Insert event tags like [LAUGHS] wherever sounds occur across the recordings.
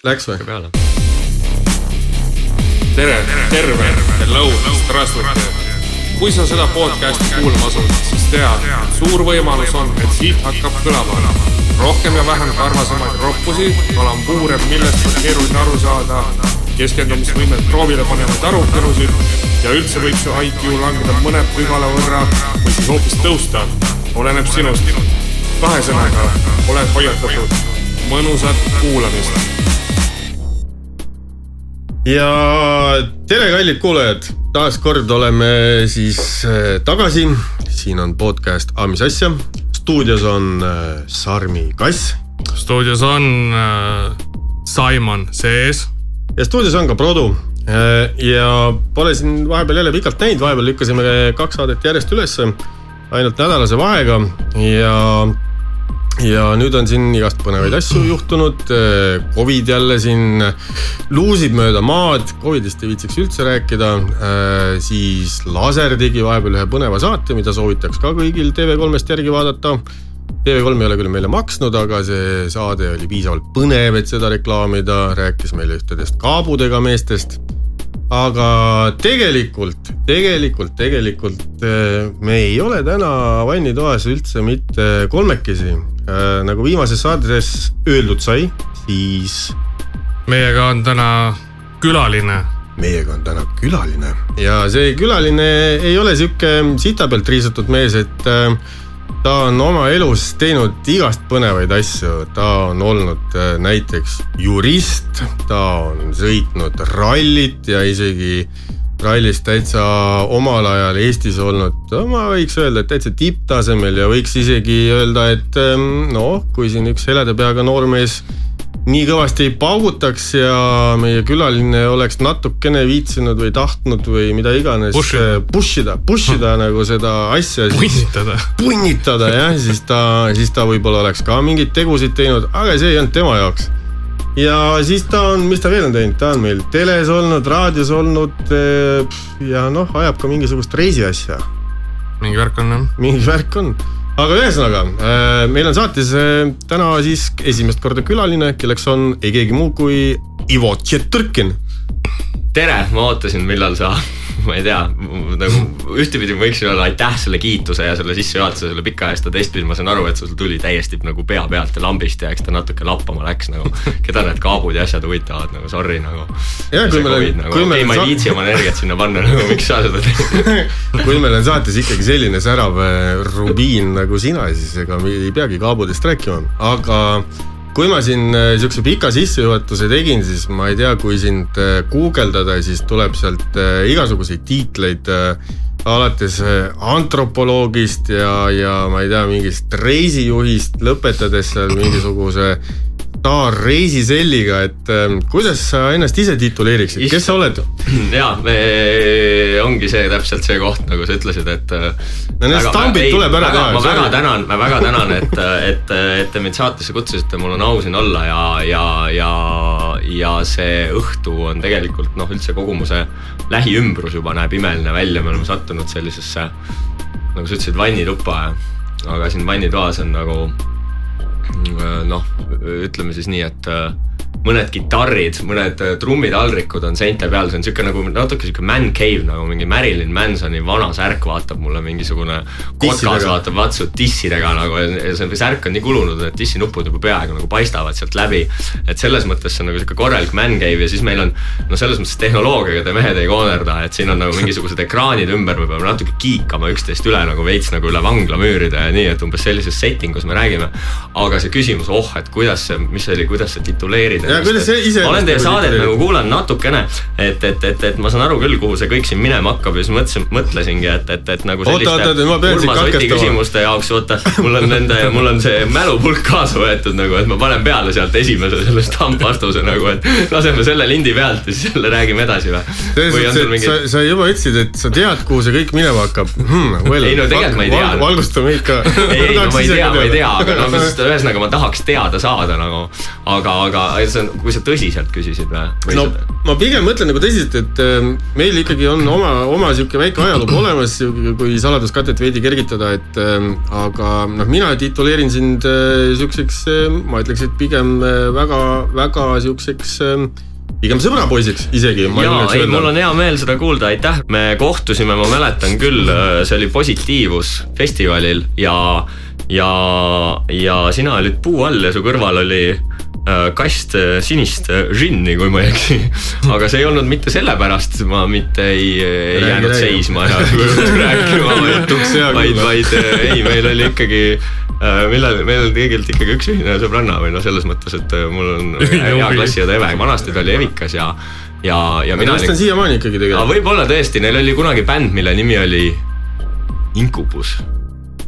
Läks või? tere, tere, terve, hello, strasvõte. kui sa seda podcast'i kuulma asud, siis tead, et suur võimalus on, et siit hakkab kõlama rohkem ja vähem karvasemaid roppusi, kalambuure, millest on keeruline aru saada, keskendumisvõimet proovile panevaid arutelusid ja üldse võib su IQ langeda mõne pügala võrra või siis hoopis tõusta, oleneb sinust. kahe sõnaga oled hoiatatud, mõnusat kuulamist ja tere, kallid kuulajad, taas kord oleme siis äh, tagasi. siin on podcast A mis asja, stuudios on äh, Sarmi Kass stuudios on äh, Simon sees. ja stuudios on ka Produ. ja pole siin vahepeal jälle pikalt näinud, vahepeal lükkasime kaks saadet järjest ülesse, ainult nädalase vahega ja ja nüüd on siin igast põnevaid asju juhtunud. Covid jälle siin luusib mööda maad, Covidist ei viitsiks üldse rääkida. siis Laser tegi vahepeal ühe põneva saate, mida soovitaks ka kõigil TV3-st järgi vaadata. TV3 ei ole küll meile maksnud, aga see saade oli piisavalt põnev, et seda reklaamida, rääkis meile ühtedest kaabudega meestest aga tegelikult, tegelikult, tegelikult eh, me ei ole täna vannitoas üldse mitte kolmekesi. Nagu viimases saates öeldud sai, siis meiega on täna külaline. meiega on täna külaline ja see külaline ei ole sihuke sita pealt riisutud mees, et äh, ta on oma elus teinud igast põnevaid asju, ta on olnud äh, näiteks jurist, ta on sõitnud rallit ja isegi rallis täitsa omal ajal Eestis olnud, ma võiks öelda, et täitsa tipptasemel ja võiks isegi öelda, et ähm, noh, kui siin üks heleda peaga noormees nii kõvasti ei paugutaks ja meie külaline oleks natukene viitsinud või tahtnud või mida iganes Push push ida, push ida nagu seda asja. punnitada. punnitada jah, siis ta, siis ta võib-olla oleks ka mingeid tegusid teinud, aga see ei olnud tema jaoks. Ja siis ta on, mis ta veel on teinud, ta on meil teles olnud, raadios olnud eh, ja noh, ajab ka mingisugust reisiasja, mingi värk on jah. mingi värk on. aga ühesõnaga, meil on saates eh, täna siis esimest korda külaline, kelleks on ei keegi muu kui Ivo Tšetõrkin. tere, ma ootasin, millal sa, ma ei tea, nagu ühtepidi ma võiksin öelda aitäh selle kiituse ja selle sissejuhatuse, selle pika eest, aga teistpidi ma saan aru, et sul tuli täiesti nagu pea pealt ja lambist ja eks ta natuke lappama läks nagu. keda need kaabud ja asjad huvitavad nagu sorry nagu. Jah, kui meil on- nagu, kui meil on ma ei viitsi oma energiat sinna panna nagu, miks sa seda teed. [LAUGHS] kui meil on saates ikkagi selline särav eh, rubiin nagu sina, siis ega me ei peagi kaabudest rääkima, aga kui ma siin eh, siukse pika sissejuhatuse tegin, siis ma ei tea, kui sind eh, guugeldada, siis tuleb sealt eh, igasuguseid tiitleid alates antropoloogist ja, ja ma ei tea, mingist reisijuhist, lõpetades seal mingisuguse staarreisiselliga, et eh, kuidas sa ennast ise tituleeriksid, kes sa oled? ja, ongi see täpselt see koht, nagu sa ütlesid, et. No need stambid tuleb ära teha, ma väga tänan, ma väga tänan, et, [LAUGHS] et, et te mind saatesse kutsusite, mul on au siin olla ja, ja, ja, ja see õhtu on tegelikult noh, üldse kogu mu see lähiümbrus juba näeb imeline välja, me oleme sattunud sellisesse nagu sa ütlesid, vannituppa, aga siin vannitoas on nagu noh, ütleme siis nii, et äh, mõned kitarrid, mõned äh, trummidaldrikud on seinte peal, see on sihuke nagu natuke sihuke man cave nagu mingi Marilyn Mansoni vana särk vaatab mulle mingisugune kotkas vaatab vatsu tissidega nagu ja see särk on nii kulunud, et tissinupud juba peaaegu nagu paistavad sealt läbi. et selles mõttes see on nagu sihuke korralik man cave ja siis meil on no selles mõttes tehnoloogiaga te mehed ei koonerda, et siin on nagu mingisugused ekraanid ümber, me peame natuke kiikama üksteist üle nagu veits nagu üle vanglamüüride ja nii, et umbes sellises setting us me räägime. aga see küsimus, oh, et kuidas see, mis see oli, kuidas sa tituleerid Ise ma olen teie nagu saadet nagu kuulanud natukene, et, et, et, et ma saan aru küll, kuhu see kõik siin minema hakkab ja siis mõtlesin, mõtlesingi, et, et, et nagu Oota, oota, oota, ma pean sind katkestama. küsimuste jaoks, vaata, mul on nende, mul on see mälupulk kaasa võetud nagu, et ma panen peale sealt esimese selle stampvastuse nagu, et laseme selle lindi pealt ja siis jälle räägime edasi või? mingi sa, sa juba ütlesid, et sa tead, kuhu see kõik minema hakkab hmm,. Well, Ei no tegelikult ma ei tea. valgusta meid ka. ei, ei no ma ei tea, ma ei tea, aga no mis ühesõnaga ma tahaks teada saada nagu. aga, aga sa sa, kui sa tõsiselt küsisid või? no ma pigem mõtlen nagu tõsiselt, et ähm, meil ikkagi on oma, oma sihuke väike ajalugu [CLEARS THROAT] olemas, kui saladuskatet veidi kergitada, et ähm, aga noh, mina tituleerin sind äh, siukseks, ma ütleks, et pigem äh, väga, väga siukseks ähm, pigem sõbrapoisiks isegi. jaa, ei, mul on hea meel seda kuulda, aitäh. me kohtusime, ma mäletan küll, see oli Positiivus festivalil ja, ja, ja sina olid puu all ja su kõrval oli äh, kast äh, sinist äh, džinni, kui ma ei eksi. aga see ei olnud mitte sellepärast, ma mitte ei, ei jäänud räägi. seisma ja [LAUGHS] rääkima, vaid, vaid, vaid äh, ei, meil oli ikkagi äh, millal, meil oli tegelikult ikkagi üks ühine sõbranna või noh, selles mõttes, et äh, mul on hea klassiõde Eve, vanasti ta oli Evikas ja, ja, ja mina vist on siiamaani ikkagi tegelikult. võib-olla tõesti, neil oli kunagi bänd, mille nimi oli Incubus.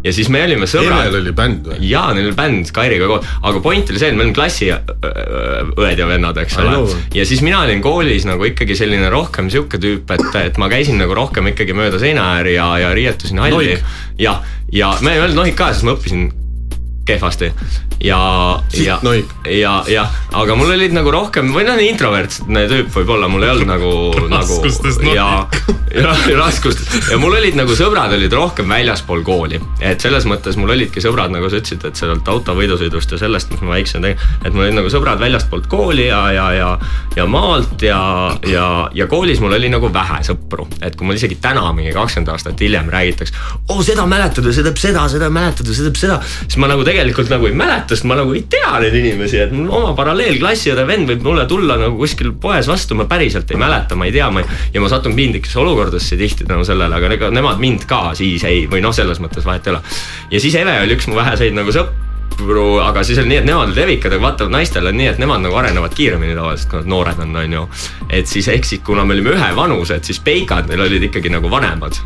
Ja siis me olime sõbrad. Evel. oli bänd või? jaa, neil oli bänd Kairiga koos, aga point oli see, et me olime klassiõed ja vennad, eks ole. Ja siis mina olin koolis nagu ikkagi selline rohkem sihuke tüüp, et, et ma käisin nagu rohkem ikkagi mööda seina ääri ja, ja riietusin halli. Jah, ja me ei öelnud nohik ka, sest ma õppisin kehvasti ja, ja ja, jah, aga mul olid nagu rohkem või noh, introvertne tüüp võib-olla, mul ei olnud nagu, [LAUGHS] nagu ja ja raskustes. Ja mul olid nagu sõbrad olid rohkem väljaspool kooli, et selles mõttes mul olidki sõbrad, nagu sa ütlesid, et sealt autovõidusõidust ja sellest, mis ma väiksem tegin, et mul olid nagu sõbrad väljastpoolt kooli ja, ja, ja, ja maalt ja, ja, ja koolis mul oli nagu vähe sõpru, et kui mul isegi täna mingi kakskümmend aastat hiljem räägitakse, oo seda mäletad või see teeb seda, seda mäletad või see teeb seda, siis ma nagu tegelikult nagu ei mäleta, sest ma nagu ei tea neid inimesi, et mul oma paralleelklassiõde vend võib mulle tulla nagu kuskil poes vastu, ma päriselt ei mäleta, ma ei tea, ma ei, ja ma satun piinlikesse olukordadesse tihti tänu sellele, aga ega nemad mind ka siis ei, või noh, selles mõttes vahet ei ole. ja siis Eve oli üks mu väheseid nagu sõpru, aga siis oli nii, et nemad olid evikad, aga vaatavad naistel on nii, et nemad nagu arenevad kiiremini tavaliselt, kui nad noored on, on ju. et siis ehk siis, kuna me olime ühevanused, siis peikad neil olid ikkagi nagu vanemad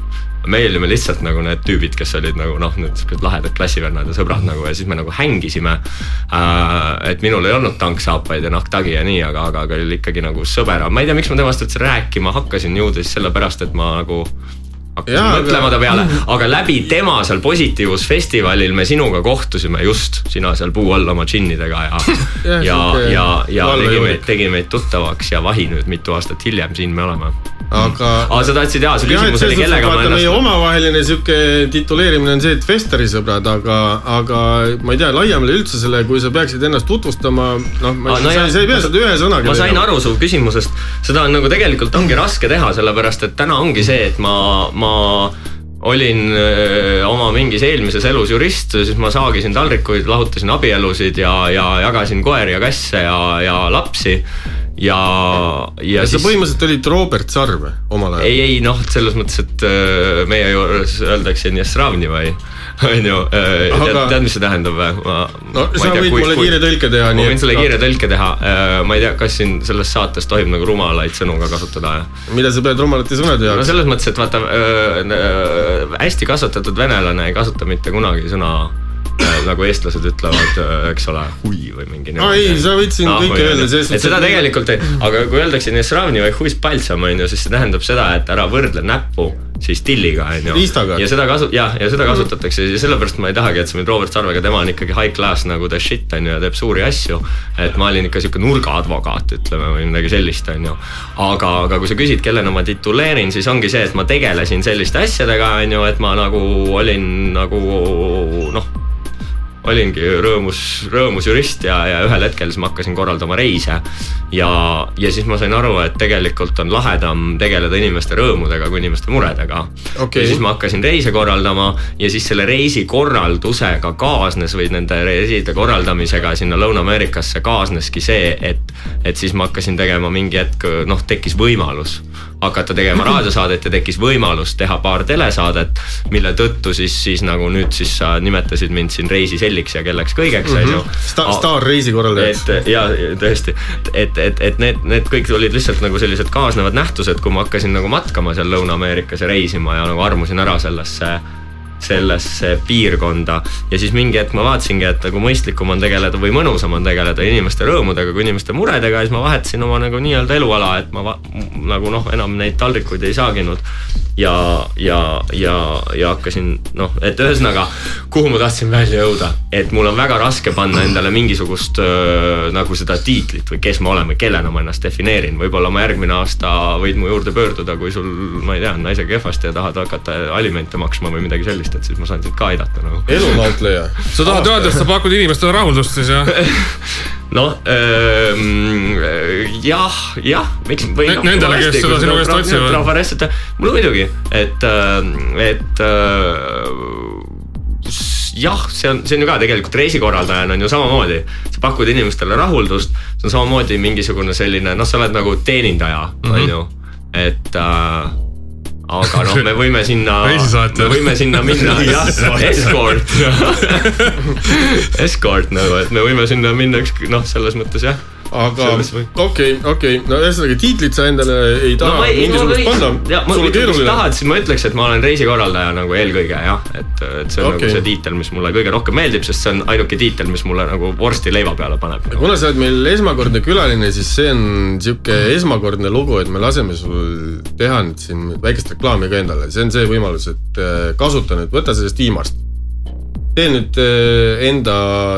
meie olime lihtsalt nagu need tüübid, kes olid nagu noh, need siuksed lahedad klassivennad ja sõbrad nagu ja siis me nagu hängisime äh,. et minul ei olnud tanksaapaid ja nahktagi ja nii, aga, aga, aga oli ikkagi nagu sõber, ma ei tea, miks ma temast üldse rääkima hakkasin ju siis sellepärast, et ma nagu hakkasin mõtlema ta peale, aga läbi tema seal Positiivus festivalil me sinuga kohtusime just, sina seal puu all oma džinnidega ja [LAUGHS] ja, ja, ja valvejuurik. tegi meid, tegi meid tuttavaks ja vahi nüüd mitu aastat hiljem siin me oleme. aga. aa, sa tahtsid jaa, su küsimus oli kellega ma vaata meie ennast omavaheline sihuke tituleerimine on see, et Festeri sõbrad, aga, aga ma ei tea, laiemale üldse selle, kui sa peaksid ennast tutvustama, noh, ma ei sa, ei pea seda ühe sõnaga. ma sain aru su küsimusest, seda on nagu tegelikult ongi raske teha, sellepärast et täna ongi see, et ma, ma olin öö, oma mingis eelmises elus jurist, siis ma saagisin taldrikuid, lahutasin abielusid ja, ja jagasin koeri ja kasse ja, ja lapsi ja, ja sa siis põhimõtteliselt olid Robert Sarv omal ajal. ei, ei noh, selles mõttes, et öö, meie juures öeldakse Nesravni või [LAUGHS] on ju, tead Aga-, tead, mis see tähendab või? no sa võid mulle kiire tõlke teha, ma võin sulle kiire tõlke teha, ma ei tea, kas siin selles saates tohib nagu rumalaid sõnu ka kasutada. mida sa pead rumalate sõnade no jaoks. selles mõttes, et vaata äh,, hästi kasvatatud venelane ei kasuta mitte kunagi sõna äh, nagu eestlased ütlevad, eks ole, hui või mingi. Ei, sa võid siin kõike öelda, selles suhtes, seda tegelikult, aga kui öeldakse Nesravni või huis paltsam on ju, siis see tähendab seda, et ära võrdle näppu siis tilliga on ju. Ja seda kasu-, jah, ja seda kasutatakse ja sellepärast ma ei tahagi, et sa mind Robert Sarvega, tema on ikkagi high class nagu the shit on ju ja teeb suuri asju. et ma olin ikka sihuke nurgaadvokaat, ütleme või midagi sellist, on ju. aga, aga kui sa küsid, kellena ma tituleerin, siis ongi see, et ma tegelesin selliste asjadega, on ju, et ma nagu olin nagu noh olingi rõõmus, rõõmus jurist ja, ja ühel hetkel siis ma hakkasin korraldama reise. ja, ja siis ma sain aru, et tegelikult on lahedam tegeleda inimeste rõõmudega kui inimeste muredega Okei. ja siis ma hakkasin reise korraldama ja siis selle reisi korraldusega kaasnes või nende reiside korraldamisega sinna Lõuna-Ameerikasse kaasneski see, et, et siis ma hakkasin tegema mingi hetk, noh, tekkis võimalus hakata tegema [LAUGHS] raadiosaadet ja tekkis võimalus teha paar telesaadet, mille tõttu siis, siis nagu nüüd siis sa nimetasid mind siin reisiselliks ja kelleks kõigeks, on ju. Sta-, staarreisi korraldajaks. et ja tõesti, et, et, et need, need kõik olid lihtsalt nagu sellised kaasnevad nähtused, kui ma hakkasin nagu matkama seal Lõuna-Ameerikas ja reisima ja nagu armusin ära sellesse sellesse piirkonda ja siis mingi hetk ma vaatasingi, et nagu mõistlikum on tegeleda või mõnusam on tegeleda inimeste rõõmudega kui inimeste muredega ja siis ma vahetasin oma nagu nii-öelda eluala, et ma nagu noh, enam neid taldrikuid ei saaginud. Ja, ja, ja, ja hakkasin noh, et ühesõnaga, kuhu ma tahtsin välja jõuda, et mul on väga raske panna endale mingisugust öö, nagu seda tiitlit või kes ma olen või kellena ma ennast defineerin, võib-olla ma järgmine aasta võid mu juurde pöörduda, kui sul, ma ei tea, on naisega kehvasti ja tahad hakata alimente maksma või midagi sellist, et siis ma saan sind ka aidata nagu. elunautleja. sa tahad öelda, et sa pakud inimestele rahuldust siis jah? [LAUGHS] noh ähm,, jah, jah, miks või no,. Nendele, kes seda sinu käest otsivad. trafaressite, mulle muidugi, et, et jah, see on, see on ju ka tegelikult reisikorraldajana on ju samamoodi. sa pakud inimestele rahuldust, see on samamoodi mingisugune selline, noh, sa oled nagu teenindaja, on ju, et äh, aga noh, me võime sinna, [LAUGHS] me võime sinna minna, [LAUGHS] jah, [LAUGHS] escort escort nagu, et me võime sinna minna üks noh, selles mõttes jah aga okei, okei, no ühesõnaga tiitlit sa endale ei taha no, mingisugust panna. on keeruline. kui tahad, siis ma ütleks, et ma olen reisikorraldaja nagu eelkõige jah, et, et see on okay. nagu see tiitel, mis mulle kõige rohkem meeldib, sest see on ainuke tiitel, mis mulle nagu vorsti leiva peale paneb. kuna sa oled meil esmakordne külaline, siis see on sihuke esmakordne lugu, et me laseme sul teha nüüd siin väikest reklaami ka endale, see on see võimalus, et äh, kasuta nüüd, võta sellest viimast tee nüüd eh, enda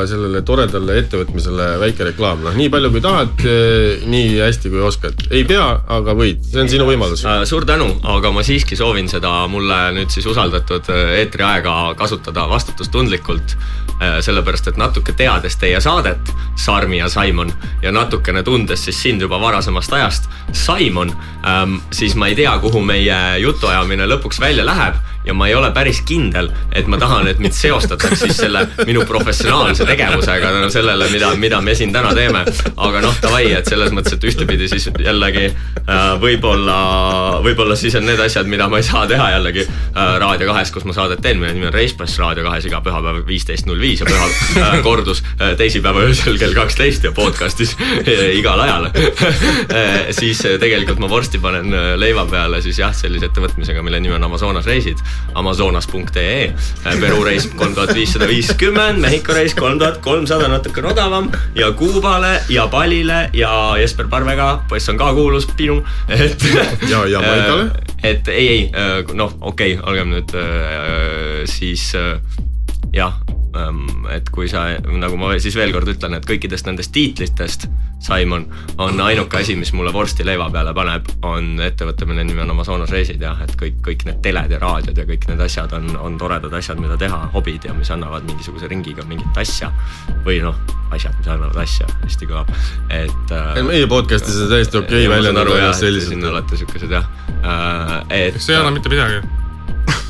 sellele toredale ettevõtmisele väike reklaam, noh nii palju kui tahad, eh, nii hästi kui oskad. ei pea, aga võid, see on sinu võimalus. Äh, suur tänu, aga ma siiski soovin seda mulle nüüd siis usaldatud eetriaega kasutada vastutustundlikult. sellepärast, et natuke teades teie saadet, Sarmi ja Simon, ja natukene tundes siis sind juba varasemast ajast, Simon, ähm, siis ma ei tea, kuhu meie jutuajamine lõpuks välja läheb ja ma ei ole päris kindel, et ma tahan, et mind seostataks siis selle minu professionaalse tegevusega no sellele, mida, mida me siin täna teeme. aga noh, davai, et selles mõttes, et ühtepidi siis jällegi äh, võib-olla, võib-olla siis on need asjad, mida ma ei saa teha jällegi äh, Raadio kahes, kus ma saadet teen, mille nimi on Reispass Raadio kahes iga pühapäev viisteist null viis ja pühal äh, kordus teisipäeva öösel kell kaksteist ja podcast'is igal ajal. [LAUGHS] Siis tegelikult ma vorsti panen leiva peale siis jah, sellise ettevõtmisega, mille nimi on Amazonas reisid Amazonas.ee, Peru reis kolm tuhat viissada viiskümmend, Mehhiko reis kolm tuhat kolmsada, natukene odavam ja Kuubale ja Palile ja Jesper Parvega, poiss on ka kuulus, Pinu, et. ja, ja [LAUGHS] Maigale. et ei, ei noh, okei okay,, olgem nüüd äh, siis äh, jah Ehm, et kui sa, nagu ma siis veel kord ütlen, et kõikidest nendest tiitlitest, Simon, on ainuke asi, mis mulle vorsti leiva peale paneb, on ettevõte, mille nimi on Amazonas reisid jah, et kõik, kõik need teled ja raadiod ja kõik need asjad on, on toredad asjad, mida teha, hobid ja mis annavad mingisuguse ringiga mingit asja. või noh, asjad, mis annavad asja, hästi kõlab, et äh,. meie podcast'is on täiesti okei okay väljendada selliselt. siin olete siukesed jah äh,, et. see ei anna mitte midagi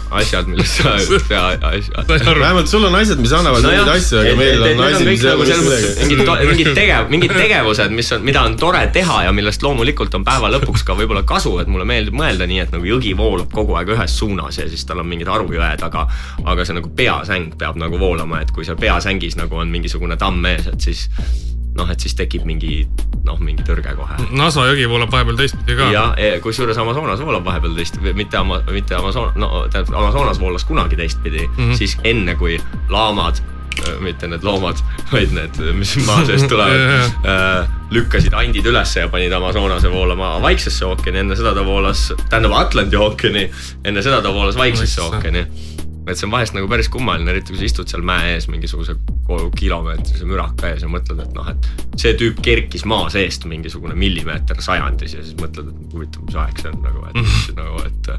asjad, millest sa [LAUGHS] asjad. vähemalt sul on asjad, mis annavad no mingeid asju, aga meil on asi, mis ei anna midagi. mingid, mingid [LAUGHS] tegev-, mingid tegevused, mis on, mida on tore teha ja millest loomulikult on päeva lõpuks ka võib-olla kasu, et mulle meeldib mõelda nii, et nagu jõgi voolab kogu aeg ühes suunas ja siis tal on mingid harujõed, aga aga see nagu peasäng peab nagu voolama, et kui seal peasängis nagu on mingisugune tamm ees, et siis noh, et siis tekib mingi noh, mingi tõrge kohe. Nasa jõgi voolab vahepeal teistpidi ka. jah, e, kusjuures Amazonas voolab vahepeal teistpidi, mitte Ama-, mitte Amazon-, no tähendab Amazonas voolas kunagi teistpidi mm, -hmm. siis enne kui laamad mitte need loomad, vaid need, mis maa seest [LAUGHS] tulevad äh, lükkasid andid ülesse ja panid Amazonase voolama Vaiksesse ookeani, enne seda ta voolas, tähendab Atlandi ookeani, enne seda ta voolas Vaiksesse ookeani et see on vahest nagu päris kummaline, eriti kui sa istud seal mäe ees mingisuguse kilomeetrise müraka ees ja mõtled, et noh, et see tüüp kerkis maa seest mingisugune millimeeter sajandis ja siis mõtled, et huvitav, mis aeg see on nagu, et [LAUGHS] nagu, et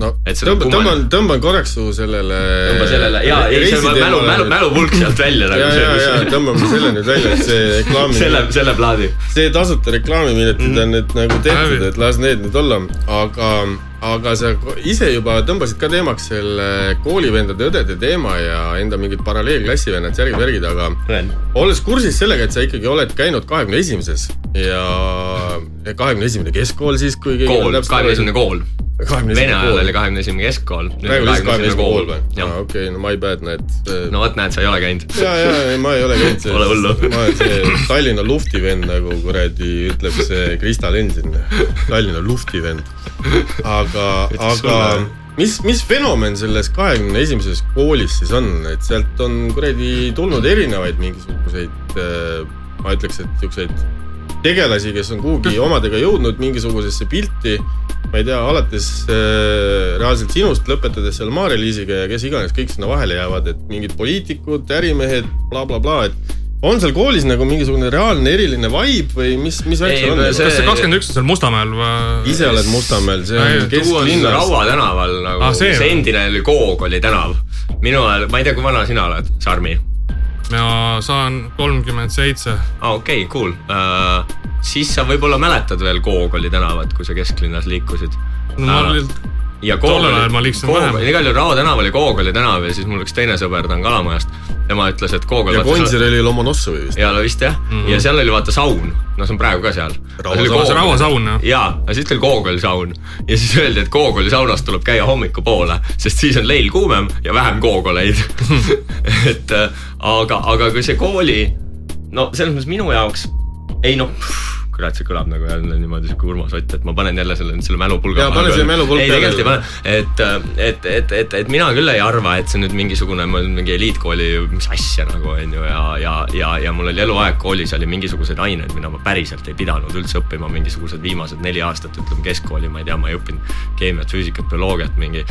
no tõmban, tõmban, tõmban korraks su sellele. tõmba sellele ja, ei see on mälu, mälu, mälupulk sealt välja nagu. ja, ja, ja tõmbame selle nüüd välja, et see reklaami. [LAUGHS] selle, selle plaadi. see tasuta reklaamiminutid mm. on nüüd nagu tehtud, et las need nüüd olla, aga, aga sa ise juba tõmbasid ka teemaks selle koolivendade, õdede teema ja enda mingid paralleelklassivennad, särgid, värgid, aga Ren. olles kursis sellega, et sa ikkagi oled käinud kahekümne esimeses ja kahekümne esimene keskkool siis, kui kool, kahekümne esimene kool Vene ajal oli kahekümne esimene keskkool. praegu siis kahekümne esimene kool või? aa okei, no my bad, näed. no vot, näed, sa ei ole käinud. [LAUGHS] ja, ja, ei ma ei ole käinud. Pole hullu. ma olen see Tallinna lufti vend nagu kuradi ütleb see Krista Lenn siin. Tallinna lufti vend. Aga, aga mis, mis fenomen selles kahekümne esimeses koolis siis on, et sealt on kuradi tulnud erinevaid mingisuguseid, äh, ma ütleks, et siukseid tegelasi, kes on kuhugi omadega jõudnud mingisugusesse pilti. Ma ei tea, alates äh, reaalselt sinust, lõpetades seal Maarja-Liisiga ja kes iganes kõik sinna vahele jäävad, et mingid poliitikud, ärimehed bla,, blablabla, et on seal koolis nagu mingisugune reaalne eriline vibe või mis, mis värk seal on see- kas see kakskümmend üks on seal Mustamäel või? ise oled Mustamäel, see on kesklinnas. Raua tänaval nagu Ah, see endine oli Koog oli tänav. minu ajal, ma ei tea, kui vana sina oled, Sarmi ma saan kolmkümmend seitse. ah,. okei okay,, cool uh,. siis sa võib-olla mäletad veel Koog oli tänavat, kui sa kesklinnas liikusid. no ma Aa. olin, ja Tollel ajal ma liikusin vähem. igal juhul Raua tänav oli Koog oli tänav ja siis mul üks teine sõber, ta on Kalamajast. tema ütles, et Koog ja Gonsil oli Lomonossovi vist. ja no vist jah mm, -hmm. ja seal oli vaata saun, no see on praegu ka seal. Raua saun. jah? jaa, aga siis oli Koogoli saun ja siis öeldi, et Koogoli saunas tuleb käia hommikupoole, sest siis on leil kuumem ja vähem koogoleid. [LAUGHS] et äh, aga, aga kui see kooli, no selles mõttes minu jaoks ei noh, kurat, see kõlab nagu jälle niimoodi sihuke Urmas Ott, et ma panen jälle selle, selle mälupulga. Jaa, pane see mälupulk ei, tegelikult ei pane, et, et, et, et, et mina küll ei arva, et see nüüd mingisugune ma olen mingi eliitkooli, mis asja nagu on ju ja, ja, ja, ja mul oli eluaeg koolis oli mingisuguseid aineid, mida ma päriselt ei pidanud üldse õppima, mingisugused viimased neli aastat, ütleme keskkooli, ma ei tea, ma ei õppinud keemiat, füüsikat, bioloogiat, mingi.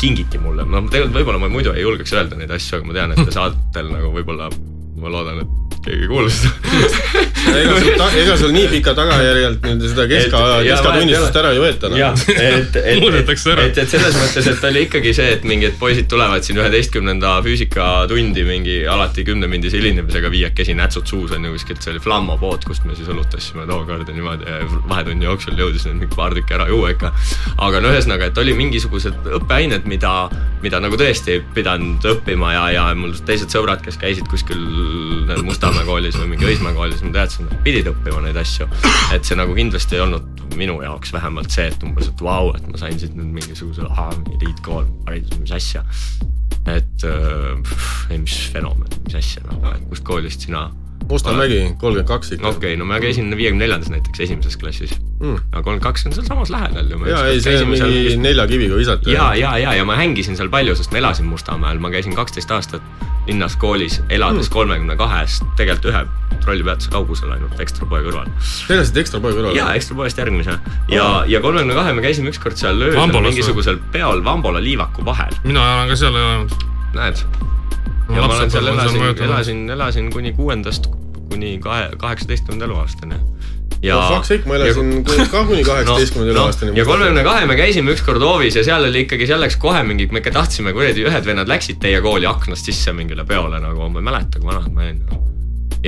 kingiti mulle, noh tegelikult võib-olla ma muidu ei julgeks öelda neid asju, aga ma tean, et te saatel nagu võib-olla, ma loodan, et keegi ei kuule seda ega sul, ega sul nii pika tagajärjelt nüüd seda keska Et-, vahet ära ei võeta noh. jah, et, et, [LAUGHS] ära. et, et selles mõttes, et oli ikkagi see, et mingid poisid tulevad siin üheteistkümnenda füüsikatundi mingi alati kümnemindise hilinemisega viiekesi nätsud suus on ju kuskilt, see oli Flammo pood, kust me siis õlutasime tookord ja niimoodi vahetunni jooksul jõudis neid mingi paar tükki ära juua ikka. aga no ühesõnaga, et oli mingisugused õppeained, mida, mida nagu tõesti ei pidanud õppima ja, ja mul teised sõbrad, kes käisid kuskil Mustamäe koolis või mingi Õismäe koolis, ma teadsin, et nad pidid õppima neid asju. et see nagu kindlasti ei olnud minu jaoks vähemalt see, et umbes, et vau, et ma sain siit nüüd mingisuguse, eliitkool, haridus, mis asja. et äh, ei, mis fenomen, mis asja nagu, et kust koolist sina Mustamägi, kolmkümmend kaks ikka okei okay,, no ma käisin viiekümne neljandas näiteks esimeses klassis mm.. aga kolmkümmend kaks on sealsamas lähedal ju. ja ei, see on mingi nelja kiviga visata. ja, ja, ja, ja ma hängisin seal palju, sest ma elasin Mustamäel, ma käisin kaksteist aastat linnas koolis, elades kolmekümne kahest, tegelikult ühe trollipeatuse kaugusel ainult ekstra poe kõrval. Te elasite ekstra poe kõrval? ja ekstra poest järgmise ja, ja kolmekümne kahe me käisime ükskord seal öösel mingisugusel peol Vambola liivaku vahel, mina olen ka seal elanud. näed. Ja ma olen seal elasin, elasin, elasin kuni kuuendast kuni kahe, kaheksateistkümnenda eluaastani. ja no fuck sake, ma elasin ja, ka kuni kaheksateistkümnenda [LAUGHS] no, eluaastani. ja kolmekümne kahe me käisime ükskord hoovis ja seal oli ikkagi, seal läks kohe mingi, me ikka tahtsime kuradi, ühed vennad läksid teie kooli aknast sisse mingile peole nagu, ma ei mäleta, kui vanad ma olin nagu.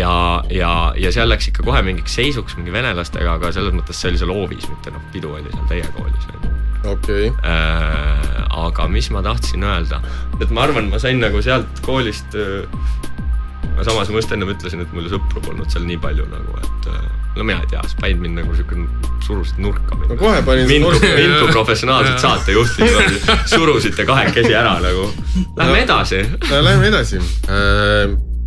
ja, ja, ja seal läks ikka kohe mingiks seisuks mingi venelastega, aga selles mõttes see oli seal hoovis, mitte noh, pidu oli seal teie koolis on ju okei, äh,. aga mis ma tahtsin öelda, et ma arvan, ma sain nagu sealt koolist äh, aga samas ma just ennem ütlesin, et mul sõpru polnud seal nii palju nagu, et äh, no mina ei tea, said mind nagu siuke, surusid nurka no kohe panin mind nurka. mind kui professionaalset [LAUGHS] saatejuhti surusite kahekesi ära nagu. Lähme edasi. Läheme edasi.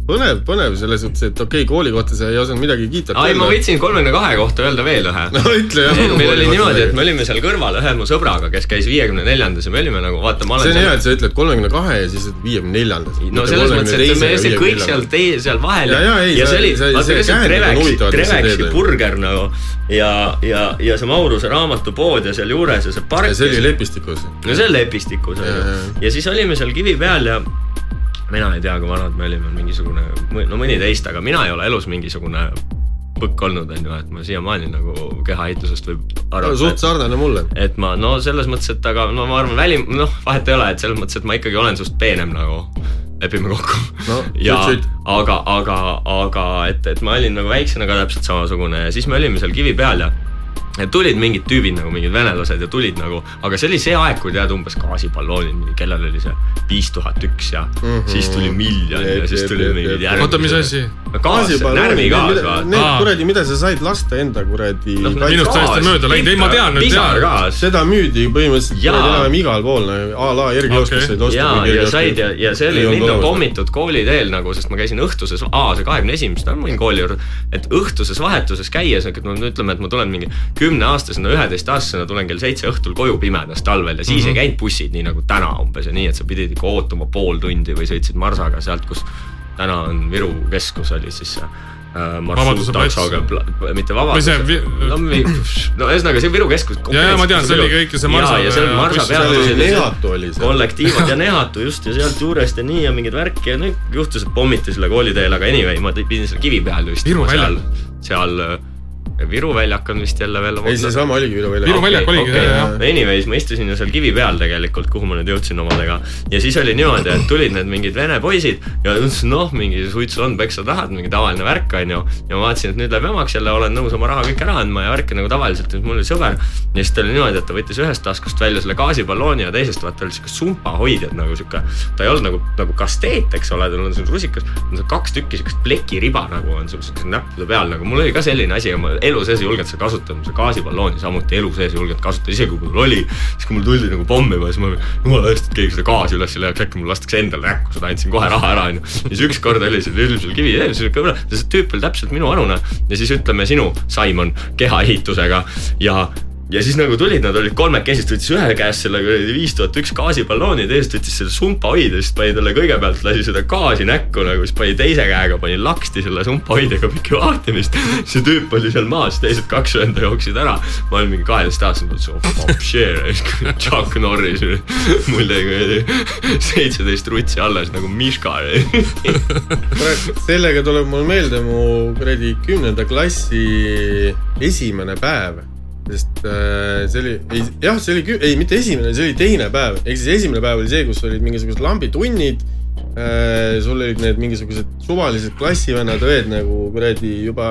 põnev, põnev selles suhtes, et okei okay,, kooli kohta sa ei osanud midagi kiita. ai, ma võtsin kolmekümne kahe kohta öelda veel ühe. no ütle jah. meil oli niimoodi, et me olime seal kõrval ühe mu sõbraga, kes käis viiekümne neljandas ja me olime nagu vaata, ma see olen on hea, et sa ütled kolmekümne kahe ja siis viiekümne neljandas. no selles mõttes, et me see kõik seal tee, seal vahel Ja, ja, ei, ja see- see oli, see- vaata see ka see Treveksi, Treveksi teed. burger nagu ja, ja, ja see Mauruse raamatupood ja seal juures ja see park. see oli lepistikus. no see on lepistikus on Ja, ju ja siis olime seal kivi peal ja mina ei tea, kui vanad me olime, mingisugune, no mõniteist, aga mina ei ole elus mingisugune põkk olnud, on ju, et ma siiamaani nagu kehaehitusest võib arvata. suht sarnane mulle. et ma no selles mõttes, et aga no ma arvan, välim, noh, vahet ei ole, et selles mõttes, et ma ikkagi olen sinust peenem nagu, lepime kokku No, [LAUGHS] ja aga, aga, aga et, et ma olin nagu väiksena ka täpselt samasugune ja siis me olime seal kivi peal ja ja tulid mingid tüübid nagu mingid venelased ja tulid nagu, aga see oli see aeg, kui tead umbes gaasiballoonid, kellel oli see viis tuhat üks ja mm. -hmm. siis tuli miljon ja Jep, siis tuli mingid järgmised. oota, mis asi? gaas, närvigaas vaata. Need kuradi, mida sa said lasta enda kuradi Noh, kaitse- minust täiesti mööda läinud. Ei, ma tean nüüd, tean. seda müüdi põhimõtteliselt kuradi enam igal pool, a la Erkioskus Okei. said osta. ja, ja said ja, ja see oli mind on. pommitud kooli teel nagu, sest ma käisin õhtuses, aa see kahekümne esimesest, ma olin kooli juures, et õhtuses vahetuses käies, et no ütleme, et ma tulen mingi kümneaastasena, üheteistaastasena tulen kell seitse õhtul koju pimedas talvel ja siis mm -hmm. ei käinud bussid nii nagu täna umbes ja nii, et sa pidid ikka ootama pool tundi või sõitsid marsaga sealt, kus täna on Viru keskus oli siis see äh, Vabaduse plats. marsruuttaksoga, mitte Vabaduse see vi-, no no ühesõnaga see Viru keskus. Jaa, jaa, ma tean, see oli kõik see Marsa- ja seal ja Marsa bussi- seal oli peatusid. Nehatu oli seal. kollektiivad ja [LAUGHS] Nehatu just ja sealt juurest ja nii ja mingeid värki ja nüüd juhtus, et pommiti selle kooliteel, aga anyway, ma pidin seal kivi peal just Viru seal seal äh, Viru väljak on vist jälle veel. ei, seesama oligi Viru väljak. Viru väljak oligi, okay. jah, jah. Anyways, ma istusin ju seal kivi peal tegelikult, kuhu ma nüüd jõudsin omadega ja siis oli niimoodi, et tulid need mingid vene poisid ja ütlesid noh, mingi suitsu on, peksa tahad, mingi tavaline värk on ju. ja ma vaatasin, et nüüd läheb jamaks jälle, olen nõus oma raha kõik ära andma ja värki nagu tavaliselt, et mul oli sõber. ja siis ta oli niimoodi, et ta võttis ühest taskust välja selle gaasiballoni ja teisest vaata oli siuke sumpahoidjad nagu siuke. ta ei olnud nagu, nagu kasteet, eks ole, tal on seal rusikas, kaks tükki siukest plekiriba nagu on sul siukse näppude peal nagu mul oli ka selline asi, aga ma elu sees ei julgenud seda kasutada, see gaasiballoni samuti elu sees ei julgenud kasutada, isegi kui mul oli. siis kui mul tuldi nagu pommima, siis ma jumala eest, et keegi seda gaasi üles ei leiaks, äkki mul lastakse endale näkku, seda andsin kohe raha ära onju. ja siis ükskord oli seal eelmisel kivi ees, siuke see tüüp oli täpselt minu vanune ja siis ütleme sinu, Simon, kehaehitusega ja ja siis nagu tulid, nad olid kolmekesi, võttis ühe käest selle kuradi viis tuhat üks gaasiballoni, teisest võttis selle sumpahoidja, siis pani talle kõigepealt lasi seda gaasi näkku nagu, siis pani teise käega pani laksti selle sumpahoidjaga pikki vaatamist. see tüüp oli seal maas, teised kaks venda jooksid ära. ma olin mingi kaheteistaastane, mõtlesin oh fuck shit, Chuck Norris, mul jäi kuradi seitseteist rutsi alles nagu Miška. sellega tuleb mul meelde mu kuradi kümnenda klassi esimene päev. Sest äh, see oli, ei jah, see oli, ei mitte esimene, see oli teine päev, ehk siis esimene päev oli see, kus olid mingisugused lambitunnid äh,. sul olid need mingisugused suvalised klassivennad-õed nagu kuradi juba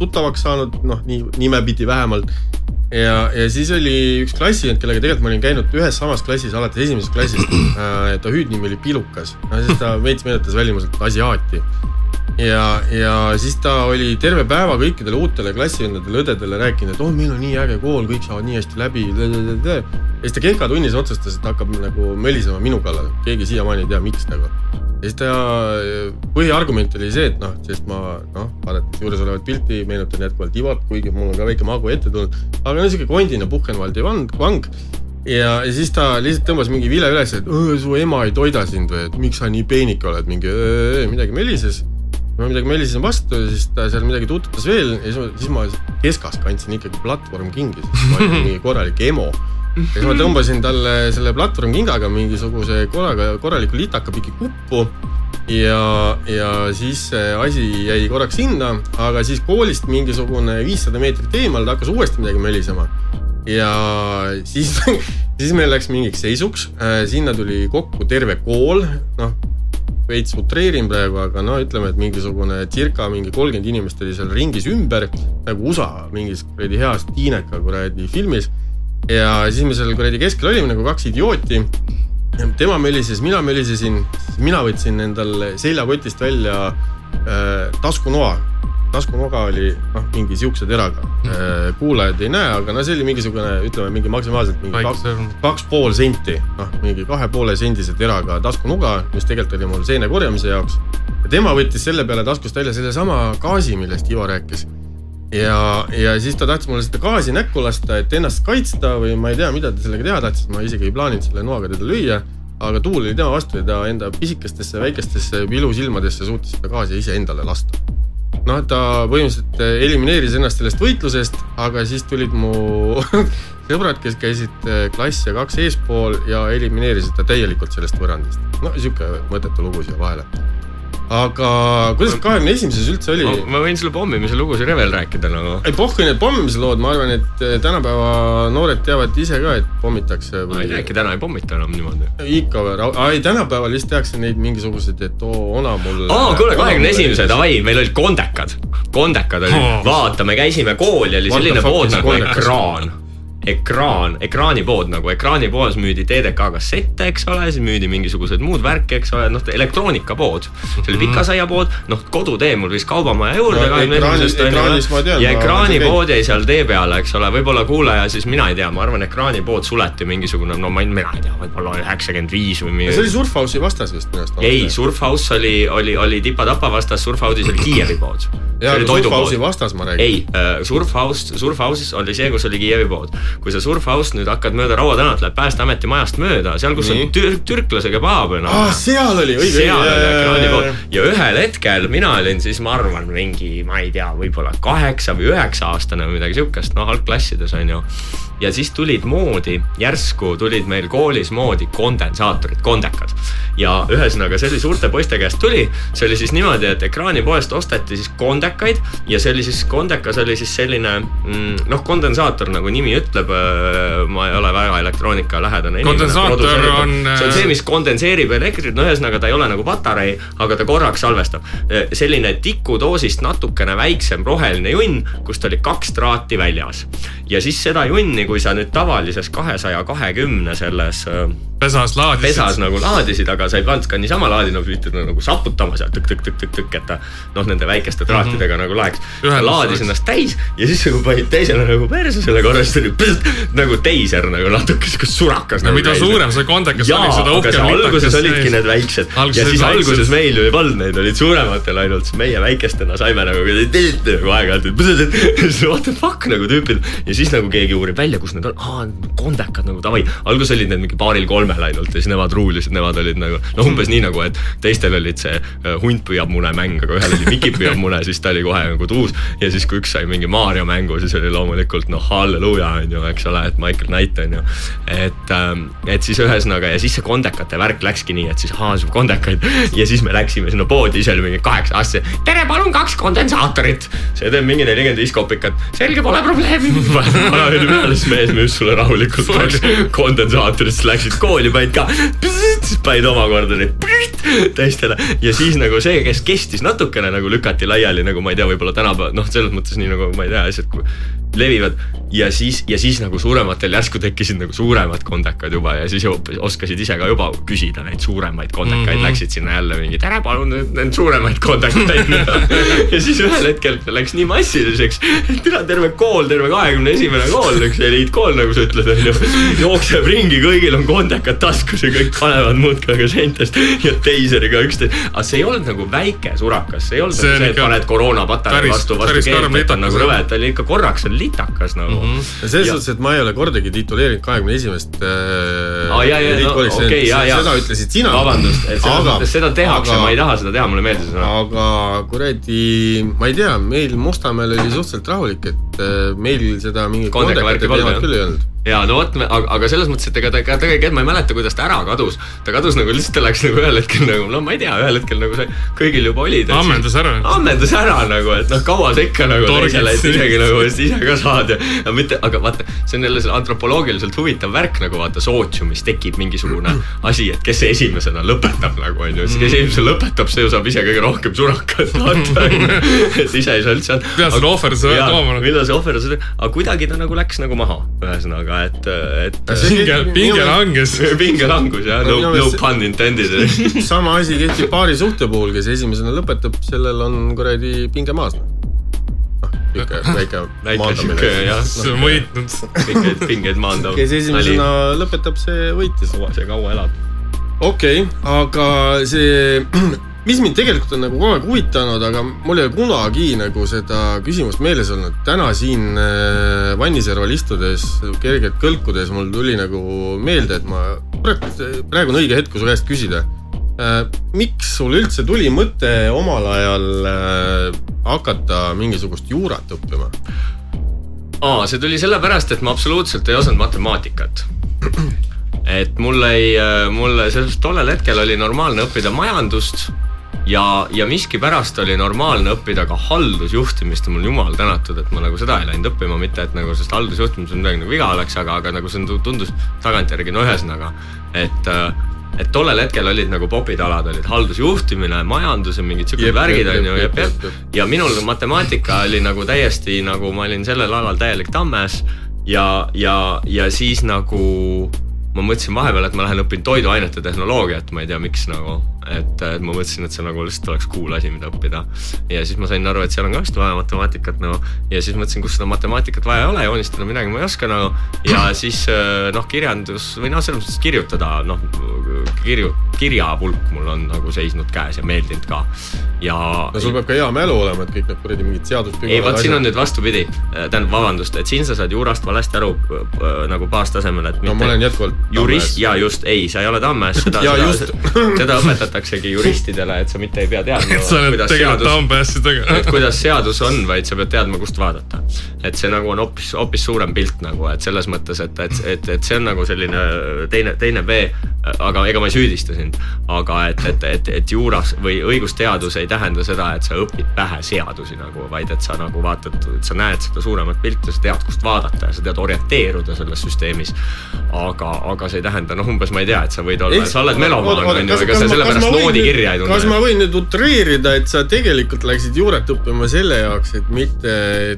tuttavaks saanud, noh, nii nimepidi vähemalt ja, ja siis oli üks klassivend, kellega tegelikult ma olin käinud ühes samas klassis alates esimesest klassist [CLEARS THROAT] äh,. ta hüüdnimi oli Pilukas, siis ta veits meenutas välimuselt asiaati. ja, ja siis ta oli terve päeva kõikidele uutele klassivendadele, õdedele rääkinud, et oh, meil on nii äge kool, kõik saavad nii hästi läbi. ja siis ta kehkatunnis otsustas, et hakkab nagu mölisema minu kallal, keegi siiamaani ei tea, miks nagu. ja siis ta põhiargument oli see, et noh, sest ma noh, vaadates juuresolevat pilti, meenutan jätkuvalt Ivot, kuigi mul on ka väike magu ette tulnud, aga no sihuke kondine Buchenwaldi vang, vang ja, ja siis ta lihtsalt tõmbas mingi vile üles, et "Õõ, su ema ei toida sind või et miks sa nii peenik oled, mingi öö, midagi melises. Ma midagi melisesin vastu siis ta seal midagi tuututas veel ja siis ma, siis ma keskas kandsin ikkagi platvormkingi, sest ma olin mingi korralik emo. ja siis ma tõmbasin talle selle platvormkingaga mingisuguse korraga, korraliku litaka piki kuppu ja, ja siis see asi jäi korraks sinna, aga siis koolist mingisugune viissada meetrit eemal ta hakkas uuesti midagi mölisema ja siis, [LAUGHS] siis meil läks mingiks seisuks, sinna tuli kokku terve kool, noh veits utreerin praegu, aga no ütleme, et mingisugune circa mingi kolmkümmend inimest oli seal ringis ümber nagu USA mingis kuradi heas tiineka kuradi filmis. ja siis me seal kuradi keskel olime nagu kaks idiooti. tema mölises, mina mölisesin, siis mina võtsin endal seljakotist välja äh, taskunoa taskunoga oli noh, mingi siukse teraga. kuulajad ei näe, aga no see oli mingisugune, ütleme mingi maksimaalselt mingi kaks, kaks pool senti, noh mingi kahe poole sendise teraga taskunuga, mis tegelikult oli mul seene korjamise jaoks. ja tema võttis selle peale taskust välja sellesama gaasi, millest Ivo rääkis. ja, ja siis ta tahtis mulle seda gaasi näkku lasta, et ennast kaitsta või ma ei tea, mida ta sellega teha tahtis, ma isegi ei plaaninud selle noaga teda lüüa. aga tuul oli tema vastu ja ta enda pisikestesse väikestesse pilusilmadesse suutis seda gaasi iseendale lasta noh, ta põhimõtteliselt elimineeris ennast sellest võitlusest, aga siis tulid mu [LAUGHS] sõbrad, kes käisid äh, klass ja kaks eespool ja elimineerisid ta täielikult sellest võrrandist. no sihuke mõttetu lugu siia vahele. Aga kuidas kahekümne esimeses üldse oli? ma võin sulle pommimise lugusid veel rääkida nagu. ei pohhu need pommimise lood, ma arvan, et äh, tänapäeva noored teavad ise ka, et pommitakse tea, äkki täna ei pommita enam niimoodi. ikka või, ei tänapäeval vist tehakse neid mingisuguseid, et oo, ona mul. aa, kuule, kahekümne esimese, davai, meil olid kondekad. kondekad olid Oh., vaata, me käisime kooli, oli selline kondekas? ekraan ekraan, ekraanipood nagu ekraanipoes müüdi TDK kassette, eks ole, siis müüdi mingisugused muud värki, eks ole, noh elektroonikapood. see oli Pikasaiapood, noh kodutee mul viis kaubamaja juurde No kahekümne esimesest ma tean, ja ekraanipood jäi seal tee peale, eks ole, võib-olla kuulaja siis mina ei tea, ma arvan, ekraanipood suleti mingisugune, no ma ei, mina ei tea, võib-olla üheksakümmend viis või mingi see oli Surfhouse'i vastas vist minu arust. ei, Surfhouse oli, oli, oli tipa-tapa vastas, Surfhouse'is oli [CLEARS THROAT] Kiievi pood. jaa, aga Surfhouse'i vastas ma räägin. ei, Surfhouse, Surfhouse'is oli see, kus oli Kiievi pood. Kui sa Surfhouse nüüd hakkad mööda Raua tänavat, lähed Päästeameti majast mööda, seal, kus Nii. on tür türklase kebaab noh. aa, seal oli, õige, seal oli ekraani pool ja ühel hetkel mina olin siis, ma arvan, mingi, ma ei tea, võib-olla kaheksa või üheksa aastane või midagi siukest, noh algklassides on ju. ja siis tulid moodi, järsku tulid meil koolis moodi kondensaatorid, kondekad. ja ühesõnaga, see oli suurte poiste käest tuli, see oli siis niimoodi, et ekraanipoest osteti siis kondekaid ja see oli siis, kondekas oli siis selline mm, noh, kondensaator nagu nimi ütleb, ma ei ole väga elektroonika lähedane. Kondensaator on, see on see, mis kondenseerib elektrit, no ühesõnaga ta ei ole nagu patarei, aga ta korraks salvestab. selline tikudoosist natukene väiksem roheline junn, kust oli kaks traati väljas. ja siis seda junni, kui sa nüüd tavalises kahesaja kahekümne selles äh, pesas laadisid. pesas nagu laadisid, aga sa ei pannud ka niisama laadida, pidid nagu saputama seal tõkk-tõkk-tõkk-tõkk, et ta noh, nende väikeste traatidega mm -hmm. nagu laeks. Laadis oleks. ennast täis ja siis nagu panid teisele nagu perse selle korra, siis tuli pst, nagu teiser nagu natuke siuke surakas. no mida suurem see kondekas oli, seda uhkem alguses olidki need väiksed Alguses ja siis väiksed. alguses meil ju ei pannud neid, olid suurematel ainult, siis meie väikestena saime nagu nagu aeg-ajalt, et [LAUGHS] what the fuck nagu tüüpid ja siis nagu keegi uurib välja, kus need on, aa kondekad nagu davai, alguses olid need mingi paaril-kolmel ainult ja siis nemad ruulisid, nemad olid nagu noh, umbes nii nagu, et teistel olid see äh, hunt püüab mune mäng, aga ühel oli Miki püüab mune, siis ta oli kohe nagu tuus ja siis, kui üks sai mingi Mario mängu, siis oli loomulikult noh, halleluuja on ju, eks ole, et Michael Knight on ju. et, et siis ühesõnaga ja siis see kondekate värk läkski nii, et siis ahaa, saab kondekaid ja siis me läksime sinna poodi, ise oli mingi kaheksa aastane. tere, palun kaks kondensaatorit. see teeb mingi nelikümmend viis kopikat, selge, pole probleemi. [LAUGHS] vana oli peale, siis mees müüs sulle rahulikult kaks kondensaatorit, siis läksid kooli, panid ka, siis panid omakorda neid teistele ja siis nagu see, kes kestis natukene nagu lükati laiali nagu ma ei tea, võib-olla tänapäeval noh, selles mõttes nii nagu ma ei tea, asjad kui levivad ja siis, ja siis nagu suurematel järsku tekkisid nagu suuremad kondekad juba ja siis ju oskasid ise ka juba küsida neid suuremaid kondekaid mm. -hmm. läksid sinna jälle mingi tere, palun neid suuremaid kondekaid. [LAUGHS] ja siis ühel hetkel läks nii massiliseks, et üle terve kool, terve kahekümne esimene kool, üks eliitkool, nagu sa ütled, onju, jookseb ringi, kõigil on kondekad taskus ja kõik panevad muudkui aga seintest ja teiseriga üksteist. aga see ei olnud nagu väike surakas, see ei olnud See on see, et paned koroonapatareid päris- vastu, vastu keelt, et on nagu rõve, ta oli ikka korraks on litakas nagu mm. -hmm. selles suhtes, et ma ei ole kordagi tituleerinud kahekümne esimest äh, aa, ja, ja, no okei okay,, ja, ja. seda ütlesid sina. vabandust, et selles mõttes seda tehakse, ma ei taha seda teha, mulle meeldis aga kuradi, ma ei tea, meil Mustamäel oli suhteliselt rahulik, et äh, meil seda mingi Kondeka värki küll ei olnud. Ja no vot, aga, selles mõttes, et ega ta, ega tegelikult ma ei mäleta, kuidas ta ära kadus. ta kadus nagu lihtsalt, ta läks nagu ühel hetkel nagu, no ma ei tea, ühel hetkel nagu see kõigil juba oli. ammendus ära. ammendus ära nagu, et noh, kaua sa ikka nagu teisele, et isegi nagu ise ka saad ja, ja mitte, aga vaata, see on jälle see antropoloogiliselt huvitav värk nagu vaata sootsiumis tekib mingisugune asi, et kes esimesena lõpetab nagu on ju, siis kes esimesena lõpetab, see ju saab ise kõige rohkem surakat vaata, [LAUGHS] et ise ei saa üldse. Mida selle ohverduse peab tooma? mida see ohverdus, aga kuidagi ta nagu läks nagu maha, ühesõnaga, et, et pinge, pinge langes. [LAUGHS] pinge langus jah, no, no pun intended. [LAUGHS] sama asi kehtib paari suhte puhul, kes esimesena lõpetab, sellel on kuradi pinge maas. noh, väike, [LAUGHS] väike väike sihuke jah, see on võitnud. pingeid, pingeid maandav. kes esimesena lõpetab, see võitis. see kaua elab. okei okay,, aga see, [CLEARS THROAT] mis mind tegelikult on nagu kogu aeg huvitanud, aga mul ei ole kunagi nagu seda küsimust meeles olnud. täna siin äh, vanniserval istudes, kergelt kõlkudes, mul tuli nagu meelde, et ma, praegu on õige hetk, kui su käest küsida äh,. miks sul üldse tuli mõte omal ajal äh, hakata mingisugust juurat õppima? aa, see tuli sellepärast, et ma absoluutselt ei osanud matemaatikat. et mul ei, mulle selles tollel hetkel oli normaalne õppida majandust ja, ja miskipärast oli normaalne õppida ka haldusjuhtimist. Ja mul jumal tänatud, et ma nagu seda ei läinud õppima, mitte et nagu sellest haldusjuhtimises midagi nagu viga oleks, aga, aga nagu see tundus tagantjärgi, no ühesõnaga, et et tollel hetkel olid nagu popid alad olid haldusjuhtimine, majandus ja mingid siuksed värgid on ju, jep jep. ja minul matemaatika oli nagu täiesti nagu ma olin sellel alal täielik tammes. Ja, ja, ja siis nagu ma mõtlesin vahepeal, et ma lähen õpin toiduainete tehnoloogiat, ma ei tea, miks nagu, et, et ma mõtlesin, et see nagu lihtsalt oleks cool asi, mida õppida. ja siis ma sain aru, et seal on ka vist vaja matemaatikat nagu ja siis mõtlesin, kus seda matemaatikat vaja ei ole, joonistada midagi ma ei oska nagu. ja [CLEARS THROAT] siis noh, kirjandus või noh, selles mõttes kirjutada noh, kirju, kirjapulk mul on nagu seisnud käes ja meeldinud ka. ja. no sul peab ka hea mälu olema, et kõik need kuradi mingid seaduspügalad. ei, vot siin on nüüd vastupidi, tähendab, vabandust, et siin sa saad juurast valesti aru nagu baastasemel, et. no ma olen jätkuvalt. Jurist ja just, ei, sa ei ole Tammes, seda, seda, [LAUGHS] seda õpetataksegi juristidele, et sa mitte ei pea teadma. sa oled tegelikult Tammes tegelikult. et kuidas seadus on, vaid sa pead teadma, kust vaadata. et see nagu on hoopis, hoopis suurem pilt nagu, et selles mõttes, et, et, et, et see on nagu selline teine, teine B, aga ega ma ei süüdista sind. aga et, et, et, et juuras või õigusteadus ei tähenda seda, et sa õpid pähe seadusi nagu, vaid et sa nagu vaatad, et sa näed seda suuremat pilti, sa tead, kust vaadata ja sa tead orienteeruda selles süsteemis. aga, aga see ei tähenda, noh, umbes ma ei tea, et sa võid olla, sa oled melomaan, on ju, ega sa sellepärast noodi kirja ei tunne. kas ma võin nüüd utreerida, et sa tegelikult läksid juuret õppima selle jaoks, et mitte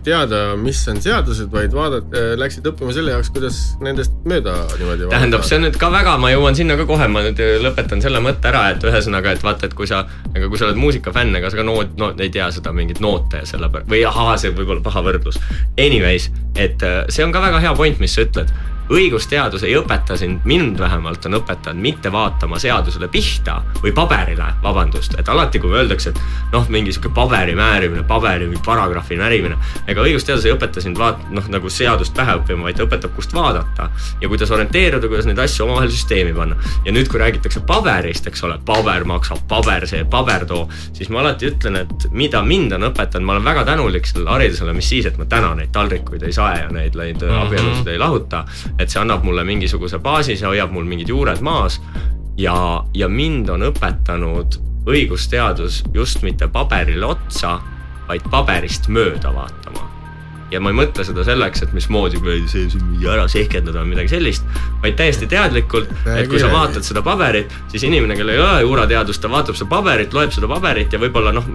teada, mis on seadused, vaid vaadata, läksid õppima selle jaoks, kuidas nendest mööda niimoodi tähendab, see on nüüd ka väga, ma jõuan sinna ka kohe, ma nüüd lõpetan selle mõtte ära, et ühesõnaga, et vaata, et kui sa, ega kui sa oled muusikafänn, ega sa ka noot, no ei tea seda mingit noote selle pärast või ahaa, see võib olla paha võrdlus. Anyways, et see on ka väga hea point, mis sa ütled õigusteadus ei õpeta sind, mind vähemalt on õpetanud mitte vaatama seadusele pihta või paberile, vabandust, et alati, kui öeldakse, et noh, mingi sihuke paberi määrimine, paberi või paragrahvi närimine. ega õigusteadus ei õpeta sind vaat-, noh nagu seadust pähe õppima, vaid ta õpetab, kust vaadata ja kuidas orienteeruda, kuidas neid asju omavahel süsteemi panna. ja nüüd, kui räägitakse paberist, eks ole, paber maksab, paber see, paber too, siis ma alati ütlen, et mida mind on õpetanud, ma olen väga tänulik sellele haridusele, mis siis, et ma täna neid taldrikuid ei saa ja neid, neid mm -hmm. abielusid ei lahuta et see annab mulle mingisuguse baasi, see hoiab mul mingid juured maas. ja, ja mind on õpetanud õigusteadus just mitte paberile otsa, vaid paberist mööda vaatama ja ma ei mõtle seda selleks, et mismoodi ära sehkendada või midagi sellist, vaid täiesti teadlikult, et kui sa vaatad seda paberit, siis inimene, kellel ei ole juurateadust, ta vaatab seda paberit, loeb seda paberit ja võib-olla noh,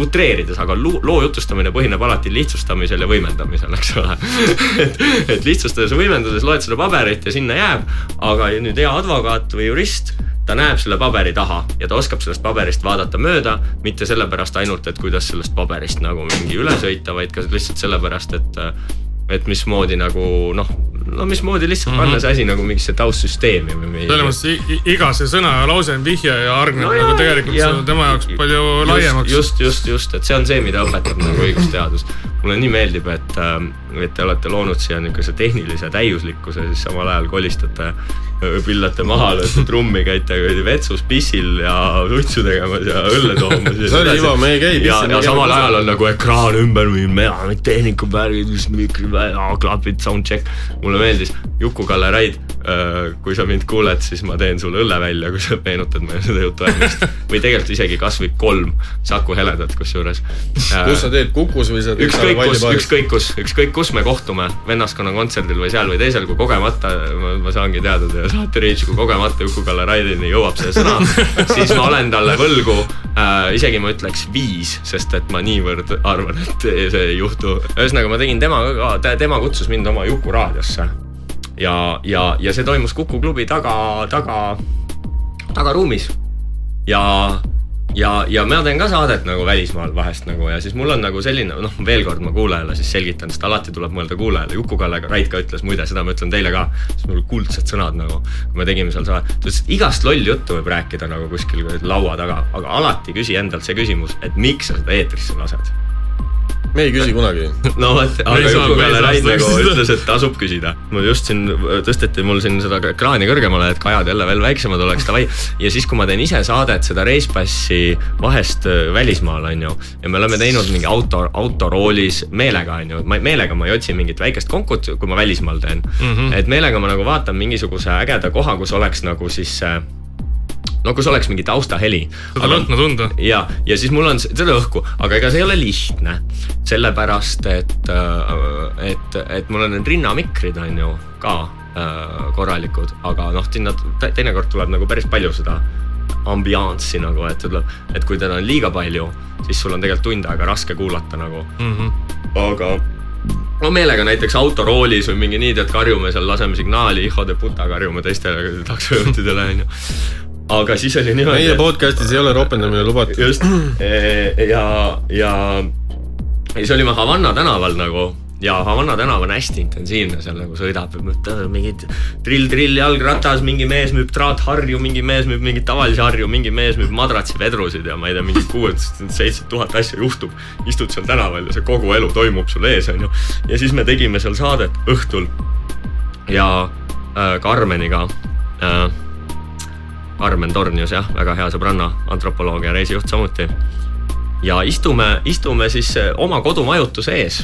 utreerides, aga loo jutustamine põhineb alati lihtsustamisel ja võimendamisel, eks ole. [LAUGHS] Et, et lihtsustades ja võimendades loed seda paberit ja sinna jääb, aga nüüd hea advokaat või jurist ta näeb selle paberi taha ja ta oskab sellest paberist vaadata mööda, mitte sellepärast ainult, et kuidas sellest paberist nagu mingi üle sõita, vaid ka lihtsalt sellepärast, et et mismoodi nagu noh, no mismoodi lihtsalt mm -hmm. panna see asi nagu mingisse taustsüsteemi või mingi. selles mõttes iga see sõna ja lause on vihje ja hargneb no, nagu tegelikult ja, tema jaoks palju just, laiemaks. just, just, just, et see on see, mida õpetab nagu õigusteadus. mulle nii meeldib, et, ähm, et te olete loonud siia niisuguse tehnilise täiuslikkuse, siis samal ajal kolistate pillate maha, lööte trummi, käite vetsus pissil ja suitsu tegemas ja õlle toomas. Sorry Ivo, me ei käi pissil. ja, ja samal ajal on nagu ekraan ümber, mehaanik, tehnikavärgid, mikrid, klapid, soundcheck. mulle meeldis Juku-Kalle Raid, äh, kui sa mind kuuled, siis ma teen sulle õlle välja, kui sa meenutad meile seda ennast. [LAUGHS] või tegelikult isegi kasvõi kolm Saku Heledat kusjuures. Äh, kus sa teed, Kukus või sa teed ükskõik kus, ükskõik kus, ükskõik kus me kohtume, vennaskonna kontserdil või seal või teisel, kui kogemata ma, ma saangi teada teie saate reach, kui kogemata Juku-Kalle Raidini jõuab see sõna, [LAUGHS] siis ma olen talle võlgu äh,, isegi ma ütleks viis, sest et ma niivõrd arvan, et see ei juhtu. ühesõnaga, ma tegin temaga ka, tema kutsus mind oma Juku raadiosse. ja, ja, ja see toimus Kuku klubi taga, taga, tagaruumis. ja ja, ja ma teen ka saadet nagu välismaal vahest nagu ja siis mul on nagu selline, noh, veel kord ma kuulajale siis selgitan, sest alati tuleb mõelda kuulajale, Juku-Kalle Raid ka ütles muide, seda ma ütlen teile ka, siis mul kuldsed sõnad nagu, kui me tegime seal saade, ta ütles, et igast loll juttu võib rääkida nagu kuskil laua taga, aga alati küsi endalt see küsimus, et miks sa seda eetrisse lased me ei küsi kunagi. no vot, aga Juku-Kalle Raid nagu ütles, et tasub küsida. mul just siin tõsteti mul siin seda ekraani kõrgemale, et kajad jälle veel väiksemad oleks, davai. ja siis, kui ma teen ise saadet, seda Reispassi vahest äh, välismaal, on ju. ja me oleme teinud mingi auto, autoroolis meelega, on ju, ma meelega ma ei otsi mingit väikest konkut, kui ma välismaal teen mm. -hmm. et meelega ma nagu vaatan mingisuguse ägeda koha, kus oleks nagu siis see no kus oleks mingi taustaheli. seda lõhna tunda. ja, ja siis mul on seda õhku, aga ega see ei ole lihtne. sellepärast, et, äh, et, et mul on need rinnamikrid on ju ka äh, korralikud, aga noh, sinna teinekord tuleb nagu päris palju seda ambianssi nagu, et tuleb, et kui teda on liiga palju, siis sul on tegelikult tund aega raske kuulata nagu mm. -hmm. aga no meelega näiteks autoroolis või mingi nii, tead, karjume seal, laseme signaali, hijo de puta, karjume teistele taksojuhtidele [LAUGHS] onju aga siis oli niimoodi. meie podcast'is ei ole ropendamine lubatud. just [CLEARS THROAT] ja, ja, ja siis olime Havanna tänaval nagu ja Havanna tänav on hästi intensiivne, seal nagu sõidab mingid drill-drill jalgratas, mingi mees müüb traatharju, mingi mees müüb mingeid tavalisi harju, mingi mees müüb madratsivedrusid ja ma ei tea, mingi kuus-seitse tuhat asja juhtub. istud seal tänaval ja see kogu elu toimub sul ees, onju. ja siis me tegime seal saadet õhtul ja äh, Karmeniga äh,. Karmen Tornius jah, väga hea sõbranna, antropoloog ja reisijuht samuti. ja istume, istume siis äh, oma kodumajutuse ees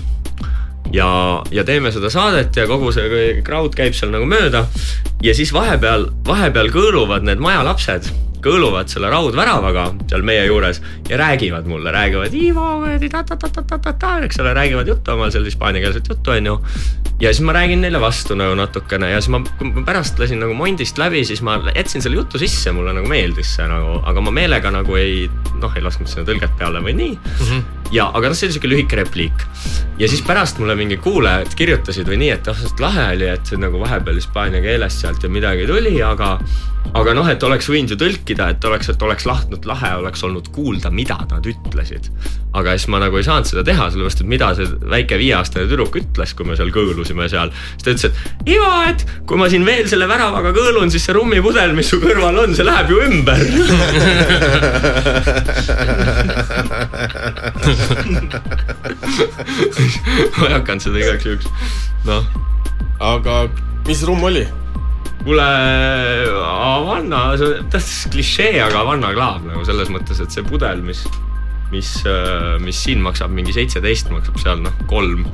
ja, ja teeme seda saadet ja kogu see crowd käib seal nagu mööda. ja siis vahepeal, vahepeal kõõluvad need majalapsed, kõõluvad selle raudväravaga seal meie juures ja räägivad mulle, räägivad Ivo, eks ole, räägivad juttu omal seal hispaaniakeelset juttu, onju ja siis ma räägin neile vastu nagu natukene ja siis ma, kui ma pärast lasin nagu Mondist läbi, siis ma jätsin selle jutu sisse, mulle nagu meeldis see nagu, aga ma meelega nagu ei, noh, ei lasknud sinna tõlget peale või nii mm. -hmm. ja, aga noh, see oli siuke lühike repliik. ja siis pärast mulle mingi kuulajad kirjutasid või nii, et ah, lahe oli, et see nagu vahepeal hispaania keelest sealt ja midagi tuli, aga aga noh, et oleks võinud ju tõlkida, et oleks, et oleks lahtnud lahe, oleks olnud kuulda, mida nad ütlesid. aga siis ma nagu ei saanud seda teha, sellepärast et mida see väike viieaastane tüdruk ütles, kui me seal kõõlusime seal. siis ta ütles, et Ivo, et kui ma siin veel selle väravaga kõõlun, siis see rummipudel, mis su kõrval on, see läheb ju ümber [LAUGHS] ma ei hakanud seda igaks juhuks, noh. aga mis rumm oli? Kuule, Havanna, see on tähtsa klišee, aga Havanna klaav nagu selles mõttes, et see pudel, mis, mis, äh, mis siin maksab mingi seitseteist, maksab seal noh, kolm.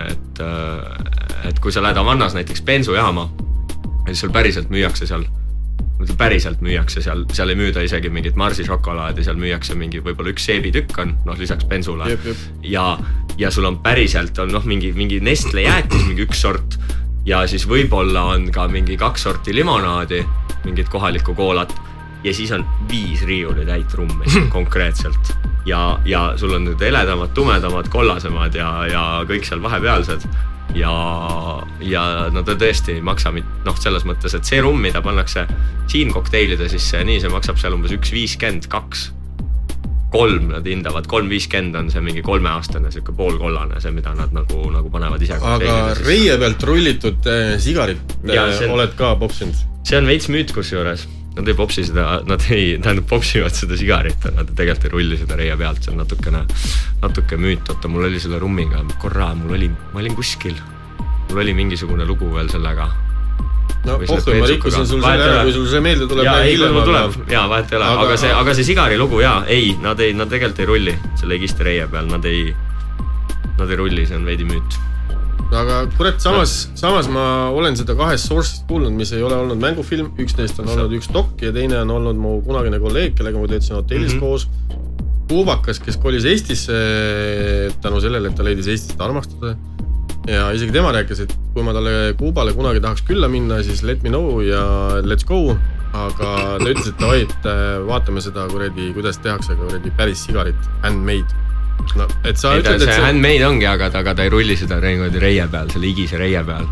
et, äh, et kui sa lähed Havannas näiteks bensujaama, siis sul päriselt müüakse seal päriselt müüakse seal, seal ei müüda isegi mingit Marsi šokolaadi, seal müüakse mingi võib-olla üks seebitükk on, noh lisaks bensule. ja, ja sul on päriselt on noh, mingi, mingi Nestle jäätis, mingi üks sort ja siis võib-olla on ka mingi kaks sorti limonaadi, mingit kohalikku koolat ja siis on viis riiulitäit rummi [LAUGHS] konkreetselt. ja, ja sul on need heledamad, tumedamad, kollasemad ja, ja kõik seal vahepealsed. ja, ja no ta tõesti ei maksa noh, selles mõttes, et see rumm, mida pannakse siin kokteilide sisse ja nii, see maksab seal umbes üks viiskümmend, kaks kolm nad hindavad, kolm viiskümmend on see mingi kolmeaastane sihuke poolkollane, see, mida nad nagu, nagu panevad ise. aga reie pealt rullitud äh, sigarit äh, on, oled ka popsinud? see on veits müüt kusjuures, nad ei popsi seda, nad ei, tähendab popsivad seda sigarit, nad tegelikult ei rulli seda reie pealt, see on natukene, natuke müüt, oota, mul oli selle rummiga korra, mul oli, ma olin kuskil, mul oli mingisugune lugu veel sellega no pohhu, ma rikkusin sul selle ära, kui sul see meelde tuleb. ja ei, kui mul tuleb ja vahet ei ole, aga see, aga see sigari lugu ja ei, nad ei, nad tegelikult ei rulli selle Egiste reie peal, nad ei, nad ei rulli, see on veidi müüt. aga kurat, samas, samas ma olen seda kahest source'ist kuulnud, mis ei ole olnud mängufilm, üks neist on olnud üks dok ja teine on olnud mu kunagine kolleeg, kellega ma töötasin hotellis mm -hmm. koos. Puubakas, kes kolis Eestisse tänu sellele, et ta leidis Eestit armastuse ja isegi tema rääkis, et kui ma talle Kuubale kunagi tahaks külla minna, siis let me know ja let's go. aga ta ütles, et davai, et äh, vaatame seda kuradi, kuidas tehakse kuradi päris sigarit, handmade no et sa ei, ütled, et see handmade ongi, aga ta, aga ta ei rulli seda niimoodi reie peal, selle higise reie peal.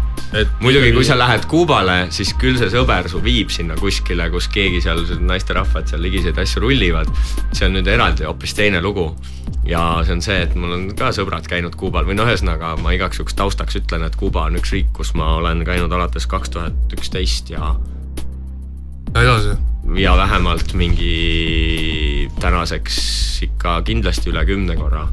muidugi, kui sa lähed Kuubale, siis küll see sõber su viib sinna kuskile, kus keegi seal, naisterahvad seal ligiseid asju rullivad. see on nüüd eraldi hoopis teine lugu. ja see on see, et mul on ka sõbrad käinud Kuubal või noh, ühesõnaga ma igaks juhuks taustaks ütlen, et Kuuba on üks riik, kus ma olen käinud alates kaks tuhat üksteist ja. Edasi. Ja vähemalt mingi tänaseks ikka kindlasti üle kümne korra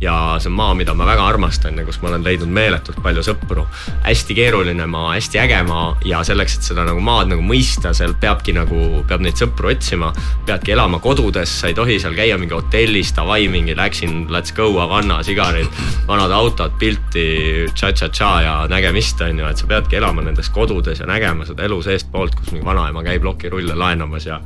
ja see on maa, mida ma väga armastan ja kus ma olen leidnud meeletult palju sõpru. hästi keeruline maa, hästi äge maa ja selleks, et seda nagu maad nagu mõista, seal peabki nagu, peab neid sõpru otsima. peadki elama kodudes, sa ei tohi seal käia mingi hotellis, davai mingi läksin, let's go, Havana, sigarid, vanad autod, pilti, tša-tša-tša ja nägemist on ju, et sa peadki elama nendes kodudes ja nägema seda elu seestpoolt, kus mingi vanaema käib lokirulle laenamas ja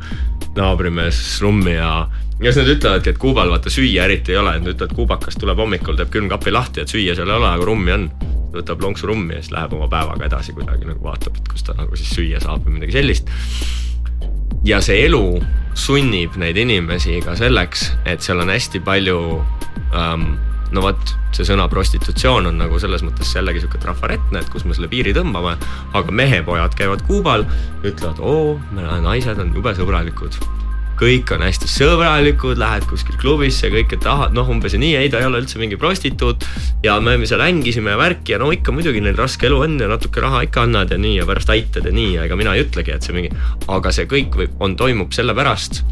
naabrimees rummi ja ja siis nad ütlevadki, et Kuubal vaata süüa eriti ei ole, et nad ütlevad, kuubakas tuleb hommikul, teeb külmkapi lahti, et süüa seal ei ole, aga rummi on. võtab lonksu rummi ja siis läheb oma päevaga edasi kuidagi nagu vaatab, et kus ta nagu siis süüa saab või midagi sellist. ja see elu sunnib neid inimesi ka selleks, et seal on hästi palju ähm, no vot, see sõna prostitutsioon on nagu selles mõttes jällegi sihuke trafaretne, et kus me selle piiri tõmbame. aga mehepojad käivad Kuubal, ütlevad, oo, naised on jube sõbralikud kõik on hästi sõbralikud, lähed kuskil klubisse, kõike tahad, noh umbes nii, ei ta ei ole üldse mingi prostituut. ja me seal hängisime ja värki ja no ikka muidugi neil raske elu on ja natuke raha ikka annad ja nii ja pärast aitad ja nii ja ega mina ei ütlegi, et see mingi. aga see kõik võib, on, toimub sellepärast,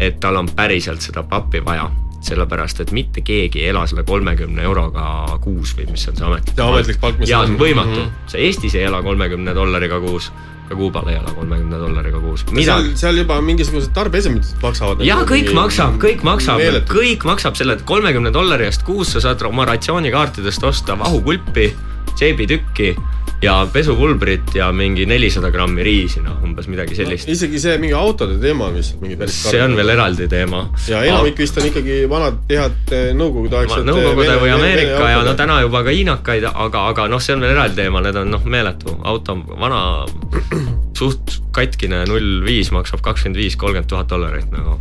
et tal on päriselt seda pappi vaja sellepärast, et mitte keegi ei ela selle kolmekümne euroga kuus või mis on see ametlik palk. ametlik palk, mis. ja see on võimatu mm, -hmm. sa Eestis ei ela kolmekümne dollariga kuus ka Kuubal ei ole kolmekümne dollariga kuus. seal, seal juba mingisugused tarbeesemid maksavad. ja kõik maksab, kõik maksab, kõik maksab selle kolmekümne dollari eest kuus sa saad oma ratsioonikaartidest osta vahukulpi, seebitükki ja pesupulbrit ja mingi nelisada grammi riisi, noh umbes midagi sellist no,. isegi see mingi autode teema on vist mingi päris see on veel eraldi teema. ja enamik vist on ikkagi vanad head eh, nõukogudeaegsed. Nõukogude või Ameerika ja no täna juba ka hiinakaid, aga, aga noh, see on veel eraldi teema, need on noh, meeletu auto, vana suht katkine null viis maksab kakskümmend viis, kolmkümmend tuhat dollarit nagu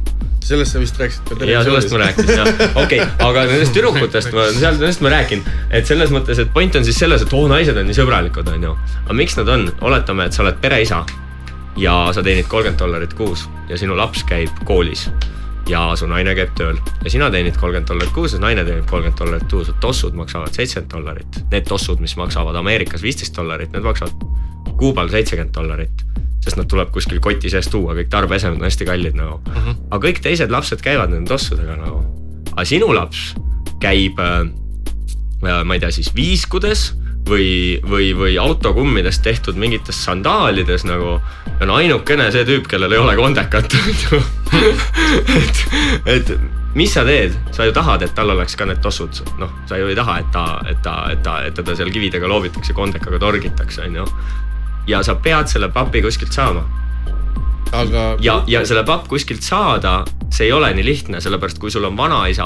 sellest sa vist rääkisid ka televisioonis. ja sellest ma rääkisin jah, [LAUGHS] okei okay,, aga nendest tüdrukutest ma, seal nendest ma räägin. et selles mõttes, et point on siis selles, et oo oh, naised on nii sõbralikud, on ju. aga miks nad on, oletame, et sa oled pereisa ja sa teenid kolmkümmend dollarit kuus ja sinu laps käib koolis ja su naine käib tööl ja sina teenid kolmkümmend dollarit kuus ja naine teenib kolmkümmend dollarit kuus, tossud maksavad seitsekümmend dollarit. Need tossud, mis maksavad Ameerikas viisteist dollarit, need maksavad Kuubal seitsekümmend dollarit sest nad tuleb kuskil koti sees tuua, kõik tarbeesemed on hästi kallid nagu. Mhm. -huh. aga kõik teised lapsed käivad nende tossudega nagu. aga sinu laps käib äh,, äh ma ei tea siis viiskudes või, või, või autokummidest tehtud mingites sandaalides nagu. on ainukene see tüüp, kellel ei ole kondekat [LAUGHS] et, et mis sa teed, sa ju tahad, et tal oleks ka need tossud, noh, sa ju ei taha, et ta, et ta, et ta, et teda seal kividega loobitakse, kondekaga torgitakse, on ju ja sa pead selle papi kuskilt saama. aga. ja, ja selle papp kuskilt saada, see ei ole nii lihtne, sellepärast kui sul on vanaisa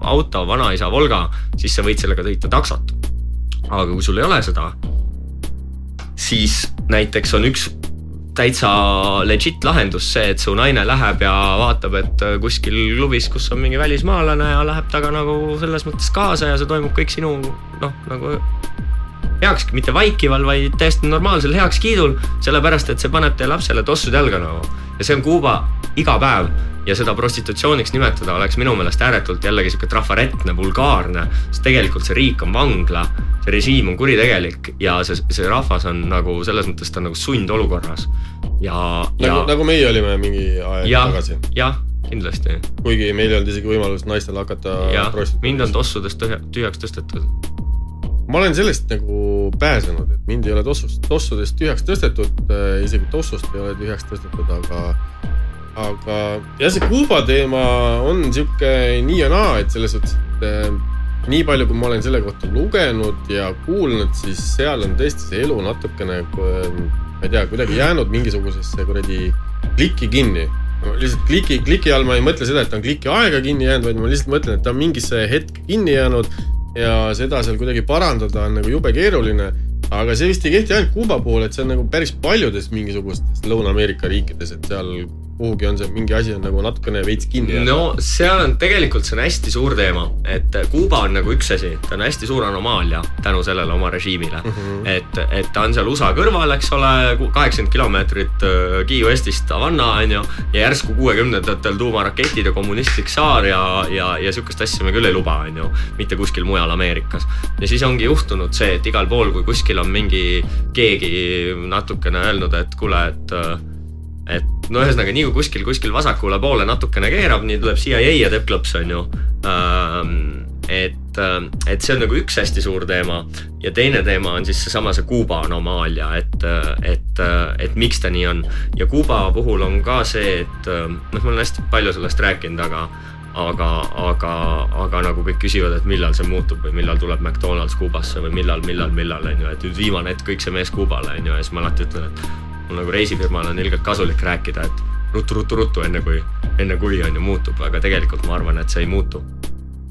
auto, vanaisa Volga, siis sa võid sellega sõita taksot. aga kui sul ei ole seda, siis näiteks on üks täitsa legit lahendus see, et su naine läheb ja vaatab, et kuskil klubis, kus on mingi välismaalane ja läheb temaga nagu selles mõttes kaasa ja see toimub kõik sinu noh, nagu heaks, mitte vaikival, vaid täiesti normaalsel heakskiidul, sellepärast et see paneb teie lapsele tossud jalga nagu. ja see on Kuuba iga päev ja seda prostitutsiooniks nimetada oleks minu meelest ääretult jällegi sihuke trafaretne, vulgaarne, sest tegelikult see riik on vangla, see režiim on kuritegelik ja see, see rahvas on nagu selles mõttes ta on nagu sundolukorras ja nagu, ja nagu meie olime mingi aeg ja, tagasi. jah, kindlasti. kuigi meil ei olnud isegi võimalust naistel hakata. jah, mind on tossudest tühjaks tõstetud ma olen sellest nagu pääsenud, et mind ei ole tossust, tossudest tühjaks tõstetud äh,, isegi tossust ei ole tühjaks tõstetud, aga, aga jah, see Kuuba teema on sihuke nii ja naa, et selles suhtes, et äh, nii palju, kui ma olen selle kohta lugenud ja kuulnud, siis seal on tõesti see elu natukene, ma ei tea, kuidagi jäänud mingisugusesse kuradi kliki kinni. Lihtsalt kliki, kliki all ma ei mõtle seda, et ta on kliki aega kinni jäänud, vaid ma lihtsalt mõtlen, et ta on mingisse hetke kinni jäänud ja seda seal kuidagi parandada on nagu jube keeruline. aga see vist ei kehti ainult Kuuba puhul, et see on nagu päris paljudes mingisugustes Lõuna-Ameerika riikides, et seal kuhugi on see mingi asi on nagu natukene veits kinni jäänud. no seal on tegelikult, see on hästi suur teema, et Kuuba on nagu üks asi, ta on hästi suur anomaalia tänu sellele oma režiimile mm. -hmm. et, et ta on seal USA kõrval, eks ole, kaheksakümmend kilomeetrit äh, Key Westist Havana on ju. ja järsku kuuekümnendatel tuumaraketid ja kommunistlik saar ja, ja, ja sihukest asja me küll ei luba, on ju. mitte kuskil mujal Ameerikas. ja siis ongi juhtunud see, et igal pool, kui kuskil on mingi keegi natukene öelnud, et kuule, et äh, et no ühesõnaga, nii kui kuskil, kuskil vasakule poole natukene keerab, nii tuleb CIA ja teeb klõps, on ju. Ähm, et, äh, et see on nagu üks hästi suur teema ja teine teema on siis seesama see Kuuba anomaalia, et, äh, et, äh, et miks ta nii on. ja Kuuba puhul on ka see, et noh, ma olen hästi palju sellest rääkinud, aga aga, aga, aga nagu kõik küsivad, et millal see muutub või millal tuleb McDonalds Kuubasse või millal, millal, millal on ju, et nüüd viimane hetk kõik see mees Kuubale on ju ja siis ma alati ütlen, et mul nagu reisifirmal on ilgelt kasulik rääkida, et ruttu, ruttu, ruttu, enne kui, enne kui on ju muutub, aga tegelikult ma arvan, et see ei muutu.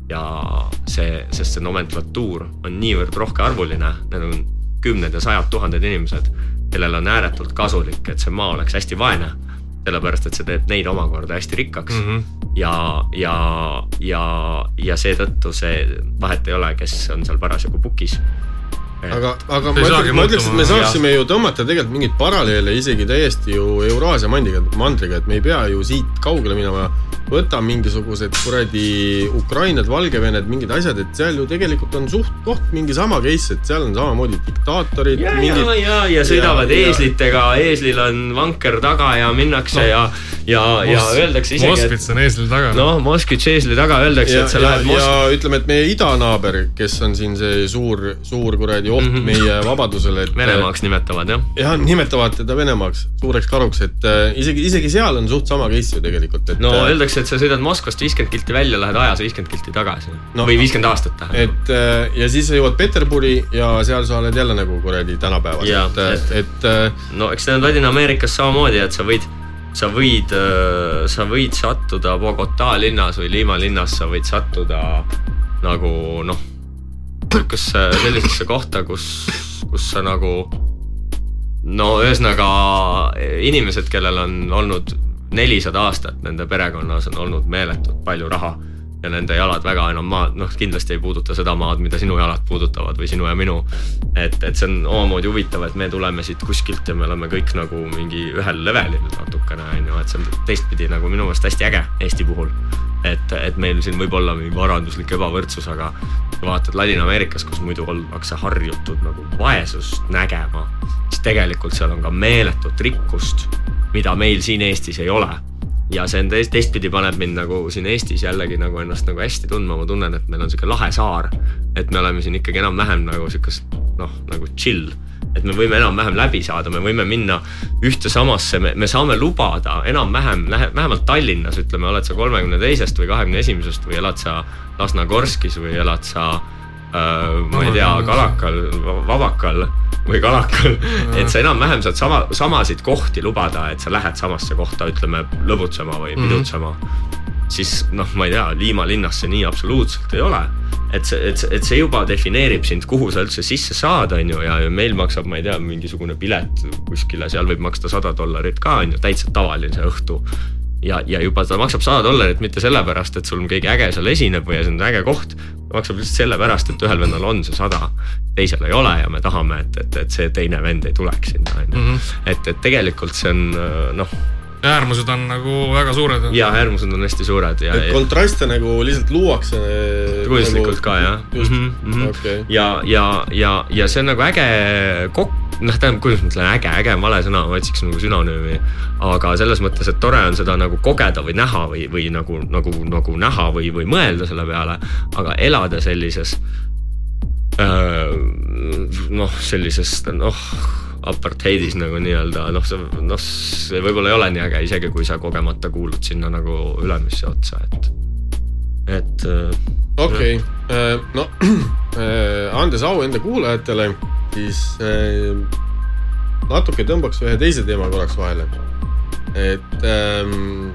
ja see, sest see nomenklatuur on niivõrd rohkearvuline, need on kümned ja sajad tuhanded inimesed, kellel on ääretult kasulik, et see maa oleks hästi vaene sellepärast et see teeb neid omakorda hästi rikkaks mm. -hmm. ja, ja, ja, ja seetõttu see vahet ei ole, kes on seal parasjagu pukis. Aga, aga ma ütleks, ma ütleks, et me saaksime ju tõmmata tegelikult mingeid paralleele isegi täiesti ju Euraasia mandiga, mandriga, et me ei pea ju siit kaugele minema. võta mingisugused kuradi Ukrainad, Valgevened, mingid asjad, et seal ju tegelikult on suht-koht mingi sama case, et seal on samamoodi diktaatorid. ja, mingid... ja, ja, ja sõidavad Ja- eeslitega, eeslil on vanker taga ja minnakse no. ja, ja, ja öeldakse isegi, et Moskvits on eesli taga. noh, Moskvitš eesli taga öeldakse, et sa lähed ja Moskva. ütleme, et meie idanaaber, kes on siin see suur, suur kuradi oht mm. -hmm. meie vabadusele, Venemaaks nimetavad jah. jah, nimetavad teda Venemaaks suureks karuks, et äh, isegi, isegi seal on suht sama case ju tegelikult, et no äh, öeldakse, et sa sõidad Moskvast viiskümmend kilti välja, lähed ajas viiskümmend kilti tagasi No. või viiskümmend aastat tähendab. et äh, ja siis sa jõuad Peterburi ja seal sa oled jälle nagu kuradi tänapäevas, Jaa, et, et, et- äh, no eks need on Ladina-Ameerikas samamoodi, et sa võid, sa võid, sa võid sattuda Bogota linnas või Lima linnas, sa võid sattuda nagu noh, sihukesse sellisesse kohta, kus, kus sa nagu no ühesõnaga inimesed, kellel on olnud nelisada aastat, nende perekonnas on olnud meeletult palju raha ja nende jalad väga enam maad, noh kindlasti ei puuduta seda maad, mida sinu jalad puudutavad või sinu ja minu. et, et see on omamoodi huvitav, et me tuleme siit kuskilt ja me oleme kõik nagu mingi ühel levelil natukene on ju, et see on teistpidi nagu minu meelest hästi äge Eesti puhul. et, et meil siin võib olla mingi varanduslik ebavõrdsus, aga vaatad Ladina-Ameerikas, kus muidu ollakse harjutud nagu vaesust nägema, siis tegelikult seal on ka meeletut rikkust, mida meil siin Eestis ei ole ja see on teist, teistpidi paneb mind nagu siin Eestis jällegi nagu ennast nagu hästi tundma, ma tunnen, et meil on sihuke lahe saar. et me oleme siin ikkagi enam-vähem nagu sihukest noh, nagu chill, et me võime enam-vähem läbi saada, me võime minna ühte samasse, me, me saame lubada enam-vähem, vähemalt Tallinnas ütleme, oled sa kolmekümne teisest või kahekümne esimesest või elad sa Lasnakorskis või elad sa ma ei tea, Kalakal, Vabakal või Kalakal, et sa enam-vähem saad sama, samasid kohti lubada, et sa lähed samasse kohta, ütleme lõbutsema või pidutsema mm. -hmm. siis noh, ma ei tea, Liima linnas see nii absoluutselt ei ole. et see, et et see juba defineerib sind, kuhu sa üldse sisse saad, on ju, ja meil maksab, ma ei tea, mingisugune pilet kuskile, seal võib maksta sada dollarit ka on ju, täitsa tavaline õhtu ja, ja juba ta maksab sada dollarit mitte sellepärast, et sul keegi äge seal esineb või see on äge koht. maksab lihtsalt sellepärast, et ühel vennal on see sada, teisel ei ole ja me tahame, et, et, et see teine vend ei tuleks sinna on ju. et, et tegelikult see on noh, äärmused on nagu väga suured. ja äärmused on hästi suured ja, et ja kontraste nagu lihtsalt luuakse. kunstlikult ka jah mm, -hmm. okei. ja, ja, ja, ja see on nagu äge kokk, noh, tähendab, kuidas ma ütlen, äge, äge on vale sõna, ma otsiks nagu sünonüümi. aga selles mõttes, et tore on seda nagu kogeda või näha või, või nagu, nagu, nagu näha või, või mõelda selle peale, aga elada sellises noh, sellises noh, apartheidis nagu nii-öelda noh, see noh, see võib-olla ei ole nii äge, isegi kui sa kogemata kuulud sinna nagu ülemisse otsa, et, et äh, okei, no [CLEARS THROAT] andes au enda kuulajatele, siis äh, natuke tõmbaks ühe teise teema korraks vahele. et ähm,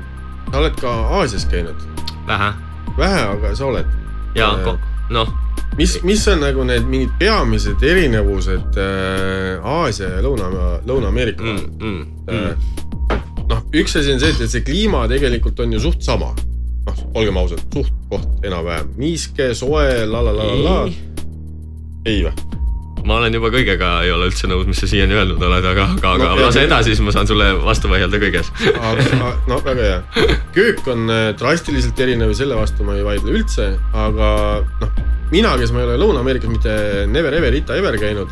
sa oled ka Aasias käinud, vähe vähe, aga sa oled. ja Äh, noh, mis, mis on nagu need mingid peamised erinevused äh, Aasia ja Lõuna, Lõuna-Ameerika vahel mm, mm, Äh, mm. noh, üks asi on see, et, et see kliima tegelikult on ju suht sama. noh, olgem ausad, suht koht enam-vähem, niiske, soe, la la la la la. ei või? Ma olen juba kõigega ei ole üldse nõus, mis sa siiani öelnud oled, aga, aga, aga No, lase edasi, siis ma saan sulle vastu vaielda kõiges. no väga hea. köök on äh, drastiliselt erinev ja selle vastu ma ei vaidle üldse, aga noh, mina, kes ma ei ole Lõuna-Ameerikas mitte never ever ita ever käinud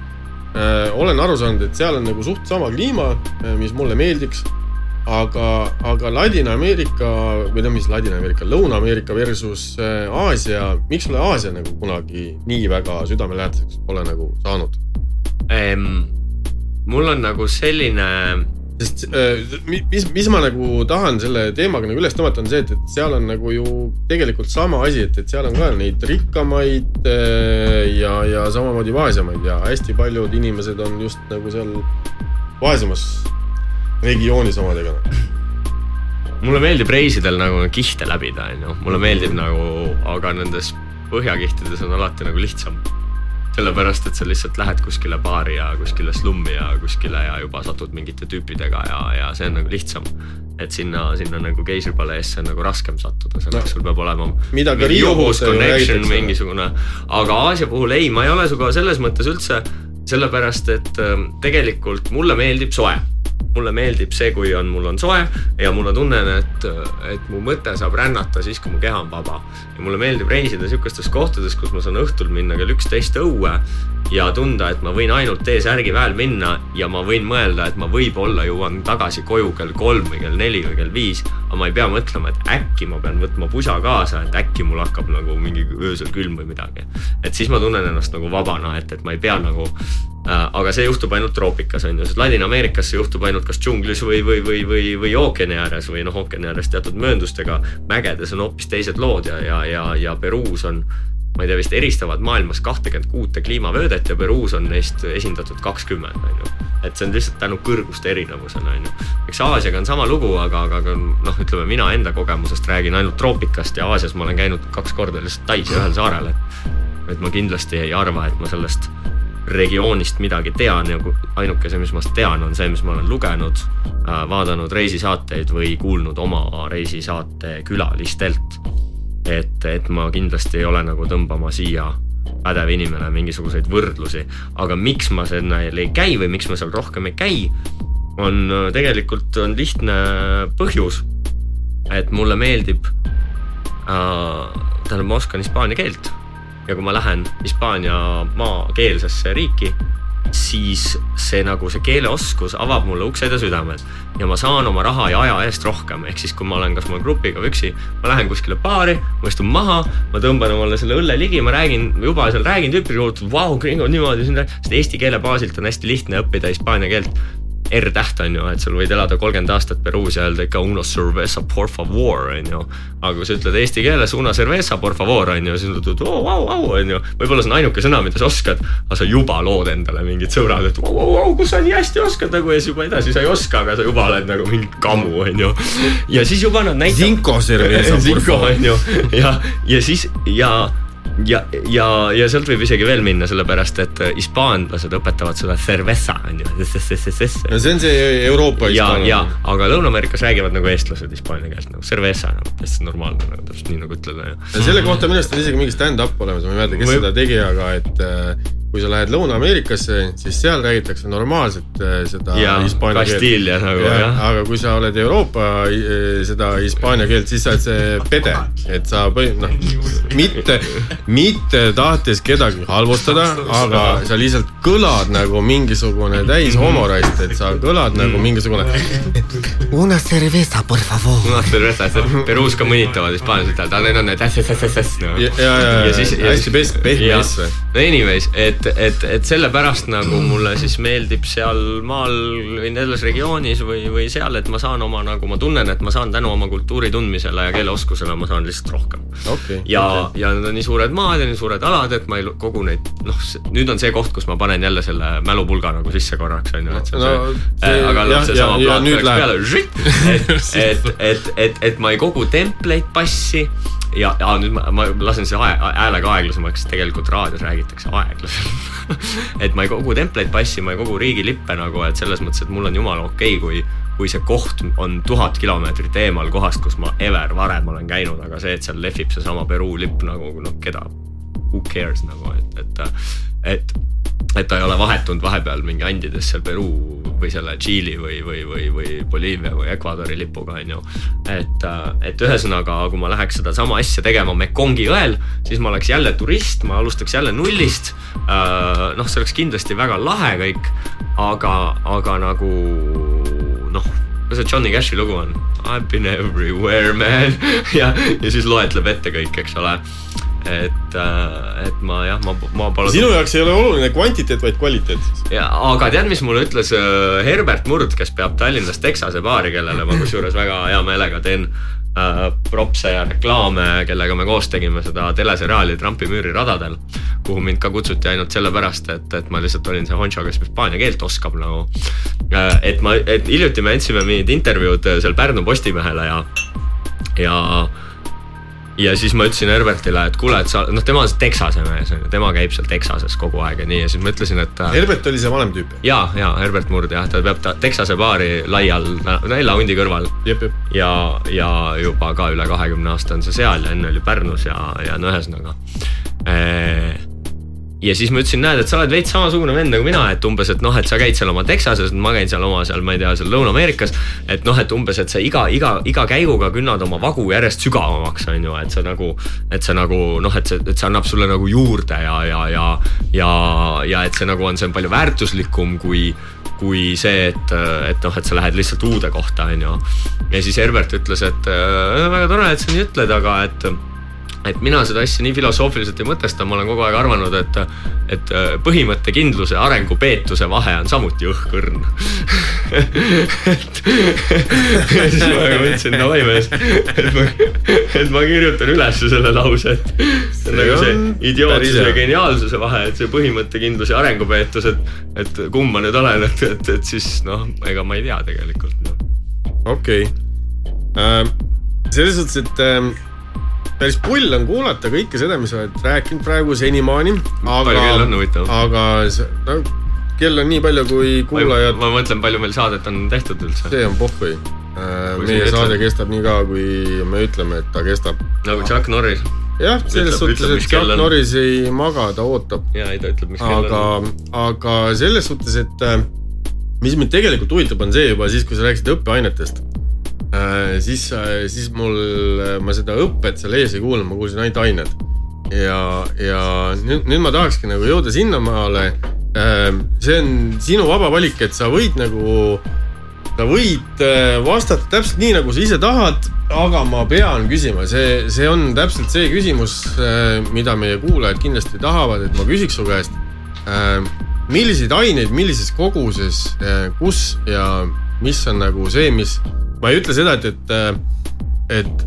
äh,, olen aru saanud, et seal on nagu suht sama kliima, mis mulle meeldiks. aga, aga Ladina-Ameerika või no mis Ladina-Ameerika, Lõuna-Ameerika versus äh, Aasia, miks sulle Aasia nagu kunagi nii väga südamelähedaseks pole nagu saanud? mul on nagu selline sest äh, mi- mis, mis ma nagu tahan selle teemaga nagu üles tõmmata, on see, et, et seal on nagu ju tegelikult sama asi, et, et seal on ka neid rikkamaid äh, ja, ja samamoodi vaesemaid ja hästi paljud inimesed on just nagu seal vaesemas regioonis omadega. mulle meeldib reisidel nagu kihte läbida, onju, mulle meeldib nagu, aga nendes põhjakihtides on alati nagu lihtsam sellepärast et sa lihtsalt lähed kuskile baari ja kuskile slummi ja kuskile ja juba satud mingite tüüpidega ja, ja see on nagu lihtsam. et sinna, sinna nagu keisripaleesse on nagu raskem sattuda, selleks no, sul peab olema. midagi Riiuhust räägitakse. mingisugune, aga Aasia puhul ei, ma ei ole sinuga selles mõttes üldse, sellepärast et ähm, tegelikult mulle meeldib soe mulle meeldib see, kui on, mul on soe ja mul on tunne, et, et mu mõte saab rännata siis, kui mu keha on vaba. ja mulle meeldib reisida sihukestes kohtades, kus ma saan õhtul minna kell üksteist õue ja tunda, et ma võin ainult T-särgi väel minna ja ma võin mõelda, et ma võib-olla jõuan tagasi koju kell kolm või kell neli või kell viis. aga ma ei pea mõtlema, et äkki ma pean võtma pusa kaasa, et äkki mul hakkab nagu mingi öösel külm või midagi. et siis ma tunnen ennast nagu vabana, et, et ma ei pea nagu äh,. aga see juhtub ainult troopikas on ju, sest Ladina-Ameerikas see juhtub ainult kas džunglis või, või, või, või, või ookeani ääres või noh, ookeani ääres teatud mööndustega. mägedes on hoopis teised lood ja, ja, ja, ja Peruus on ma ei tea, vist eristavad maailmas kahtekümmet kuute kliimavöödet ja Peruus on neist esindatud kakskümmend, on ju. et see on lihtsalt tänu kõrguste erinevusele, on ju. eks Aasiaga on sama lugu, aga, aga, aga noh, ütleme mina enda kogemusest räägin ainult troopikast ja Aasias ma olen käinud kaks korda lihtsalt Tais ja ühel saarel, et. et ma kindlasti ei arva, et ma sellest regioonist midagi tean ja ainukese, mis ma tean, on see, mis ma olen lugenud, äh, vaadanud reisisaateid või kuulnud oma reisisaate külalistelt. Et, et ma kindlasti ei ole nagu tõmbama siia pädev inimene mingisuguseid võrdlusi, aga miks ma sinna ei käi või miks ma seal rohkem ei käi, on äh, tegelikult on lihtne põhjus. et mulle meeldib äh,, tähendab, ma oskan hispaania keelt ja kui ma lähen Hispaania maakeelsesse riiki, siis see nagu see keeleoskus avab mulle uksed ja südamed. Ja ma saan oma raha ja aja eest rohkem, ehk siis kui ma olen kas ma olen grupiga või üksi, ma lähen kuskile baari, ma istun maha, ma tõmban omale selle õlle ligi, ma räägin juba seal räägin tüüpidega, vau, gringo niimoodi, sest eesti keele baasilt on hästi lihtne õppida hispaania keelt R-täht on ju, et sul võid elada kolmkümmend aastat Peruus ja öelda ikka uno cerveza por favor on ju. aga kui sa ütled eesti keeles una cerveza por favor on ju, siis nad ütlevad oo, au, au on ju. võib-olla see on ainuke sõna, mida sa oskad, aga sa juba lood endale mingid sõbrad, et au, au, au, kus sa nii hästi oskad nagu ja siis juba edasi sa ei oska, aga sa juba oled nagu mingi kamu on ju. ja siis juba nad näitavad. Zinco cerveza [LAUGHS] por favor on ju ja, ja siis ja ja, ja, ja sealt võib isegi veel minna, sellepärast et äh, hispaanlased õpetavad seda cerveza on ju. no see on see Euroopa ja, ja, aga Lõuna-Ameerikas räägivad nagu eestlased hispaania keelt nagu cerveza nagu täiesti normaalne nagu täpselt nii nagu ütled. ja selle kohta minu arust on isegi mingi stand-up olemas, ma ei mäleta, kes Või... seda tegi, aga et äh, kui sa lähed Lõuna-Ameerikasse, siis seal räägitakse normaalselt äh, seda hispaania keelt. Nagu, ja, aga kui sa oled Euroopa äh, seda hispaania keelt, siis sa oled see pede, et sa noh, mitte, mitte tahtes kedagi halvustada, aga sa lihtsalt kõlad nagu mingisugune täis homoraisk, et sa kõlad nagu mingisugune. Una cerveza por favor. Una cerveza, Peruus ka mõnitavad hispaanlased, need on need äss-äss-äss-äss. ja, ja, ja, ja hästi pehme äss või? no anyways, et et, et, et sellepärast nagu mulle siis meeldib seal maal või selles regioonis või, või seal, et ma saan oma nagu, ma tunnen, et ma saan tänu oma kultuuri tundmisele ja keeleoskusele, ma saan lihtsalt rohkem okay,. ja okay., ja need on nii suured maad ja nii suured alad, et ma ei kogu neid, noh, nüüd on see koht, kus ma panen jälle selle mälupulga nagu sisse korraks, on ju, et see on no, see, äh, aga noh, seesama plaan tuleks peale, [LAUGHS] et, et, et, et, et ma ei kogu templateid passi ja, ja nüüd ma, ma lasen selle häälega aeglasemaks, tegelikult raadios räägitakse aeglaselt [LAUGHS] et ma ei kogu templateid passi, ma ei kogu riigilippe nagu, et selles mõttes, et mul on jumala okei okay,, kui kui see koht on tuhat kilomeetrit eemal kohast, kus ma ever varem olen käinud, aga see, et seal lehvib seesama Peruu lipp nagu noh, keda, who cares nagu, et, et, et et ta ei ole vahetunud vahepeal mingi andides seal Peruu või selle Tšiili või, või, või, või Boliivia või Ecuadori lipuga, on ju. et, äh, et ühesõnaga, kui ma läheks sedasama asja tegema Mekongi õel, siis ma oleks jälle turist, ma alustaks jälle nullist. Äh, noh, see oleks kindlasti väga lahe kõik, aga, aga nagu noh kuidas see Johnny Cashi lugu on? I have been everywhere man [LAUGHS] ja, ja siis loetleb ette kõik, eks ole et, äh, et ma jah, ma, ma pole. sinu jaoks ei ole oluline kvantiteet, vaid kvaliteet. ja, aga tead, mis mulle ütles äh, Herbert Murd, kes peab Tallinnas Texase baari, kellele ma kusjuures väga hea meelega teen äh, propse ja reklaame, kellega me koos tegime seda teleseriaali Trumpi müüri radadel. kuhu mind ka kutsuti ainult sellepärast, et, et ma lihtsalt olin see honšo, kes hispaania keelt oskab nagu äh,. et ma, et hiljuti me andsime mingid intervjuud seal Pärnu Postimehele ja, ja ja siis ma ütlesin Herbertile, et kuule, et sa, noh, tema on Texase mees on ju, tema käib seal Texases kogu aeg ja nii ja siis ma ütlesin, et. Herbert oli see vanem tüüp? ja, ja Herbert Murd jah, ta peab ta Texase baari laial neljahundi kõrval. ja, ja juba ka üle kahekümne aasta on see seal ja enne oli Pärnus ja, ja no ühesõnaga ja siis ma ütlesin, näed, et sa oled veits samasugune vend nagu mina, et umbes, et noh, et sa käid seal oma Texases, ma käin seal oma seal, ma ei tea, seal Lõuna-Ameerikas. et noh, et umbes, et sa iga, iga, iga käiguga künnad oma vagu järjest sügavamaks, on ju, et sa nagu. et see nagu noh, et see, et see annab sulle nagu juurde ja, ja, ja, ja, ja et see nagu on, see on palju väärtuslikum kui kui see, et, et noh, et sa lähed lihtsalt uude kohta, on ju. ja siis Herbert ütles, et äh, väga tore, et sa nii ütled, aga et et mina seda asja nii filosoofiliselt ei mõtesta, ma olen kogu aeg arvanud, et, et äh, põhimõttekindluse ja arengupeetuse vahe on samuti õhkõrn. [LAUGHS] Et siis ma mõtlesin, davai mees, et ma, et ma kirjutan üles selle lause, et see on nagu see idiootsuse ja geniaalsuse vahe, et see põhimõttekindlus ja arengupeetus, et, et kumb ma nüüd olen, et, et, et siis noh, ega ma ei tea tegelikult no.. okei. Okay. äh,, selles suhtes, et äh, päris pull on kuulata kõike seda, mis sa oled rääkinud praegu senimaani. palju kell on huvitav? aga no, kell on nii palju, kui kuulajad. ma mõtlen, palju meil saadet on tehtud üldse. see on pohhui äh,. meie saade kestab nii kaua, kui me ütleme, et ta kestab. nagu Chuck Norris. jah, selles suhtes, et Chuck. Norris ei maga, ta ootab. ja, ei ta ütleb, mis kell aga, on. aga selles suhtes, et äh, mis mind tegelikult huvitab, on see juba siis, kui sa rääkisid õppeainetest siis, äh, siis mul, äh, ma seda õpet seal ees ei kuulnud, ma kuulsin ainult ained. ja, ja nüüd, nüüd ma tahakski nagu jõuda sinnamaale. see on sinu vaba valik, et sa võid nagu, sa võid vastata täpselt nii, nagu sa ise tahad, aga ma pean küsima, see, see on täpselt see küsimus, mida meie kuulajad kindlasti tahavad, et ma küsiks su käest. milliseid aineid, millises koguses, kus ja mis on nagu see, mis ma ei ütle seda, et, et, äh, et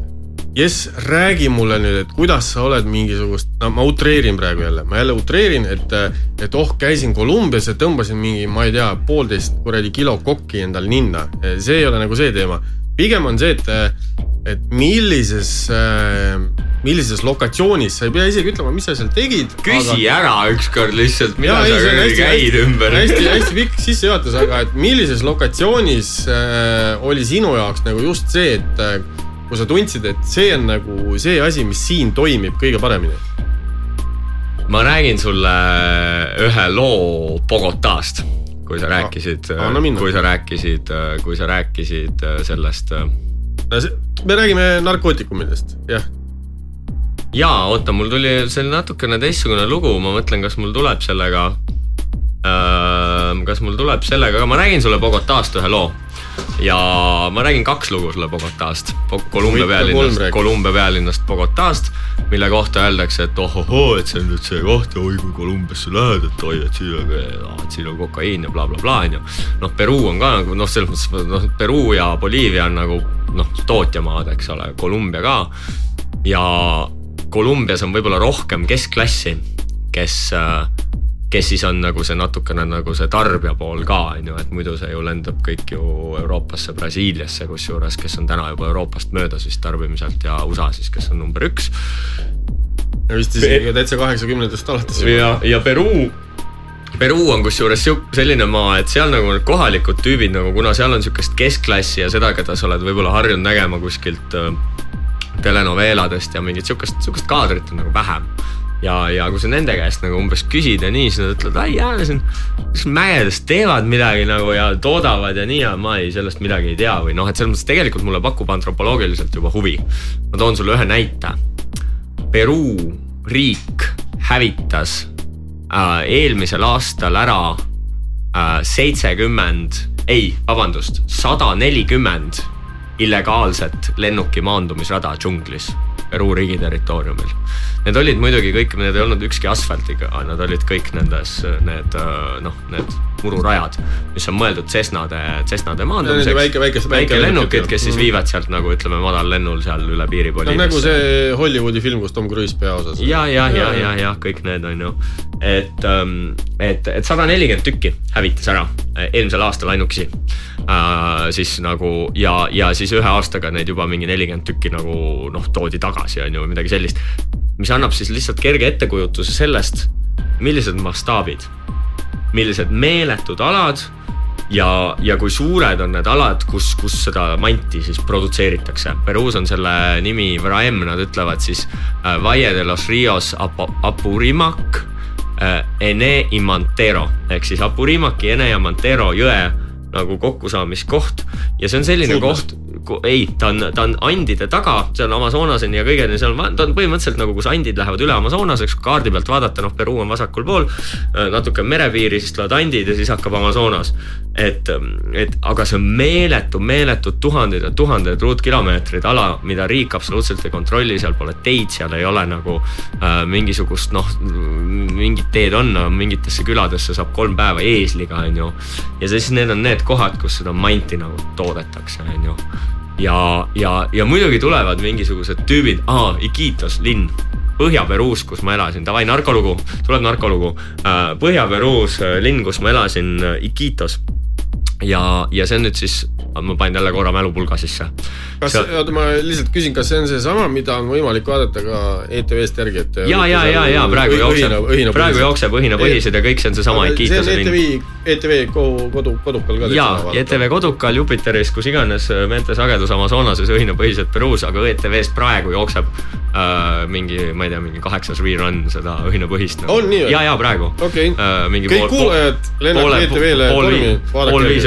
jess, räägi mulle nüüd, et kuidas sa oled mingisugust, no ma utreerin praegu jälle, ma jälle utreerin, et, et oh, käisin Kolumbias ja tõmbasin mingi, ma ei tea, poolteist kuradi kilo kokki endal ninna. see ei ole nagu see teema. pigem on see, et, et millises äh, millises lokatsioonis, sa ei pea isegi ütlema, mis sa seal tegid. küsi aga... ära ükskord lihtsalt, mida ja, sa ei, käid ümber. hästi, hästi pikk sissejuhatus, aga et millises lokatsioonis äh, oli sinu jaoks nagu just see, et äh, kui sa tundsid, et see on nagu see asi, mis siin toimib kõige paremini? ma räägin sulle ühe loo Bogotast, kui sa rääkisid, kui sa rääkisid, kui sa rääkisid sellest. Äh, me räägime narkootikumidest, jah jaa, oota, mul tuli selline natukene teistsugune lugu, ma mõtlen, kas mul tuleb sellega äh,. kas mul tuleb sellega, aga ma räägin sulle Bogotast ühe loo. ja ma räägin kaks lugu sulle Bogotast, Kolumbia pealinnast, Kolumbia pealinnast Bogotast, mille kohta öeldakse, et ohohoo, et see on nüüd see koht ja oi kui Kolumbiasse lähed, et oi, et siin on, siin on kokaiin ja blablabla bla, on ju. noh, Peruu on ka nagu noh, selles mõttes noh, Peruu ja Boliivia on nagu noh, tootjamaad, eks ole, Kolumbia ka ja Kolumbias on võib-olla rohkem keskklassi, kes, kes siis on nagu see natukene nagu see tarbija pool ka, on ju, et muidu see ju lendab kõik ju Euroopasse, Brasiiliasse kusjuures, kes on täna juba Euroopast möödas vist tarbimiselt ja USA siis, kes on number üks. ja vist isegi täitsa kaheksakümnendatest alates. ja, ja Peruu Peruu on kusjuures selline maa, et seal nagu need kohalikud tüübid nagu, kuna seal on sihukest keskklassi ja seda, keda sa oled võib-olla harjunud nägema kuskilt äh, telenoveeladest ja mingit sihukest, sihukest kaadrit on nagu vähem. ja, ja kui sa nende käest nagu umbes küsid ja nii, siis nad ütlevad, ai jaa, siin, kas mägedes teevad midagi nagu ja toodavad ja nii ja ma ei, sellest midagi ei tea või noh, et selles mõttes tegelikult mulle pakub antropoloogiliselt juba huvi. ma toon sulle ühe näite. Peruu riik hävitas äh, eelmisel aastal ära äh, seitsekümmend äh,, ei, vabandust, sada nelikümmend illegaalset lennuki maandumisrada džunglis Peruu riigi territooriumil. Need olid muidugi kõik, need ei olnud ükski asfaltiga, nad olid kõik nendes, need noh, need mururajad, mis on mõeldud Cessnade, Cessnade maandumiseks. väike, väike, väikelennukid, kes siis viivad sealt nagu ütleme madallennul seal üle piiripoliini. no nagu see Hollywoodi film, kus Tom Cruise peaosas. ja, ja, ja, ja, ja kõik need on ju, et, et, et sada nelikümmend tükki hävitas ära eelmisel aastal ainukesi äh,. siis nagu ja, ja siis ühe aastaga neid juba mingi nelikümmend tükki nagu noh, toodi tagasi on ju või midagi sellist. mis annab siis lihtsalt kerge ettekujutuse sellest, millised mastaabid, millised meeletud alad ja, ja kui suured on need alad, kus, kus seda manti siis produtseeritakse. Peruus on selle nimi Vraem, nad ütlevad siis äh, Valle de los Rios Apurimac äh, Ene Imantero ehk siis Apurimaki, Ene ja Mantero jõe nagu kokkusaamiskoht ja see on selline Suudlas. koht ei, ta on, ta on andide taga, seal Amazonaseni ja kõigeni seal, ta on põhimõtteliselt nagu, kus andid lähevad üle Amazonaseks, kaardi pealt vaadata, noh, Peruu on vasakul pool, äh, natuke merepiiri, siis tulevad andid ja siis hakkab Amazonas. et, et aga see on meeletu, meeletud tuhanded ja tuhanded ruutkilomeetrid ala, mida riik absoluutselt ei kontrolli, seal pole teid, seal ei ole nagu äh, mingisugust noh, mingid teed on, mingitesse küladesse saab kolm päeva eesliga, on ju. ja siis need on need kohad, kus seda manti nagu toodetakse, on ju ja, ja, ja muidugi tulevad mingisugused tüübid, aa, Iquitos linn. Põhja-Peruus, kus ma elasin, davai narkolugu, tuleb narkolugu. Äh, Põhja-Peruus äh, linn, kus ma elasin, äh, Iquitos. Ja, ja see on nüüd siis ma panin jälle korra mälupulga sisse. kas, oota ma lihtsalt küsin, kas see on seesama, mida on võimalik vaadata ka ETV-st järgi, et. ja, ja, ja, ja praegu jookseb, praegu jookseb õhinapõhised ja kõik see on seesama Iquitos. see on ETV, ETV kodu, kodukal ka. ja, ETV kodukal Jupiteris, kus iganes meetesagedus Amazonases, õhinapõhised Peruus, aga ETV-st praegu jookseb äh, mingi, ma ei tea, mingi kaheksas rerun seda õhinapõhist nagu.. on nii või? ja, ja praegu. okei okay. äh,, kõik kuulajad, lennake ETV-le tormi.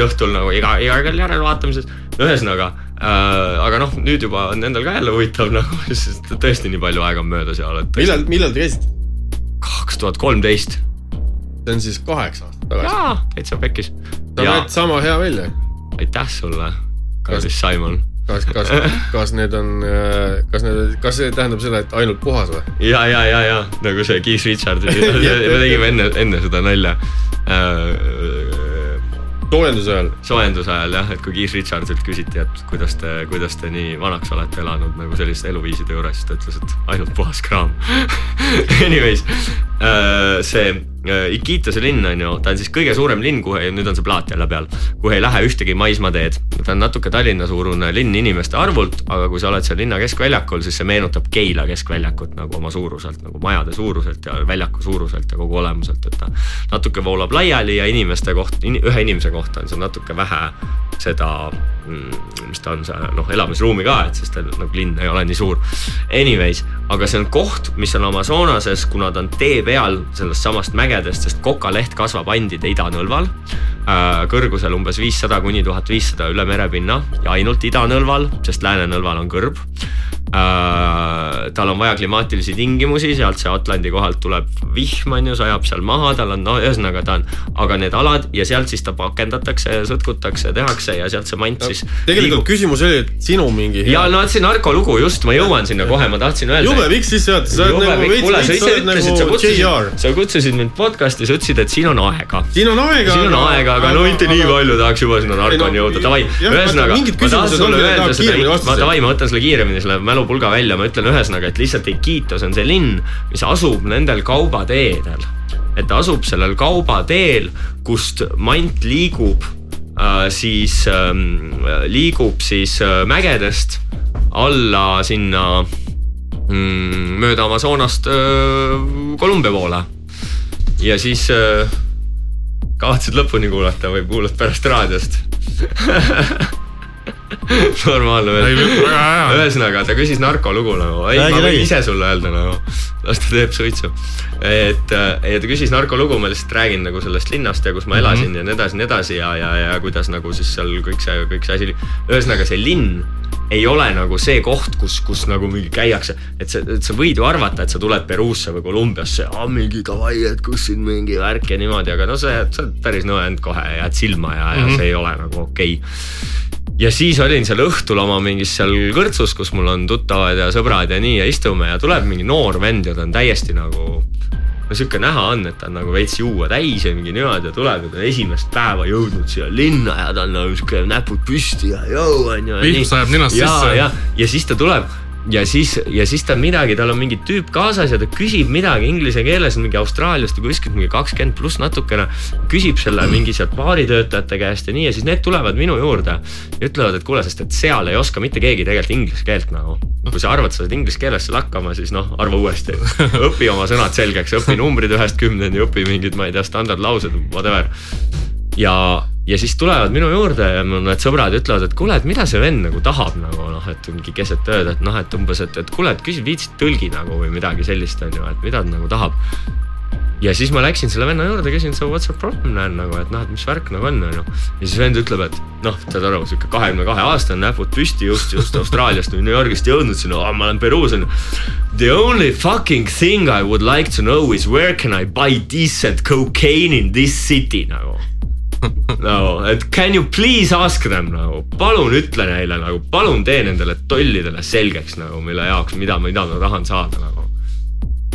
Õhtul nagu iga, iga kell järele vaatamises, ühesõnaga äh,. aga noh, nüüd juba on endal ka jälle huvitav nagu, [LAUGHS] sest tõesti nii palju aega on möödas ja oled. millal, millal te käisite? kaks tuhat kolmteist. see on siis kaheksa aastat tagasi. jaa, täitsa pekkis. sa näed sama hea välja. aitäh sulle, kallis Simon kas, kas, [LAUGHS] kas need on, kas need, kas see tähendab seda, et ainult puhas või? ja, ja, ja, ja nagu see Keith Richard [LAUGHS] me tegime enne, enne seda nalja äh, soojenduse ajal? soojenduse ajal jah, et kui Keith Richardsilt küsiti, et kuidas te, kuidas te nii vanaks olete elanud nagu selliste eluviiside juures, siis ta ütles, et ainult puhas kraam [LAUGHS] Anyways, äh, see äh, Iquitos linn on ju, ta on siis kõige suurem linn, kuhu, nüüd on see plaat jälle peal, kuhu ei lähe ühtegi maismaateed. ta on natuke Tallinna suurune linn inimeste arvult, aga kui sa oled seal linna keskväljakul, siis see meenutab Keila keskväljakut nagu oma suuruselt, nagu majade suuruselt ja väljaku suuruselt ja kogu olemuselt, et ta natuke voolab laiali ja inimeste koht, ühe inimese kohta on seal natuke vähe seda, mm, mis ta on, see noh, elamisruumi ka, et sest nagu linn ei ole nii suur. Anyways, aga see on koht, mis on Amazonases, kuna ta on tee peal sellest samast mägedest, sest kokaleht kasvab andide idanõlval äh,. kõrgusel umbes viissada kuni tuhat viissada üle merepinna ja ainult idanõlval, sest läänenõlval on kõrb äh,. tal on vaja klimaatilisi tingimusi, sealt see Atlandi kohalt tuleb vihm, on ju, sajab seal maha, tal on, no ühesõnaga ta on, aga need alad ja sealt siis ta pakendatakse ja sõtkutakse, tehakse ja sealt see mant siis. tegelikult liigub. küsimus oli, et sinu mingi. ja no see narkolugu just, ma jõuan sinna kohe, ma tahtsin öelda. jube pikk sissejuhatus, sa oled nagu veits, veits, sa oled nagu JR. sa kutsusid mind podcast'i, sa ütlesid, et siin on aega. siin on aega. siin on aega, aga no mitte nii palju, tahaks juba sinna narkoni jõuda, davai. ühesõnaga, ma tahan sulle öelda seda, ma davai, ma võtan selle kiiremini, selle mälu mälupulga välja, ma ütlen ühesõnaga, et lihtsalt Iquitos on see linn, mis asub nendel kaubateedel. et ta asub sellel kaubateel, kust mant liigub äh, siis äh, liigub siis äh, mägedest alla sinna mm, mööda Amazonast äh, Kolumbia poole. Ja siis äh, kavatsid lõpuni kuulata või kuulad pärast raadiost [LAUGHS] normaalne veel. ühesõnaga, ta küsis narkolugu nagu, ei, ma võin ise sulle öelda nagu, las ta teeb suitsu. et, äh, ja ta küsis narkolugu, ma lihtsalt räägin nagu sellest linnast ja kus ma elasin mm -hmm. ja nii edasi, nii edasi ja, ja, ja kuidas nagu siis seal kõik see, kõik see asi, ühesõnaga see linn ei ole nagu see koht, kus, kus nagu mingi käiakse, et sa, et sa võid ju arvata, et sa tuled Peruusse või Kolumbiasse, mingi davai, et kus siin mingi värk ja niimoodi, aga no sa, sa oled päris nõend kohe, jääd silma ja mm, -hmm. ja mhm. see ei ole nagu okei okay ja siis olin seal õhtul oma mingis seal kõrtsus, kus mul on tuttavad ja sõbrad ja nii ja istume ja tuleb mingi noor vend ja ta on täiesti nagu no sihuke näha on, et ta on nagu veits juua täis ja mingi niimoodi ja tuleb ja ta on esimest päeva jõudnud siia linna ja ta on nagu sihuke näpud püsti ja jõu on ju. vihm sajab ninast sisse. ja, ja siis ta tuleb ja siis, ja siis ta midagi, tal on mingi tüüp kaasas ja ta küsib midagi inglise keeles mingi Austraaliast või kuskilt mingi kakskümmend pluss natukene. küsib selle mingi sealt baaritöötajate käest ja nii ja siis need tulevad minu juurde ja ütlevad, et kuule, sest et seal ei oska mitte keegi tegelikult inglise keelt nagu. kui sa arvad, sa saad inglise keeles seal hakkama, siis noh, arva uuesti. õpi oma sõnad selgeks, õpi numbrid ühest kümneni, õpi mingid, ma ei tea, standardlaused, whatever. ja ja siis tulevad minu juurde ja mul need sõbrad ütlevad, et kuule, et mida see vend nagu tahab nagu noh, et mingi keset ööd, et noh, et umbes, et, et kuule, et küsi, viitsid tõlgi nagu või midagi sellist, on ju, et mida ta nagu tahab. ja siis ma läksin selle venna juurde, küsin, so what's the problem näen nagu, et noh, et mis värk nagu on, on ju. ja siis vend ütleb, et noh, saad aru, sihuke kahekümne kahe aastane, näpud püsti just, just Austraaliast või New Yorgist jõudnud sinna oh,, ma olen Peruus on ju. The only fucking thing I would like to know is where can I buy decent cocaine in this city nagu [LAUGHS] nagu, et can you please ask them nagu, palun ütle neile nagu, palun tee nendele tollidele selgeks nagu, mille jaoks, mida, mida ma tahan saada nagu.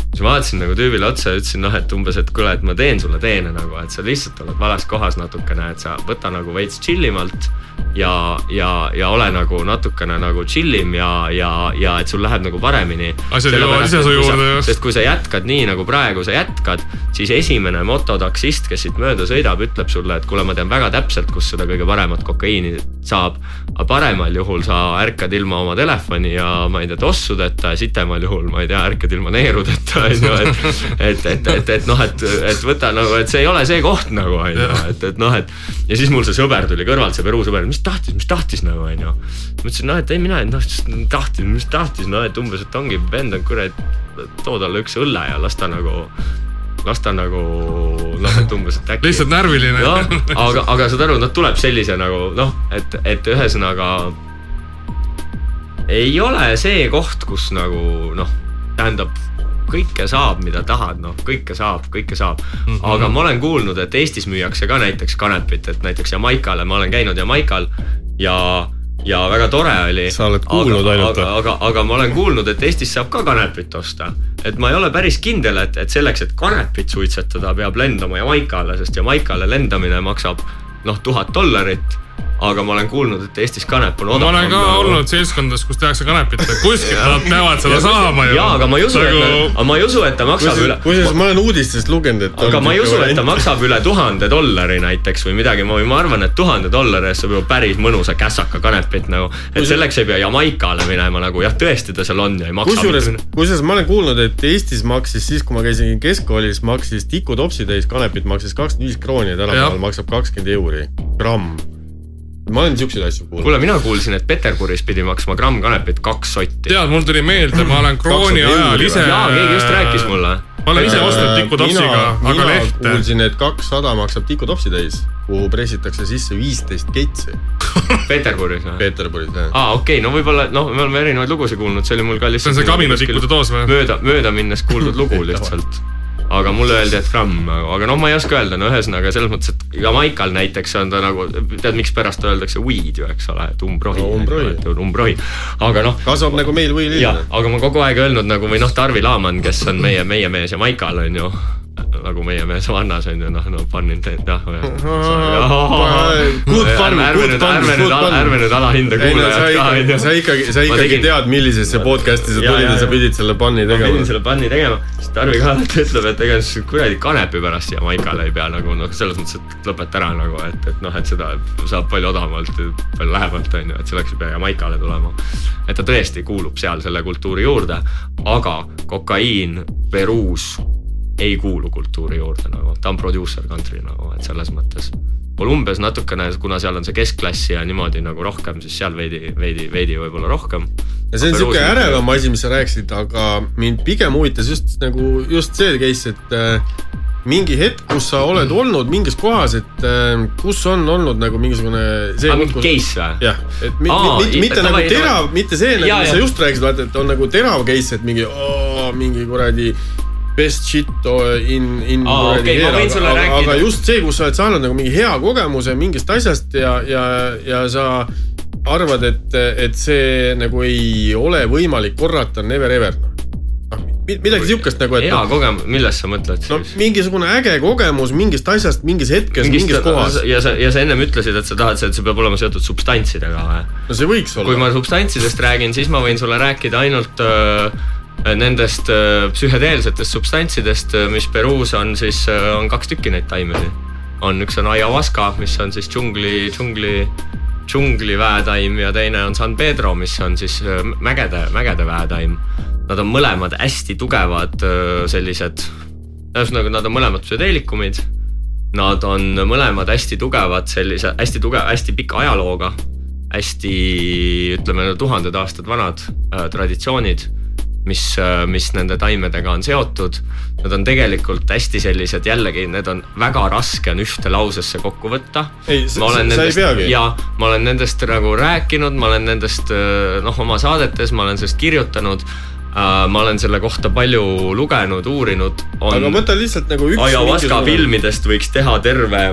Siis ma vaatasin nagu tüübile otsa ja ütlesin noh, et umbes, et kuule, et ma teen sulle teene nagu, et sa lihtsalt oled vales kohas natukene, et sa võta nagu veits chill imalt ja, ja, ja ole nagu natukene nagu chill im ja, ja, ja et sul läheb nagu paremini. asjad jõuavad ise su juurde just. sest kui sa jätkad nii nagu praegu sa jätkad, siis esimene mototaksist, kes siit mööda sõidab, ütleb sulle, et kuule, ma tean väga täpselt, kus seda kõige paremat kokaiini saab. aga paremal juhul sa ärkad ilma oma telefoni ja ma ei tea, tossudeta ja sitemal juhul ma ei tea, ärkad ilma neerudeta [LAUGHS] on ju, et. et, et, et, et noh, et, et võta nagu, et see ei ole see koht nagu on ju, et, et noh, et. ja siis mul see sõber tuli kõrvalt, see Peru sõber, mis tahtis, mis tahtis nagu onju. ma ütlesin noh, et ei mina, noh tahtis, mis tahtis, noh et umbes, et ongi vend on kurat, too talle üks õlle ja las ta nagu las ta nagu noh, et umbes, et äkki. lihtsalt närviline. jah, aga, aga saad aru, noh tuleb sellise nagu noh, et, et ühesõnaga ei ole see koht, kus nagu noh, tähendab kõike saab, mida tahad, noh, kõike saab, kõike saab mm. -hmm. aga ma olen kuulnud, et Eestis müüakse ka näiteks kanepit, et näiteks Jamaikale, ma olen käinud Jamaikal ja ja väga tore oli. sa oled kuulnud aga, ainult aga, aga, aga ma olen kuulnud, et Eestis saab ka kanepit osta. et ma ei ole päris kindel, et, et selleks, et kanepit suitsetada, peab lendama Jamaikale, sest Jamaikale lendamine maksab noh, tuhat dollarit aga ma olen kuulnud, et Eestis kanep on odavam. ma olen ka nagu... olnud seltskondades, kus tehakse kanepit, kuskilt nad peavad seda saama ju. jaa, aga ma ei usu nagu..., et, aga ma ei usu, et ta maksab Kus, üle. kusjuures ma olen uudistest lugenud, et. aga ma ei usu, et ta maksab üle tuhande dollari näiteks või midagi, ma, ma arvan, et tuhande dollari eest saab juba päris mõnusa kässaka kanepit nagu. et Kus... selleks ei pea Jamaikale minema nagu jah, tõesti ta seal on ja ei maksa. kusjuures, kusjuures ma olen kuulnud, et Eestis maksis siis, kui ma käisin keskkoolis, maksis tikutopsitäis kanepit maksis kakskümmend viis krooni ja tänapäeval maksab kakskümmend euri gramm ma olen siukseid asju kuulnud. kuule, mina kuulsin, et Peterburis pidi maksma gramm kanepit kaks sotti. tead, mul tuli meelde, ma olen krooni ajal ise. jaa, keegi just rääkis mulle. ma olen ise ostnud tikutopsiga, aga lehte. kuulsin, et kakssada maksab tikutopsi täis, kuhu pressitakse sisse viisteist keitsi [LAUGHS] Peterburis või? Peterburis jah. aa, okei okay,, no võib-olla noh, me oleme erinevaid lugusid kuulnud, see oli mul ka lihtsalt. see on see kaminatikkude doos või? mööda, mööda minnes kuuldud lugu lihtsalt [LAUGHS] aga mulle öeldi, et gramm, aga noh, ma ei oska öelda, no ühesõnaga selles mõttes, et Jamaikal näiteks on ta nagu, tead, mikspärast öeldakse weed ju, eks ole, et umbrohi no,. umbrohi, umbrohi., aga noh. kasvab nagu meil võilill. aga ma kogu aeg öelnud nagu või noh, Tarvi Laaman, kes on meie, meie mees Jamaikal on ju nagu meie mees Vannas on ju noh, no fun intent jah. Good fun, good fun, good fun. ärme nüüd alahinda kuulajat ka on ju. sa ikkagi, sa ikkagi tead, millisesse podcast'i sa tulid ja sa pidid selle bun'i tegema. ma pidin selle bun'i tegema, siis Tarvi ka alati ütleb, et ega siis kuradi kanepi pärast Jamaikale ei pea nagu noh, selles mõttes, et lõpeta ära nagu, et, et noh, et seda saab palju odavamalt, palju lähemalt on ju, et selleks ei pea Jamaikale tulema. et ta tõesti kuulub seal selle kultuuri juurde, aga kokaiin Peruus ei kuulu kultuuri juurde nagu, ta on producer country nagu, et selles mõttes. Kolumbias natukene, kuna seal on see keskklass ja niimoodi nagu rohkem, siis seal veidi, veidi, veidi võib-olla rohkem. ja see on sihuke ärevam asi, mis sa rääkisid, aga mind pigem huvitas just nagu just see case, et äh, mingi hetk, kus sa oled olnud mingis kohas, et äh, kus on olnud nagu mingisugune. mingi kus... case või? jah, et mi, Aa, mi, mitte nagu terav, mitte see, nagu sa just rääkisid, vaata, et on nagu terav case, et mingi, mingi kuradi best shit in, in Aa, okay, here, aga, aga just see, kus sa oled saanud nagu mingi hea kogemuse mingist asjast ja, ja, ja sa arvad, et, et see nagu ei ole võimalik korrata never ever noh. midagi siukest nagu, et hea noh, kogemus, millest sa mõtled no siis? mingisugune äge kogemus mingist asjast mingis hetkes, mingis kohas. ja sa, ja sa ennem ütlesid, et sa tahad, et see peab olema seotud substantsidega või? no see võiks kui olla. ma substantsidest räägin, siis ma võin sulle rääkida ainult öö, nendest öö, psühhedeelsetest substantsidest, mis Peruus on siis, on kaks tükki neid taimesi. on, üks on ayahuasca, mis on siis džungli, džungli, džungli väetaim ja teine on San Pedro, mis on siis mägede, mägede väetaim. Nad on mõlemad hästi tugevad sellised, ühesõnaga nad on mõlemad psühhedeelikumid Nad on mõlemad hästi tugevad sellise hästi tugev, hästi pika ajalooga, hästi ütleme tuhanded aastad vanad äh, traditsioonid, mis äh,, mis nende taimedega on seotud. Nad on tegelikult hästi sellised, jällegi need on väga raske on ühte lausesse kokku võtta. ei, sa ei peagi. ja ma olen nendest nagu rääkinud, ma olen nendest äh, noh, oma saadetes, ma olen sellest kirjutanud. ma olen selle kohta palju lugenud, uurinud. aga võta lihtsalt nagu üks. Ayahuasca. filmidest võiks teha terve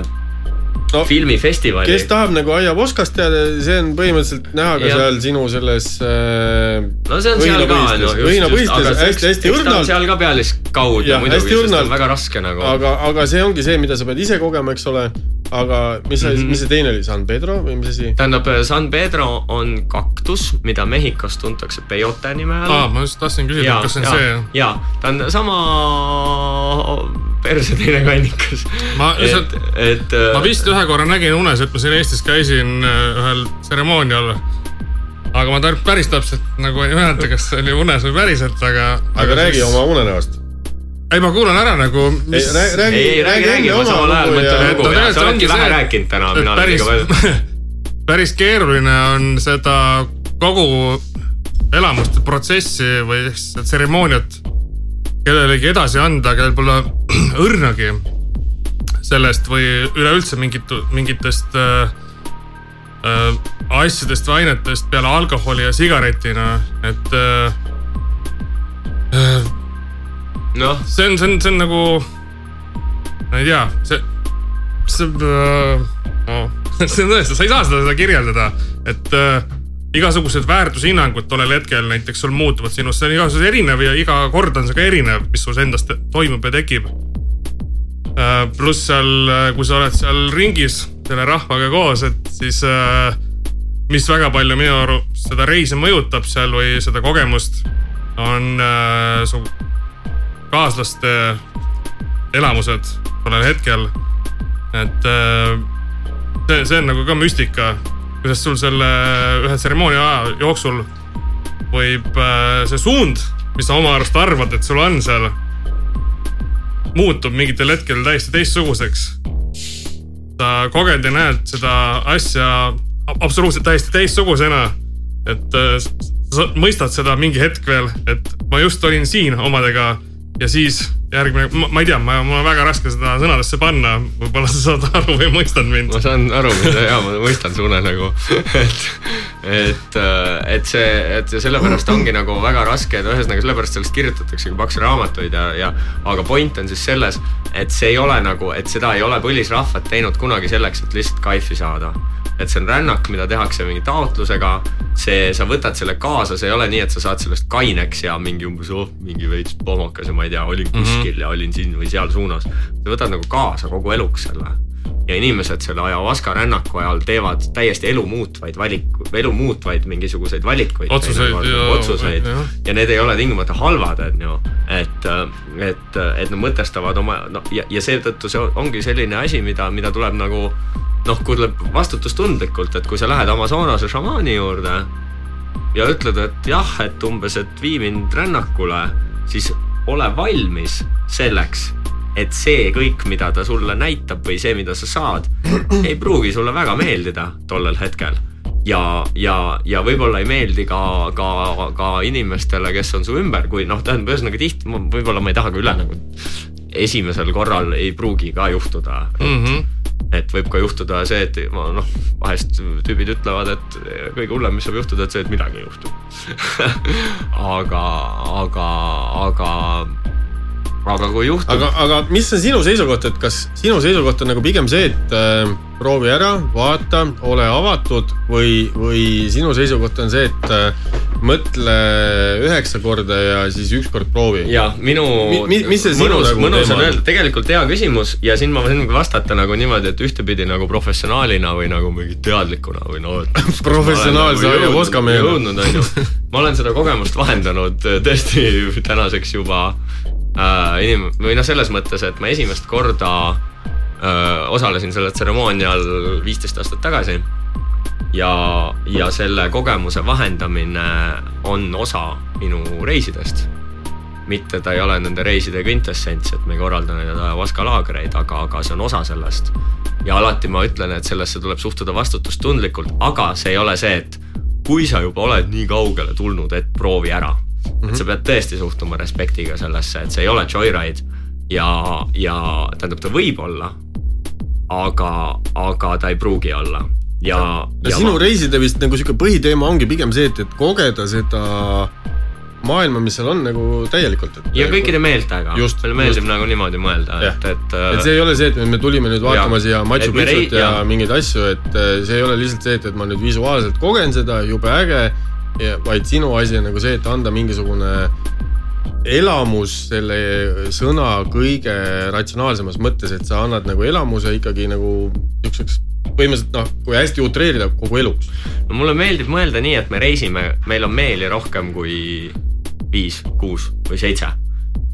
No, filmifestivali. kes tahab nagu Ayahuascast teada, see on põhimõtteliselt näha ka Jah. seal sinu selles äh, no see on seal ka, no just, just, aga hästi, hästi õrnalt, seal ka pealiskaudu Jah, muidugi, sest on väga raske nagu. aga, aga see ongi see, mida sa pead ise kogema, eks ole. aga mis see mm. -hmm. mis see teine oli, San Pedro või mis asi? tähendab, San Pedro on kaktus, mida Mehhikos tuntakse peyote nime all aa, ma just tahtsin küsida, kas see on see. ja ta on sama perse teine kannikas. Ma lihtsalt-, et. ma vist ühe korra nägin unes, et ma siin Eestis käisin äh, ühel tseremoonial. aga ma päris täpselt nagu ei mäleta, kas see oli unes või päriselt, aga. aga räägi oma unenäost. ei, ma kuulan ära nagu, mis. räägi, ei, ei räägi, räägi, ma samal ajal mõtlen lugu ja sa oledki vähe rääkinud täna, mina olen päris liiga palju., päris keeruline on seda kogu elamuste protsessi või siis tseremooniat kellelegi edasi anda, kellel pole [CLEARS THROAT] õrnagi sellest või üleüldse mingit, mingitest äh, äh, asjadest või ainetest peale alkoholi ja sigaretina, et äh, äh, noh, see on, see on, see on nagu, ma ei tea, see, see äh,, no, [LAUGHS] see on tõesti, sa ei saa seda, seda kirjeldada, et äh, igasugused väärtushinnangud tollel hetkel näiteks sul muutuvad sinust, see on igasugune erinev ja iga kord on see ka erinev, mis sul endast toimub ja tekib äh,. pluss seal, kui sa oled seal ringis selle rahvaga koos, et siis äh, mis väga palju minu arust seda reisi mõjutab seal või seda kogemust, on äh, su kaaslaste elamused tollel hetkel. et äh, see, see on nagu ka müstika, kuidas sul selle ühe tseremoonia aja jooksul võib äh, see suund, mis sa oma arust arvad, et sul on seal, muutub mingitel hetkel täiesti teistsuguseks. sa koged ja näed seda asja ab- absoluutselt täiesti teistsugusena. et äh, sa mõistad seda mingi hetk veel, et ma just olin siin omadega ja siis järgmine, ma ei tea, ma, mul on väga raske seda sõnadesse panna, võib-olla sa saad aru või mõistad mind. Ma. saan aru, ja ma mõistan su unenägu, et, et, et see, et sellepärast ongi nagu väga raske, et ühesõnaga sellepärast sellest kirjutataksegi pakse raamatuid ja, ja aga point on siis selles, et see ei ole nagu, et seda ei ole põlisrahvad teinud kunagi selleks, et lihtsalt kaifi saada et see on rännak, mida tehakse mingi taotlusega, see, sa võtad selle kaasa, see ei ole nii, et sa saad sellest kaineks ja mingi umbes oh, mingi veits pohmakas ja ma ei tea, olin kuskil mm -hmm. ja olin siin või seal suunas. sa võtad nagu kaasa kogu eluks selle ja inimesed selle ayahuasca rännaku ajal teevad täiesti elu muutvaid valiku, elu muutvaid mingisuguseid valikuid. Otsuseid ja- otsuseid jah. ja need ei ole tingimata halvad, on ju, et, et, et nad mõtestavad oma no ja, ja seetõttu see ongi selline asi, mida, mida tuleb nagu noh, tuleb vastutustundlikult, et kui sa lähed Amazonase šamaani juurde ja ütled, et jah, et umbes, et vii mind rännakule, siis ole valmis selleks, et see kõik, mida ta sulle näitab või see, mida sa saad, ei pruugi sulle väga meeldida tollel hetkel ja, ja, ja võib-olla ei meeldi ka, ka, ka inimestele, kes on su ümber, kui noh, tähendab, ühesõnaga tihti, võib-olla ma ei taha ka üle nagu esimesel korral ei pruugi ka juhtuda Mm -hmm. Et võib ka juhtuda see, et ma noh, vahest tüübid ütlevad, et kõige hullem, mis saab juhtuda, et see, et midagi ei juhtu. [LAUGHS] aga, aga, aga, aga kui juhtub. aga, aga mis on sinu seisukoht, et kas sinu seisukoht on nagu pigem see, et äh, proovi ära, vaata, ole avatud või, või sinu seisukoht on see, et äh, mõtle üheksa korda ja siis üks kord proovi. ja minu Mi- mi- mis see sinu mõnus, nagu mõnus teema on öelda, tegelikult hea küsimus ja siin ma võin vastata nagu niimoodi, et ühtepidi nagu professionaalina või nagu mingi teadlikuna või no. [LAUGHS] Professionaalse Aio Voskamehe. jõudnud on ju, ma olen seda kogemust vahendanud äh, tõesti tänaseks juba äh, inim- või noh, selles mõttes, et ma esimest korda äh, osalesin sellel tseremoonial viisteist aastat tagasi ja, ja selle kogemuse vahendamine on osa minu reisidest mitte ta ei ole nende reiside kvintessents, et me ei korralda neid Avaska laagreid, aga, aga see on osa sellest. ja alati ma ütlen, et sellesse tuleb suhtuda vastutustundlikult, aga see ei ole see, et kui sa juba oled nii kaugele tulnud, et proovi ära. -hmm. et sa pead tõesti suhtuma respektiga sellesse, et see ei ole joyride ja, ja tähendab, ta võib olla, aga, aga ta ei pruugi olla ja, ja sinu reiside vist nagu sihuke põhiteema ongi pigem see, et, et kogeda seda maailma, mis seal on nagu täielikult. ja kõikide meeltega, meile meeldib just. nagu niimoodi mõelda, et, et. et see ei ole see, et me tulime nüüd vaatama Jaa. siia Machu Picchut ja jaa. mingeid asju, et äh, see ei ole lihtsalt see, et, et ma nüüd visuaalselt kogen seda, jube äge. Vaid sinu asi on nagu see, et anda mingisugune elamus selle sõna kõige ratsionaalsemas mõttes, et sa annad nagu elamuse ikkagi nagu niisuguseks põhimõtteliselt noh, kui hästi utreerida kogu eluks. no mulle meeldib mõelda nii, et me reisime, meil on meeli rohkem kui viis, kuus või seitse.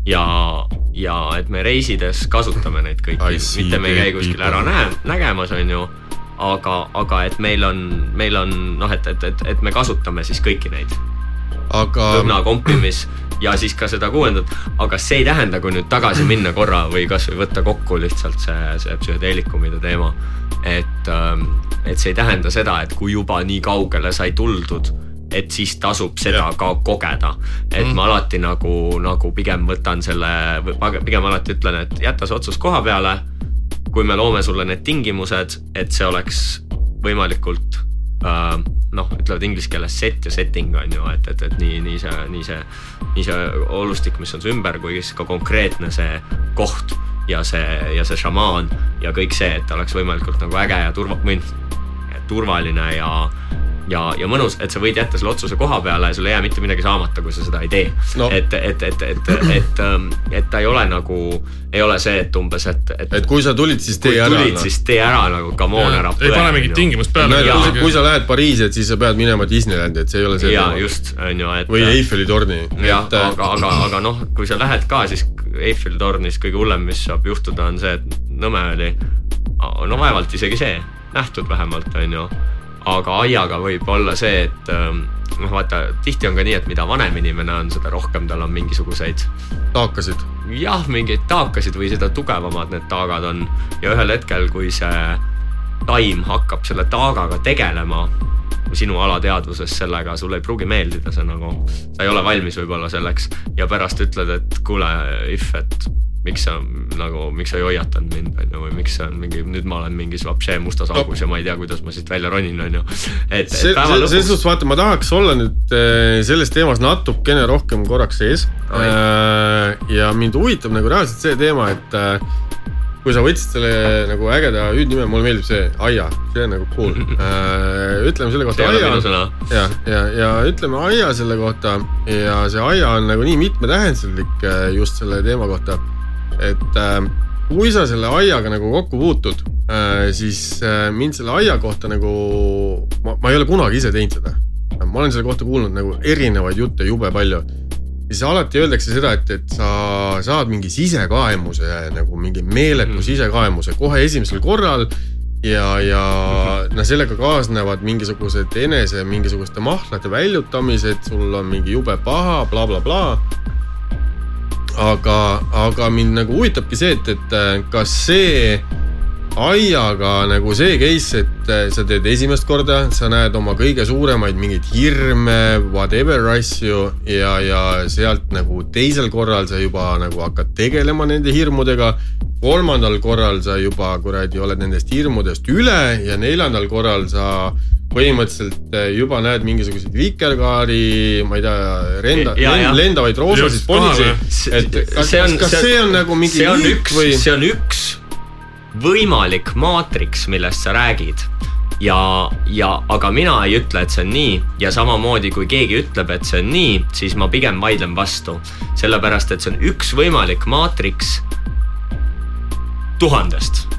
ja, ja et me reisides kasutame neid kõiki, mitte me ei käi kuskil ära näe, nägemas, on ju. aga, aga et meil on, meil on noh, et, et, et, et me kasutame siis kõiki neid aga lõhna kompimis ja siis ka seda kuuendat, aga see ei tähenda, kui nüüd tagasi minna korra või kasvõi võtta kokku lihtsalt see, see psühhedeelikumide teema. et, et see ei tähenda seda, et kui juba nii kaugele sai tuldud, et siis tasub seda Jah. ka kogeda. et ma alati nagu, nagu pigem võtan selle, pigem alati ütlen, et jäta see otsus koha peale. Kui me loome sulle need tingimused, et see oleks võimalikult äh, noh, ütlevad inglise keeles set ja setting on ju, et, et, et nii, nii see, nii see, nii see olustik, mis on su ümber, kui siis ka konkreetne see koht ja see, ja see šamaan ja kõik see, et oleks võimalikult nagu äge ja turva-, turvaline ja ja, ja mõnus, et sa võid jätta selle otsuse koha peale ja sul ei jää mitte midagi saamata, kui sa seda ei tee No. et, et, et, et, et, et ta ei ole nagu, ei ole see, et umbes, et, et et kui sa tulid, siis kui tee ära. tulid, siis tee ära nagu come on ära. ei pane mingit tingimust peale. Jaa. kui, sa- kui sa lähed Pariisi, et siis sa pead minema Disneylandi, et see ei ole see ja teema. just, on ju, et. või Eiffeli torni. jah, aga, aga, aga noh, kui sa lähed ka, siis Eiffeli tornis kõige hullem, mis saab juhtuda, on see, et Nõmme oli, no vaevalt isegi see, nähtud vähemalt, on ju. Aga aiaga võib olla see, et ähm, noh, vaata tihti on ka nii, et mida vanem inimene on, seda rohkem tal on mingisuguseid taakasid. jah, mingeid taakasid või seda tugevamad need taagad on ja ühel hetkel, kui see taim hakkab selle taagaga tegelema sinu alateadvuses sellega, sulle ei pruugi meeldida see nagu, sa ei ole valmis võib-olla selleks ja pärast ütled, et kuule, if, et miks sa nagu, miks sa ei hoiatanud mind, on ju, või miks on mingi, nüüd ma olen mingis vapšee mustas augus ja ma ei tea, kuidas ma siit välja ronin, on ju. et, et päeva see, selles lõpuks suhtes vaata, ma tahaks olla nüüd eh, selles teemas natukene rohkem korraks sees. Oi. ja mind huvitab nagu reaalselt see teema, et eh, kui sa võtsid selle nagu ägeda hüüdnime, mulle meeldib see Aia, see on nagu cool. ütleme selle kohta Aia ja, ja, ja ütleme Aia selle kohta ja see Aia on nagu nii mitmetähenduslik eh, just selle teema kohta. Et äh, kui sa selle aiaga nagu kokku puutud äh,, siis äh, mind selle aia kohta nagu, ma, ma ei ole kunagi ise teinud seda. ma olen selle kohta kuulnud nagu erinevaid jutte jube palju. siis alati öeldakse seda, et, et sa saad mingi sisekaemuse nagu mingi meeletu Mhm. sisekaemuse kohe esimesel korral ja, ja noh, sellega kaasnevad mingisugused enese mingisuguste mahlade väljutamised, sul on mingi jube paha bla,, blablabla. aga, aga mind nagu huvitabki see, et, et äh, kas see aiaga nagu see case, et äh, sa teed esimest korda, sa näed oma kõige suuremaid mingeid hirme, whatever asju ja, ja sealt nagu teisel korral sa juba nagu hakkad tegelema nende hirmudega kolmandal korral sa juba kuradi oled nendest hirmudest üle ja neljandal korral sa põhimõtteliselt äh, juba näed mingisuguseid vikerkaari, ma ei tea, renda, lendavaid roosasid ponisi et kas, kas, kas see on nagu mingi see on müüt üks või, see on üks võimalik maatriks, millest sa räägid. ja, ja aga mina ei ütle, et see on nii. Ja samamoodi, kui keegi ütleb, et see on nii, siis ma pigem vaidlen vastu. sellepärast, et see on üks võimalik maatriks tuhandest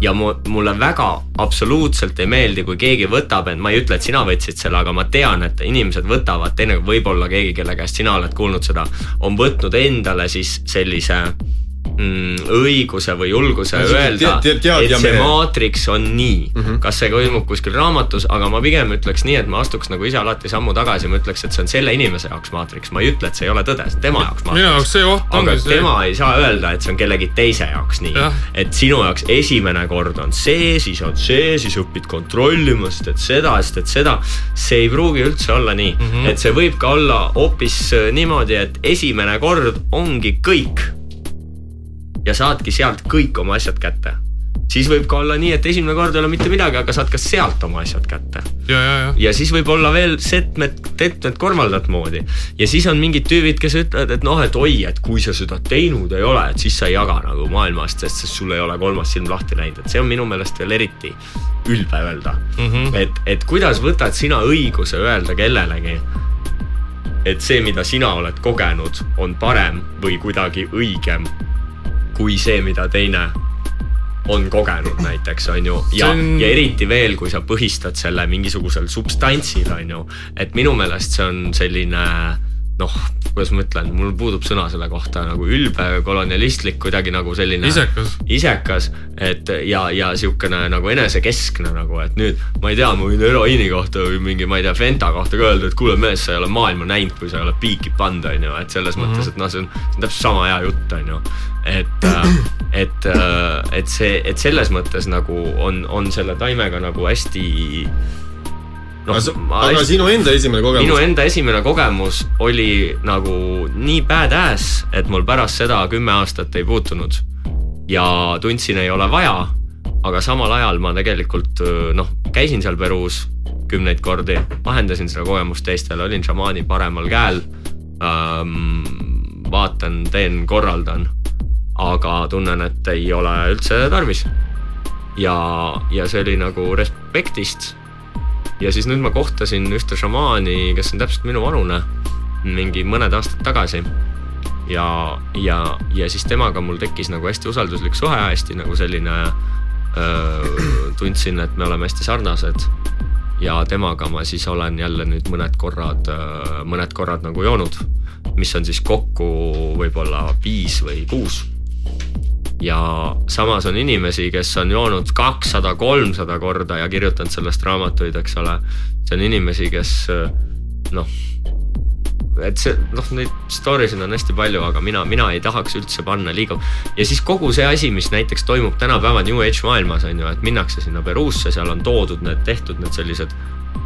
ja mu, mulle väga absoluutselt ei meeldi, kui keegi võtab, et ma ei ütle, et sina võtsid selle, aga ma tean, et inimesed võtavad, teinekord võib-olla keegi, kelle käest sina oled kuulnud seda, on võtnud endale siis sellise mm, õiguse või julguse No, öelda, et ja see maatriks on nii mm. -hmm. kas see toimub kuskil raamatus, aga ma pigem ütleks nii, et ma astuks nagu ise alati sammu tagasi, ma ütleks, et see on selle inimese jaoks maatriks, ma ei ütle, et see ei ole tõde, see on tema jaoks minu maatriks jaoks see oht ongi see, tema ei saa öelda, et see on kellegi teise jaoks nii Jah.. et sinu jaoks esimene kord on see, siis on see, siis õpid kontrollima, siis teed seda, siis teed seda. see ei pruugi üldse olla nii mm. -hmm. et see võib ka olla hoopis äh, niimoodi, et esimene kord ongi kõik. Ja saadki sealt kõik oma asjad kätte. siis võib ka olla nii, et esimene kord ei ole mitte midagi, aga saad ka sealt oma asjad kätte ja, ja, ja. ja siis võib olla veel setmed, tetmed kolmandat moodi. ja siis on mingid tüübid, kes ütlevad, et noh, et oi, et kui sa seda teinud ei ole, et siis sa ei jaga nagu maailmast, sest sest sul ei ole kolmas silm lahti läinud, et see on minu meelest veel eriti ülbe öelda mm. -hmm. et, et kuidas võtad sina õiguse öelda kellelegi, et see, mida sina oled kogenud, on parem või kuidagi õigem kui see, mida teine on kogenud näiteks on ju. Ja on..., ja eriti veel, kui sa põhistad selle mingisugusel substantsil on ju, et minu meelest see on selline noh, kuidas ma ütlen, mul puudub sõna selle kohta nagu ülbe, kolonialistlik, kuidagi nagu selline isekas. isekas, et ja, ja siukene nagu enesekeskne nagu, et nüüd ma ei tea, ma võin heroiini kohta või mingi, ma ei tea, Fenta kohta ka öelda, et kuule mees, sa ei ole maailma näinud, kui sa ei ole piiki pannud, on ju, et selles mm -hmm. mõttes, et noh, see on, see on täpselt sama hea jutt, on ju. et, [CLEARS THROAT] et, et see, et selles mõttes nagu on, on selle taimega nagu hästi noh, aga, sinu enda esimene minu kogemus, enda esimene kogemus oli nagu nii badass, et mul pärast seda kümme aastat ei puutunud. ja tundsin, ei ole vaja, aga samal ajal ma tegelikult noh, käisin seal Peruus kümneid kordi, vahendasin seda kogemust teistele, olin šamaani paremal käel ähm,. vaatan, teen, korraldan, aga tunnen, et ei ole üldse tarvis. ja, ja see oli nagu respektist ja siis nüüd ma kohtasin ühte šamaani, kes on täpselt minu vanune, mingi mõned aastad tagasi. ja, ja, ja siis temaga mul tekkis nagu hästi usalduslik suhe, hästi nagu selline öö, tundsin, et me oleme hästi sarnased. ja temaga ma siis olen jälle nüüd mõned korrad, mõned korrad nagu joonud, mis on siis kokku võib-olla viis või kuus ja samas on inimesi, kes on joonud kakssada, kolmsada korda ja kirjutanud sellest raamatuid, eks ole. see on inimesi, kes noh, et see noh, neid story sid on hästi palju, aga mina, mina ei tahaks üldse panna liiga. ja siis kogu see asi, mis näiteks toimub tänapäeva New Age maailmas on ju, et minnakse sinna Peruusse, seal on toodud need, tehtud need sellised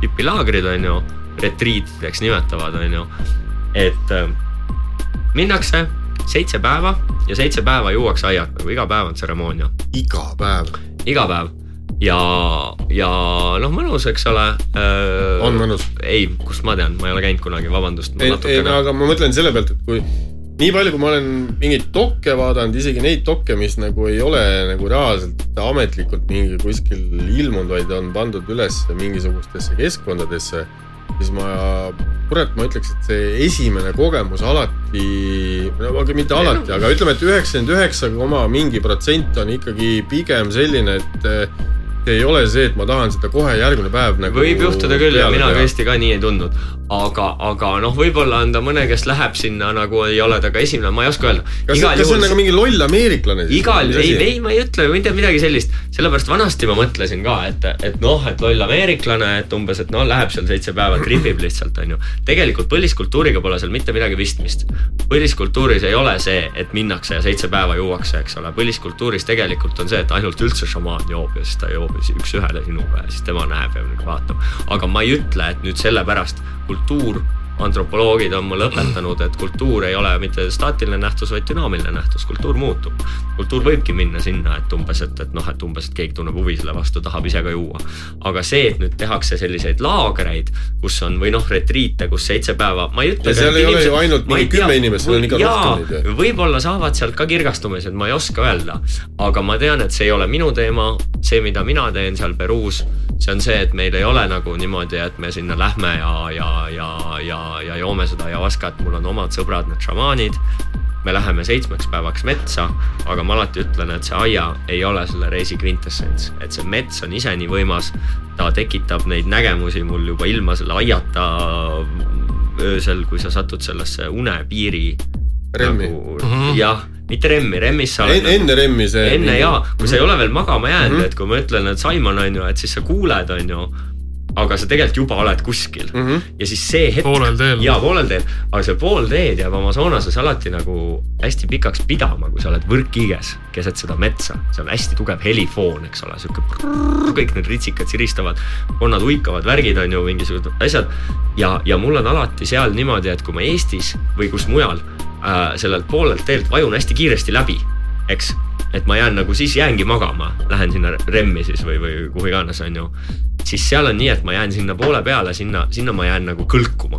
hipilaagrid on ju, retriitideks nimetavad, on ju, et äh, minnakse seitse päeva ja seitse päeva juuakse aiad, nagu iga päev on tseremoonia, iga päev iga päev ja, ja noh, mõnus, eks ole. on mõnus. ei, kust ma tean, ma ei ole käinud kunagi, vabandust. ei, ei, aga ma mõtlen selle pealt, et kui nii palju, kui ma olen mingeid dokke vaadanud, isegi neid dokke, mis nagu ei ole nagu reaalselt ametlikult mingi kuskil ilmunud, vaid on pandud üles mingisugustesse keskkondadesse, siis ma, kurat, ma ütleks, et see esimene kogemus alati, no aga mitte alati, aga ütleme, et üheksakümmend üheksa koma mingi protsent on ikkagi pigem selline, et ei ole see, et ma tahan seda kohe järgmine päev nagu võib juhtuda küll ja mina tõesti ka nii ei tundnud, aga, aga noh, võib-olla on ta mõne, kes läheb sinna nagu ei ole ta ka esimene, ma ei oska öelda. kas, kas see on nagu mingi loll ameeriklane siis? igal, ei, ei, ma ei ütle ju mitte midagi sellist, sellepärast vanasti ma mõtlesin ka, et, et noh, et loll ameeriklane, et umbes, et noh, läheb seal seitse päeva, tripib lihtsalt, onju. tegelikult põliskultuuriga pole seal mitte midagi pistmist. põliskultuuris ei ole see, et minnakse ja seitse päeva juuakse, eks ole, põliskultuuris tegelikult on see, et ainult üldse šamaan joob ja siis ta joob üks-ühele sinuga ja siis tema näeb ja nüüd vaatab. aga ma ei ütle, et nüüd sellepärast kultuur antropoloogid on mulle õpetanud, et kultuur ei ole mitte staatiline nähtus, vaid dünaamiline nähtus, kultuur muutub. kultuur võibki minna sinna, et umbes, et, et noh, et umbes, et keegi tunneb huvi selle vastu, tahab ise ka juua. aga see, et nüüd tehakse selliseid laagreid, kus on või noh, retriite, kus seitse päeva, ma ei ütle. seal ei ole ju ainult mingi kümme inimest, seal on ikka rohkem neid ju. võib-olla saavad sealt ka kirgastumised, ma ei oska öelda. aga ma tean, et see ei ole minu teema, see, mida mina teen seal Peruus see on see, et meil ei ole nagu niimoodi, et me sinna lähme ja, ja, ja, ja, ja joome seda ajavaskat, mul on omad sõbrad, need šamaanid. me läheme seitsmeks päevaks metsa, aga ma alati ütlen, et see aia ei ole selle reisi kvintessents, et see mets on ise nii võimas. ta tekitab neid nägemusi mul juba ilma selle aiata öösel, kui sa satud sellesse unepiiri. remmi nagu, mm -hmm. jah mitte remmi, remmis sa oled en,. enne remmi see. enne jaa, kui sa ei ole veel magama jäänud mm, -hmm. et kui ma ütlen, et Simon on ju, et siis sa kuuled, on ju aga sa tegelikult juba oled kuskil mm -hmm. ja siis see hetk. poolel teel. jaa, poolel teel, aga see pool teed jääb Amazonases alati nagu hästi pikaks pidama, kui sa oled võrkkiiges keset seda metsa, see on hästi tugev helifoon, eks ole, sihuke. kõik need ritsikad siristavad, konnad uikavad, värgid on ju mingisugused asjad. ja, ja mul on alati seal niimoodi, et kui ma Eestis või kus mujal äh, sellelt poolelt teelt vajun hästi kiiresti läbi, eks. Et ma jään nagu siis jäängi magama, lähen sinna remmi siis või, või kuhu iganes, on ju. siis seal on nii, et ma jään sinna poole peale, sinna, sinna ma jään nagu kõlkuma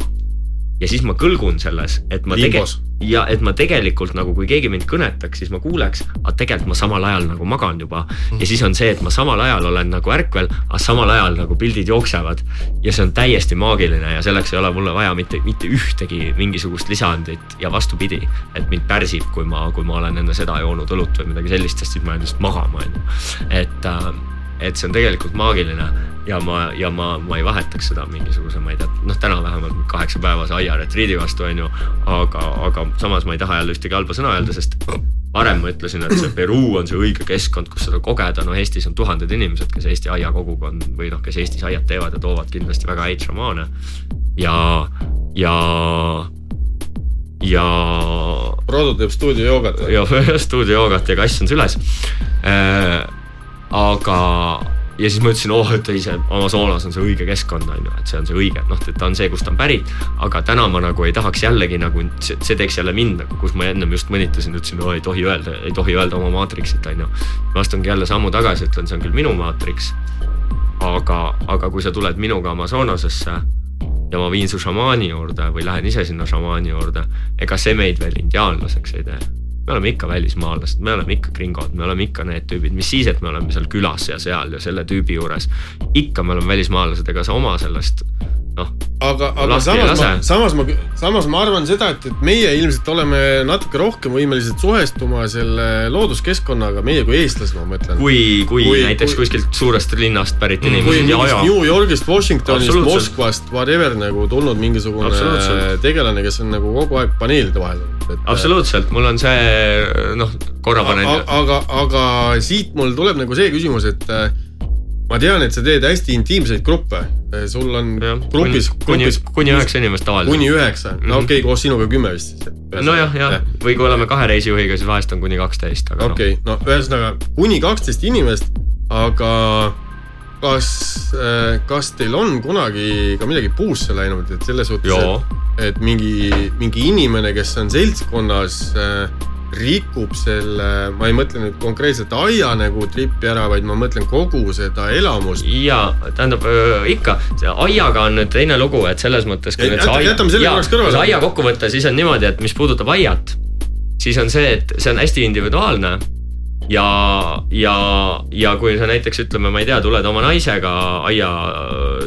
ja siis ma kõlgun selles, et ma tegelikult ja et ma tegelikult nagu, kui keegi mind kõnetaks, siis ma kuuleks, aga tegelikult ma samal ajal nagu magan juba. ja siis on see, et ma samal ajal olen nagu ärkvel, aga samal ajal nagu pildid jooksevad. ja see on täiesti maagiline ja selleks ei ole mulle vaja mitte, mitte ühtegi mingisugust lisandit ja vastupidi. et mind pärsib, kui ma, kui ma olen enne seda joonud õlut või midagi sellist, sest siis ma jään lihtsalt magama, on ju. et äh, et see on tegelikult maagiline ja ma, ja ma, ma ei vahetaks seda mingisuguse, ma ei tea, noh, täna vähemalt kaheksapäevase aiaretriidi vastu, on ju. aga, aga samas ma ei taha jälle ühtegi halba sõna öelda, sest varem ma ütlesin, et see Peruu on see õige keskkond, kus seda kogeda, no Eestis on tuhanded inimesed, kes Eesti aiakogukond või noh, kes Eestis aiad teevad ja toovad kindlasti väga häid šamaane. ja, ja ja. Rodu teeb stuudiojoogat. jah, [LAUGHS] stuudiojoogat ja kass on süles äh, aga ja siis ma ütlesin, oh, et ei, see Amazonas on see õige keskkond, on ju, et see on see õige, noh, et ta on see, kust ta on pärit. aga täna ma nagu ei tahaks jällegi nagu, see teeks jälle mind nagu, kus ma ennem just mõnitasin, ütlesin, no ei tohi öelda, ei tohi öelda oma maatriksit, on ju. ma astungi jälle sammu tagasi, ütlen, see on küll minu maatriks. aga, aga kui sa tuled minuga Amazonasesse ja ma viin su šamaani juurde või lähen ise sinna šamaani juurde, ega see meid veel indiaanlaseks ei tee me oleme ikka välismaalased, me oleme ikka gringod, me oleme ikka need tüübid, mis siis, et me oleme seal külas ja seal ja selle tüübi juures. ikka me oleme välismaalased, ega sa oma sellest noh. aga, aga samas ma, samas ma, samas ma arvan seda, et, et meie ilmselt oleme natuke rohkem võimelised suhestuma selle looduskeskkonnaga, meie kui eestlased, ma mõtlen. kui, kui, kui näiteks kui, kuskilt suurest linnast pärit inimesed ja aja. New Yorgist, Washingtonist, Moskvast, whatever nagu tulnud mingisugune tegelane, kes on nagu kogu aeg paneelide vahel olnud. absoluutselt, mul on see noh, korra panen. aga, aga siit mul tuleb nagu see küsimus, et ma tean, et sa teed hästi intiimseid gruppe, sul on ja, grupis, grupis. kuni üheksa inimest tavaliselt. kuni üheksa, no okei okay,, koos sinuga kümme vist nojah, jah ja., või kui oleme kahe reisijuhiga, siis vahest on kuni kaksteist, aga. okei okay,, no ühesõnaga kuni kaksteist inimest, aga kas, äh, kas teil on kunagi ka midagi puusse läinud, et selles suhtes, et, et mingi, mingi inimene, kes on seltskonnas äh, rikub selle, ma ei mõtle nüüd konkreetselt aia nagu tripi ära, vaid ma mõtlen kogu seda elamust. ja tähendab äh, ikka, see aiaga on nüüd teine lugu, et selles mõttes. jätame selle korraks kõrvale. kui aia kokku võtta, siis on niimoodi, et mis puudutab aiat, siis on see, et see on hästi individuaalne ja, ja, ja kui sa näiteks ütleme, ma ei tea, tuled oma naisega aia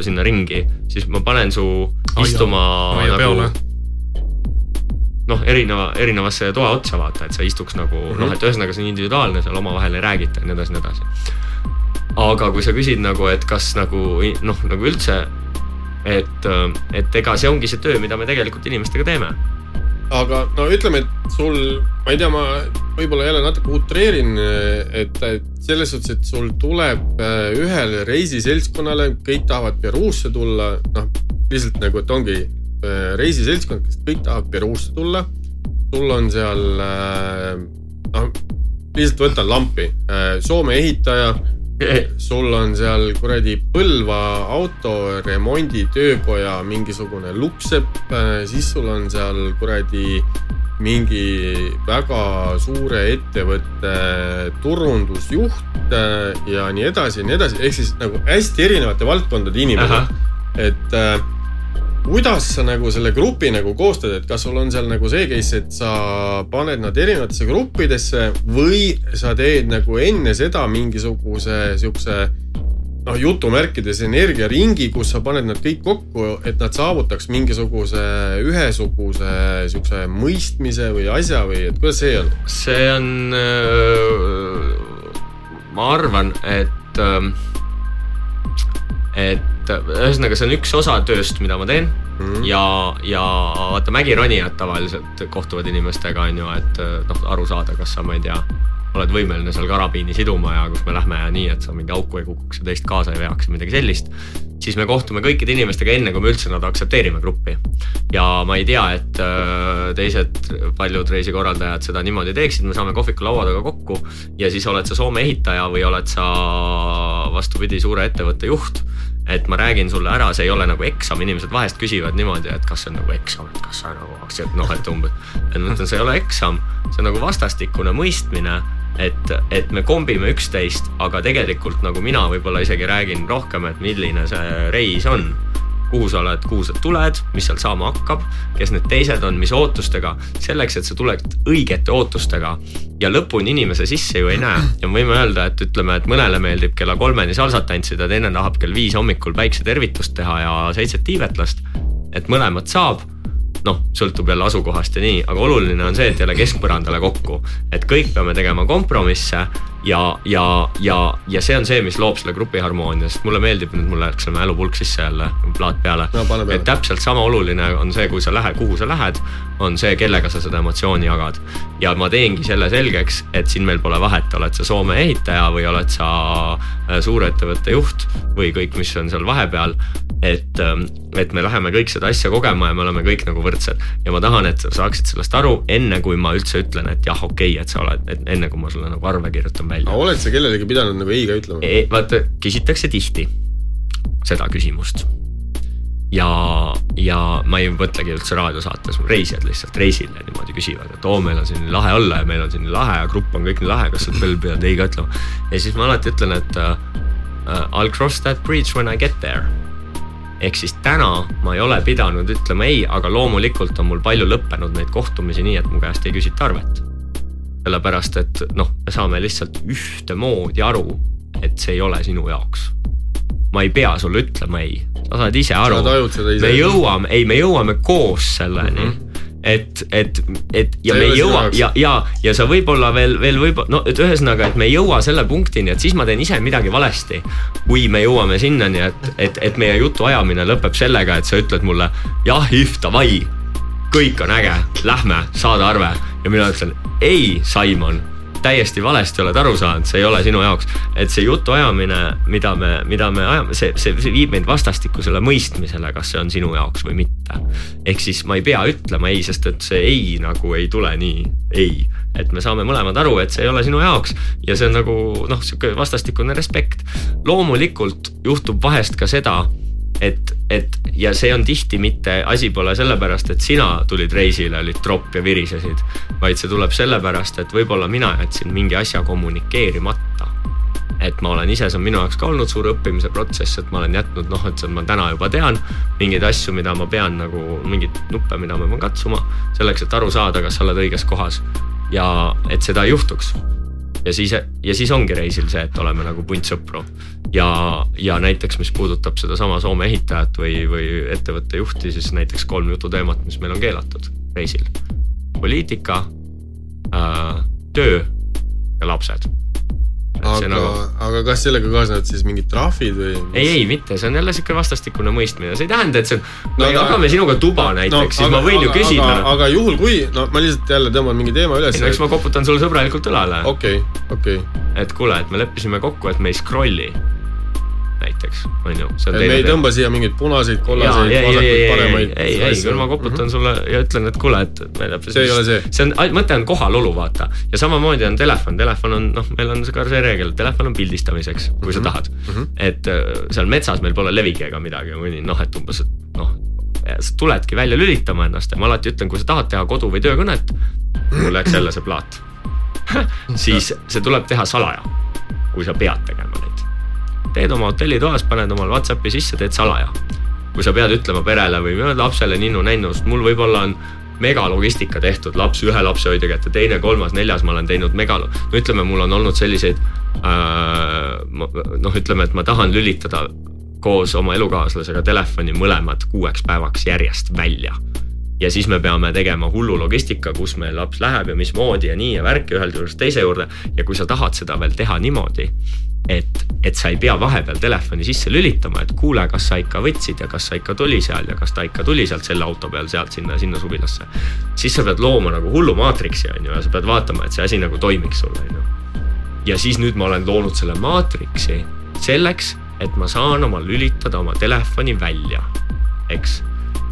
sinna ringi, siis ma panen su istuma aia, aia nagu peale noh, erineva, erinevasse toa otsa vaata, et sa istuks nagu mm -hmm. noh, et ühesõnaga see on individuaalne, seal omavahel ei räägita ja nii edasi, nii edasi. aga kui sa küsid nagu, et kas nagu noh, nagu üldse, et, et ega see ongi see töö, mida me tegelikult inimestega teeme aga no ütleme, et sul, ma ei tea, ma võib-olla jälle natuke utreerin, et, et selles suhtes, et sul tuleb ühele reisiseltskonnale, kõik tahavad Peruusse tulla, noh lihtsalt nagu, et ongi reisiseltskond, kes kõik tahavad Peruusse tulla. sul on seal, äh, noh, lihtsalt võtan lampi, äh, Soome ehitaja, [LAUGHS] sul on seal kuradi Põlva autoremonditöökoja mingisugune lupsepp, siis sul on seal kuradi mingi väga suure ettevõtte turundusjuht ja nii edasi ja nii edasi, ehk siis nagu hästi erinevate valdkondade inimesed. et äh, kuidas sa nagu selle grupi nagu koostad, et kas sul on seal nagu see case, et sa paned nad erinevatesse gruppidesse või sa teed nagu enne seda mingisuguse siukse noh, jutumärkides energiaringi, kus sa paned nad kõik kokku, et nad saavutaks mingisuguse ühesuguse siukse mõistmise või asja või et kuidas see on? see on, äh, ma arvan, et, ähm, et ühesõnaga, see on üks osa tööst, mida ma teen mm. -hmm. ja, ja vaata mägironijad tavaliselt kohtuvad inimestega, on ju, et noh, aru saada, kas sa, ma ei tea oled võimeline seal karabiini siduma ja kus me lähme ja nii, et sa mingi auku ei kukuks ja teist kaasa ei veaks või midagi sellist. siis me kohtume kõikide inimestega enne, kui me üldse nad aktsepteerime gruppi. ja ma ei tea, et äh, teised paljud reisikorraldajad seda niimoodi teeksid, me saame kohviku laua taga kokku ja siis oled sa Soome ehitaja või oled sa vastupidi, suure ettevõtte juht et ma räägin sulle ära, see ei ole nagu eksam, inimesed vahest küsivad niimoodi, et kas see on nagu eksam, et kas sa nagu aktsiad, noh, et umbes. et ma ütlen, see ei ole eksam, see on nagu vastastikune mõistmine et, et me kombime üksteist, aga tegelikult nagu mina võib-olla isegi räägin rohkem, et milline see reis on. Kuhu sa oled, kuhu sa tuled, mis seal saama hakkab, kes need teised on, mis ootustega, selleks, et sa tuled õigete ootustega. Ja lõpuni inimese sisse ju ei näe. Ja me võime öelda, et ütleme, et mõnele meeldib kella kolmeni salsat tantsida, teine tahab kell viis hommikul päiksetervitust teha ja seitset tiivetlast. et mõlemat saab noh, sõltub jälle asukohast ja nii, aga oluline on see, et jälle keskpõrandale kokku, et kõik peame tegema kompromisse ja, ja, ja, ja see on see, mis loob selle grupi harmoonia, sest mulle meeldib nüüd, mul läks selle mälupulk sisse jälle, plaat peale no,. et täpselt sama oluline on see, kui sa lähed, kuhu sa lähed, on see, kellega sa seda emotsiooni jagad. ja ma teengi selle selgeks, et siin meil pole vahet, oled sa Soome ehitaja või oled sa äh, suurettevõtte juht või kõik, mis on seal vahepeal. et, ähm, et me läheme kõik seda asja kogema ja me oleme kõik nagu võrdsed ja ma tahan, et sa saaksid sellest aru, enne kui ma üldse ütlen, et jah, okei okay,, et sa oled, et enne kui ma sulle nagu arve kirjutan välja. aga oled sa kellelegi pidanud nagu ei ka ütlema e,? vaata, küsitakse tihti seda küsimust. ja, ja ma ei mõtlegi üldse raadiosaates, reisijad lihtsalt reisil niimoodi küsivad, et oo, meil on siin lahe olla ja meil on siin lahe ja grupp on kõik nii lahe, kas sa veel pead ei ka ütlema. ja siis ma alati ütlen, et uh, I'll cross that bridge when I get there ehk siis täna ma ei ole pidanud ütlema ei, aga loomulikult on mul palju lõppenud neid kohtumisi nii, et mu käest ei küsita arvet sellepärast et noh, me saame lihtsalt ühtemoodi aru, et see ei ole sinu jaoks. ma ei pea sulle ütlema ei, sa saad ise aru. me jõuame, ei, me jõuame koos selleni mm. -hmm et, et, et ja me ei jõua ja, ja, ja sa võib-olla veel, veel võib-olla, no et ühesõnaga, et me ei jõua selle punktini, et siis ma teen ise midagi valesti. kui me jõuame sinnani, et, et, et meie jutuajamine lõpeb sellega, et sa ütled mulle jah, if davai, kõik on äge, lähme, saada arve ja mina ütlen ei, Simon täiesti valesti oled aru saanud, see ei ole sinu jaoks. et see jutuajamine, mida me, mida me ajame, see, see, see viib meid vastastikusele mõistmisele, kas see on sinu jaoks või mitte. ehk siis ma ei pea ütlema ei, sest et see ei nagu ei tule nii ei. et me saame mõlemad aru, et see ei ole sinu jaoks ja see on nagu noh, sihuke vastastikune respekt. loomulikult juhtub vahest ka seda et, et ja see on tihti mitte, asi pole sellepärast, et sina tulid reisile, olid tropp ja virisesid. vaid see tuleb sellepärast, et võib-olla mina jätsin mingi asja kommunikeerimata. et ma olen ise, see on minu jaoks ka olnud suur õppimise protsess, et ma olen jätnud noh, et ma täna juba tean mingeid asju, mida ma pean nagu mingeid nuppe, mida ma pean katsuma. selleks, et aru saada, kas sa oled õiges kohas ja et seda ei juhtuks ja siis, ja siis ongi reisil see, et oleme nagu punt sõpru. ja, ja näiteks, mis puudutab sedasama Soome ehitajat või, või ettevõtte juhti, siis näiteks kolm jututeemat, mis meil on keelatud reisil. poliitika äh,, töö ja lapsed aga nagu..., aga kas sellega kaasnevad siis mingid trahvid või ei, ei mitte, see on jälle siuke vastastikune mõistmine, see ei tähenda, et see on, no, no jagame sinuga tuba näiteks no,, siis aga, ma võin aga, ju küsida. aga, aga juhul kui, no ma lihtsalt jälle tõmban mingi teema üles. no eks ma koputan sulle sõbralikult õlale. okei okay,, okei okay.. et kuule, et me leppisime kokku, et me ei scroll'i näiteks, on ju. me ei tõmba siia mingeid punaseid, kollaseid, ei, ei, vasakuid, paremaid. ei, ei, küll ma koputan sulle ja ütlen, et kuule, et meil läheb. See ei ole see. see on, mõte on kohalolu, vaata. ja samamoodi on telefon, telefon on noh, meil on ka see reegel, telefon on pildistamiseks, kui sa tahad. et äh, seal metsas meil pole levigi ega midagi, või noh, et umbes, et noh, sa tuledki välja lülitama ennast ja ma alati ütlen, kui sa tahad teha kodu- või töökõnet, mul läks jälle see plaat, [LAUGHS] siis see tuleb teha salaja, kui sa pead tegema neid teed oma hotellitoas, paned omal Whatsappi sisse, teed salaja. kui sa pead ütlema perele või lapsele ninnu-nännu, sest mul võib-olla on megalogistika tehtud laps ühe lapsehoidja kätte, teine, kolmas, neljas, ma olen teinud megalo-, no ütleme, mul on olnud selliseid äh,. noh, ütleme, et ma tahan lülitada koos oma elukaaslasega telefoni mõlemad kuueks päevaks järjest välja ja siis me peame tegema hullu logistika, kus meil laps läheb ja mismoodi ja nii ja värki ühelt juurest teise juurde ja kui sa tahad seda veel teha niimoodi, et, et sa ei pea vahepeal telefoni sisse lülitama, et kuule, kas sa ikka võtsid ja kas sa ikka tuli seal ja kas ta ikka tuli sealt selle auto peal sealt sinna, sinna suvilasse. siis sa pead looma nagu hullu maatriksi on ju ja sa pead vaatama, et see asi nagu toimiks sul on ju. ja siis nüüd ma olen loonud selle maatriksi selleks, et ma saan oma lülitada oma telefoni välja, eks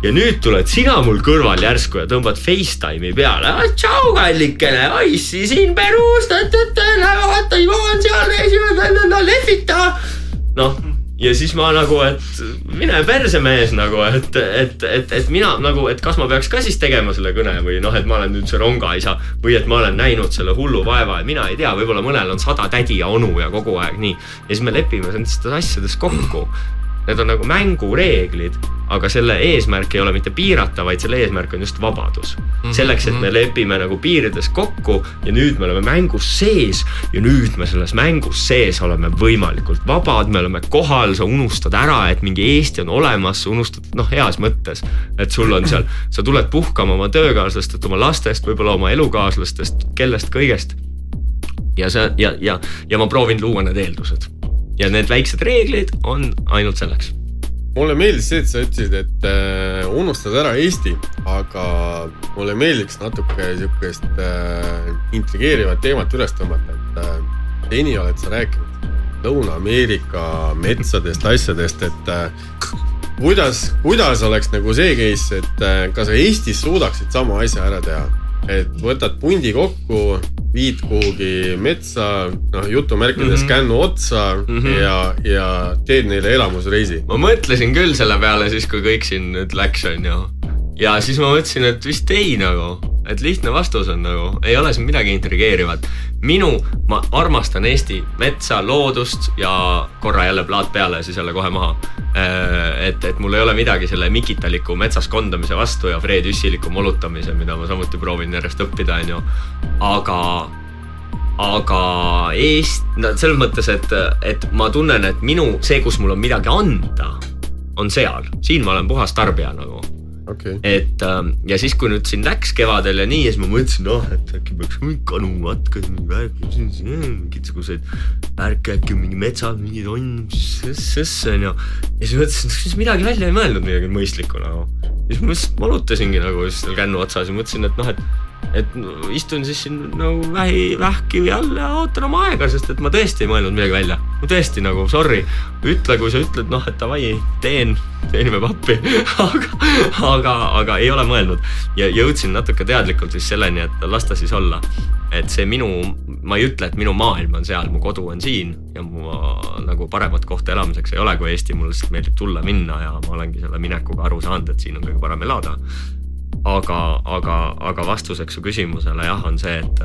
ja nüüd tuled sina mul kõrval järsku ja tõmbad Facetime'i peale. tšau, kallikene, Aissi siin Peruus, vaata, Ivo on seal, lehvita. noh, ja siis ma nagu, et mine perse mees nagu, et, et, et, et mina nagu, et kas ma peaks ka siis tegema selle kõne või noh, et ma olen nüüd see rongaisa või et ma olen näinud selle hullu vaeva ja mina ei tea, võib-olla mõnel on sada tädi ja onu ja kogu aeg nii. ja siis me lepime nendest asjadest kokku Need on nagu mängureeglid, aga selle eesmärk ei ole mitte piirata, vaid selle eesmärk on just vabadus. selleks, et me lepime nagu piirides kokku ja nüüd me oleme mängus sees ja nüüd me selles mängus sees oleme võimalikult vabad, me oleme kohal, sa unustad ära, et mingi Eesti on olemas, sa unustad noh, heas mõttes, et sul on seal, sa tuled puhkama oma töökaaslastest, oma lastest, võib-olla oma elukaaslastest, kellest kõigest. Ja see ja, ja, ja ma proovin luua need eeldused ja need väiksed reeglid on ainult selleks. mulle meeldis see, et sa ütlesid, et äh, unustad ära Eesti, aga mulle meeldiks natuke sihukest äh, intrigeerivat teemat üles tõmmata, et äh, seni oled sa rääkinud Lõuna-Ameerika metsadest, asjadest, et äh, kuidas, kuidas oleks nagu see case, et äh, kas sa Eestis suudaksid sama asja ära teha? Et võtad pundi kokku, viid kuhugi metsa, noh jutumärkides mm -hmm. kännu otsa mm -hmm. ja, ja teed neile elamusreisi. ma mõtlesin küll selle peale siis, kui kõik siin nüüd läks, on ju. Ja siis ma mõtlesin, et vist ei nagu, et lihtne vastus on nagu, ei ole siin midagi intrigeerivat. minu, ma armastan Eesti metsa, loodust ja korra jälle plaat peale ja siis jälle kohe maha. et, et mul ei ole midagi selle mikitaliku metsas kondamise vastu ja Fred Jüssiliku molutamise, mida ma samuti proovin järjest õppida, on ju. aga aga Eest-, no selles mõttes, et, et ma tunnen, et minu, see, kus mul on midagi anda, on seal, siin ma olen puhas tarbija nagu. okay., et ähm, ja siis, kui nüüd siin läks kevadel ja nii, siis ma mõtlesin, noh, et äkki peaks mingi kanu matka, mingisuguseid värke, äkki mingi metsad, mingid on, onju. ja siis mõtlesin, et siis midagi välja ei mõelnud, midagi mõistlikku nagu. ja siis ma lihtsalt molutasingi nagu seal kännu otsas ja mõtlesin, et noh, et et istun siis siin nagu vähi, vähki all ja ootan oma aega, sest et ma tõesti ei mõelnud midagi välja. ma tõesti nagu sorry, ütle, kui sa ütled, noh, et davai, teen, teenime pappi, [LAUGHS] aga, aga, aga ei ole mõelnud ja jõudsin natuke teadlikult siis selleni, et las ta siis olla. et see minu, ma ei ütle, et minu maailm on seal, mu kodu on siin ja mu nagu paremat kohta elamiseks ei ole kui Eesti, mulle lihtsalt meeldib tulla-minna ja ma olengi selle minekuga aru saanud, et siin on kõige parem elada aga, aga, aga vastuseks su küsimusele jah, on see, et,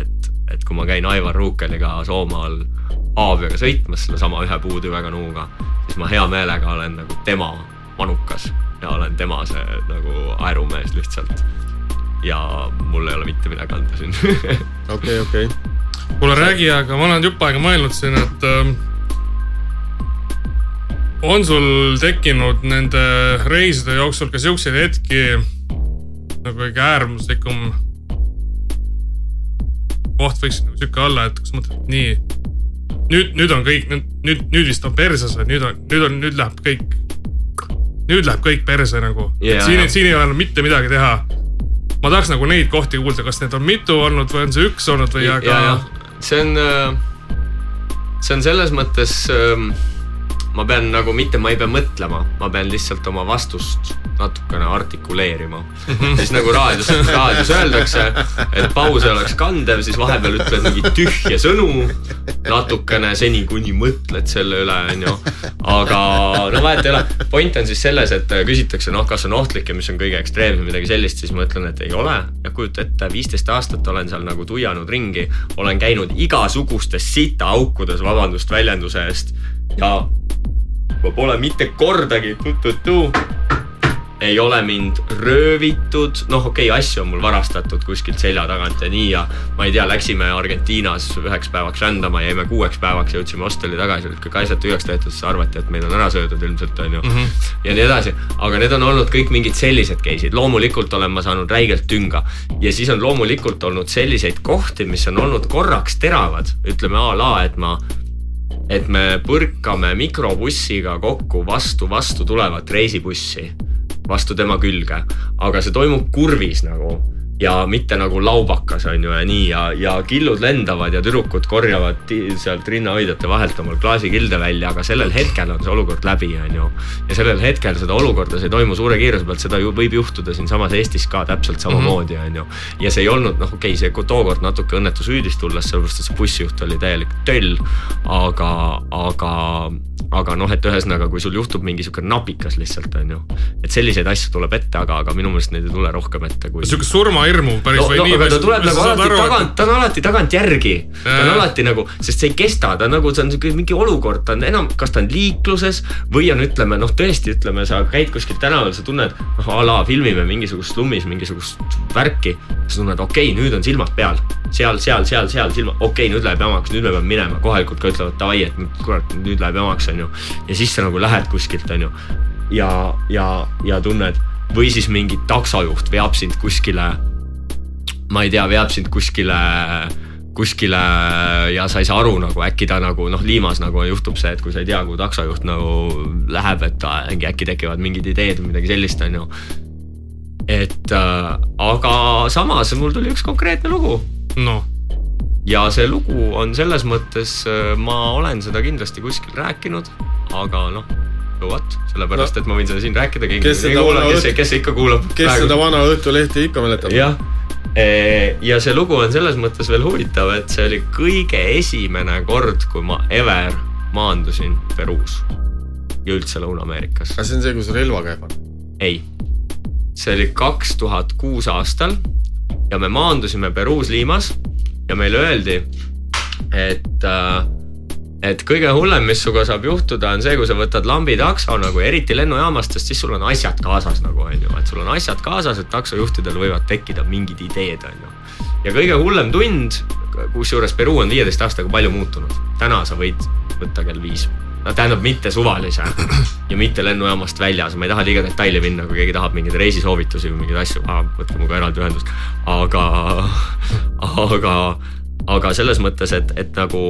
et, et kui ma käin Aivar Ruukeliga Soomaal Aaviaga sõitmas sellesama ühe puutüvega nuuga, siis ma hea meelega olen nagu tema manukas ja olen tema see nagu aerumees lihtsalt. ja mul ei ole mitte midagi anda siin [LAUGHS] okei, okei. kuule räägi, aga ma olen jupp aega mõelnud siin, et ähm, on sul tekkinud nende reiside jooksul ka siukseid hetki nagu kõige äärmuslikum koht võiks nagu sihuke olla, et kas mõtled, nii, nüüd, nüüd on kõik, nüüd, nüüd vist on perses või nüüd on, nüüd on, nüüd läheb kõik, nüüd läheb kõik perse nagu. Jaa, siin siin ei ole mitte midagi teha. ma tahaks nagu neid kohti kuulda, kas need on mitu olnud või on see üks olnud või aga ja, see on, see on selles mõttes ähm, ma pean nagu mitte, ma ei pea mõtlema, ma pean lihtsalt oma vastust natukene artikuleerima. siis nagu raadios, raadios öeldakse, et pause oleks kandev, siis vahepeal ütled mingeid tühje sõnu natukene seni, kuni mõtled selle üle, onju. aga no vahet ei ole, point on siis selles, et küsitakse, noh, kas on ohtlik ja mis on kõige ekstreemsem, midagi sellist, siis ma ütlen, et ei ole. ja kujuta ette, viisteist aastat olen seal nagu tuianud ringi, olen käinud igasugustes sitaaukudes, vabandust väljenduse eest ja ma pole mitte kordagi tu-tu-tu ei ole mind röövitud, noh, okei okay,, asju on mul varastatud kuskilt selja tagant ja nii ja ma ei tea, läksime Argentiinas üheks päevaks rändama, jäime kuueks päevaks, jõudsime hosteli tagasi, olid kõik asjad tühjaks tehtud, siis arvati, et meid on ära söödud ilmselt onju. Mm. -hmm. ja nii edasi, aga need on olnud kõik mingid sellised case'id, loomulikult olen ma saanud räigelt tünga. Ja siis on loomulikult olnud selliseid kohti, mis on olnud korraks teravad, ütleme a la, et ma et me põrkame mikrobussiga kokku vastu vastu tulevat reisibussi, vastu tema külge, aga see toimub kurvis nagu ja mitte nagu laubakas on ju ja nii ja, ja killud lendavad ja tüdrukud korjavad sealt rinnahoidjate vahelt omal klaasikilde välja, aga sellel hetkel on see olukord läbi, on ju. ja sellel hetkel seda olukorda, see ei toimu suure kiiruse pealt, seda ju võib juhtuda siinsamas Eestis ka täpselt samamoodi, on ju. ja see ei olnud noh, okei okay,, see tookord natuke õnnetusüüdis tulles, sellepärast et see bussijuht oli täielik töll, aga, aga aga noh, et ühesõnaga, kui sul juhtub mingi sihuke napikas lihtsalt on ju, et selliseid asju tuleb ette, aga, aga minu meelest neid ei tule rohkem ette kui. sihuke surmahirmu päris no, või no, nii. ta tuleb nagu alati aru, tagant, ta on alati tagantjärgi. ta on alati nagu, sest see ei kesta, ta on nagu, see on sihuke mingi olukord, ta on enam, kas ta on liikluses või on, ütleme noh, tõesti, ütleme, sa käid kuskil tänaval, sa tunned noh, a la filmime mingisugust slummis mingisugust värki. sa tunned, okei okay,, nüüd on silmad peal, seal, seal, seal, seal silmad, okei okay,, nüüd läheb jamaks, nüüd me peame minema, kohalikud ka ütlevad davai, et kurat, nüüd läheb jamaks, on ju. ja siis sa nagu lähed kuskilt, on ju. ja, ja, ja tunned või siis mingi taksojuht veab sind kuskile. Ma ei tea, veab sind kuskile, kuskile ja sa ei saa aru nagu äkki ta nagu noh, Liimas nagu juhtub see, et kui sa ei tea, kuhu taksojuht nagu läheb, et äkki, äkki tekivad mingid ideed või midagi sellist, on ju. et äh, aga samas mul tuli üks konkreetne lugu. noh ja see lugu on selles mõttes, ma olen seda kindlasti kuskil rääkinud, aga noh, so what, sellepärast no, et ma võin seda siin rääkida, kes, kuula, kes, kes ikka kuulab. kes praegu. seda vana Õhtulehti ikka mäletab. jah, ja see lugu on selles mõttes veel huvitav, et see oli kõige esimene kord, kui ma ever maandusin Peruus ja üldse Lõuna-Ameerikas. kas see on see, kus relvaga jääb? ei, see oli kaks tuhat kuus aastal ja me maandusime Peruus Liimas ja meile öeldi, et äh, et kõige hullem, mis sinuga saab juhtuda, on see, kui sa võtad lambi takso nagu eriti lennujaamast, sest siis sul on asjad kaasas nagu on ju, et sul on asjad kaasas, et taksojuhtidel võivad tekkida mingid ideed on ju. ja kõige hullem tund, kusjuures Peru on viieteist aastaga palju muutunud, täna sa võid võtta kell viis. No tähendab mitte suvalise ja mitte lennujaamast väljas, ma ei taha liiga detaili minna, kui keegi tahab mingeid reisisoovitusi või mingeid asju. Võtke minuga eraldi ühendust. aga, aga aga selles mõttes, et, et nagu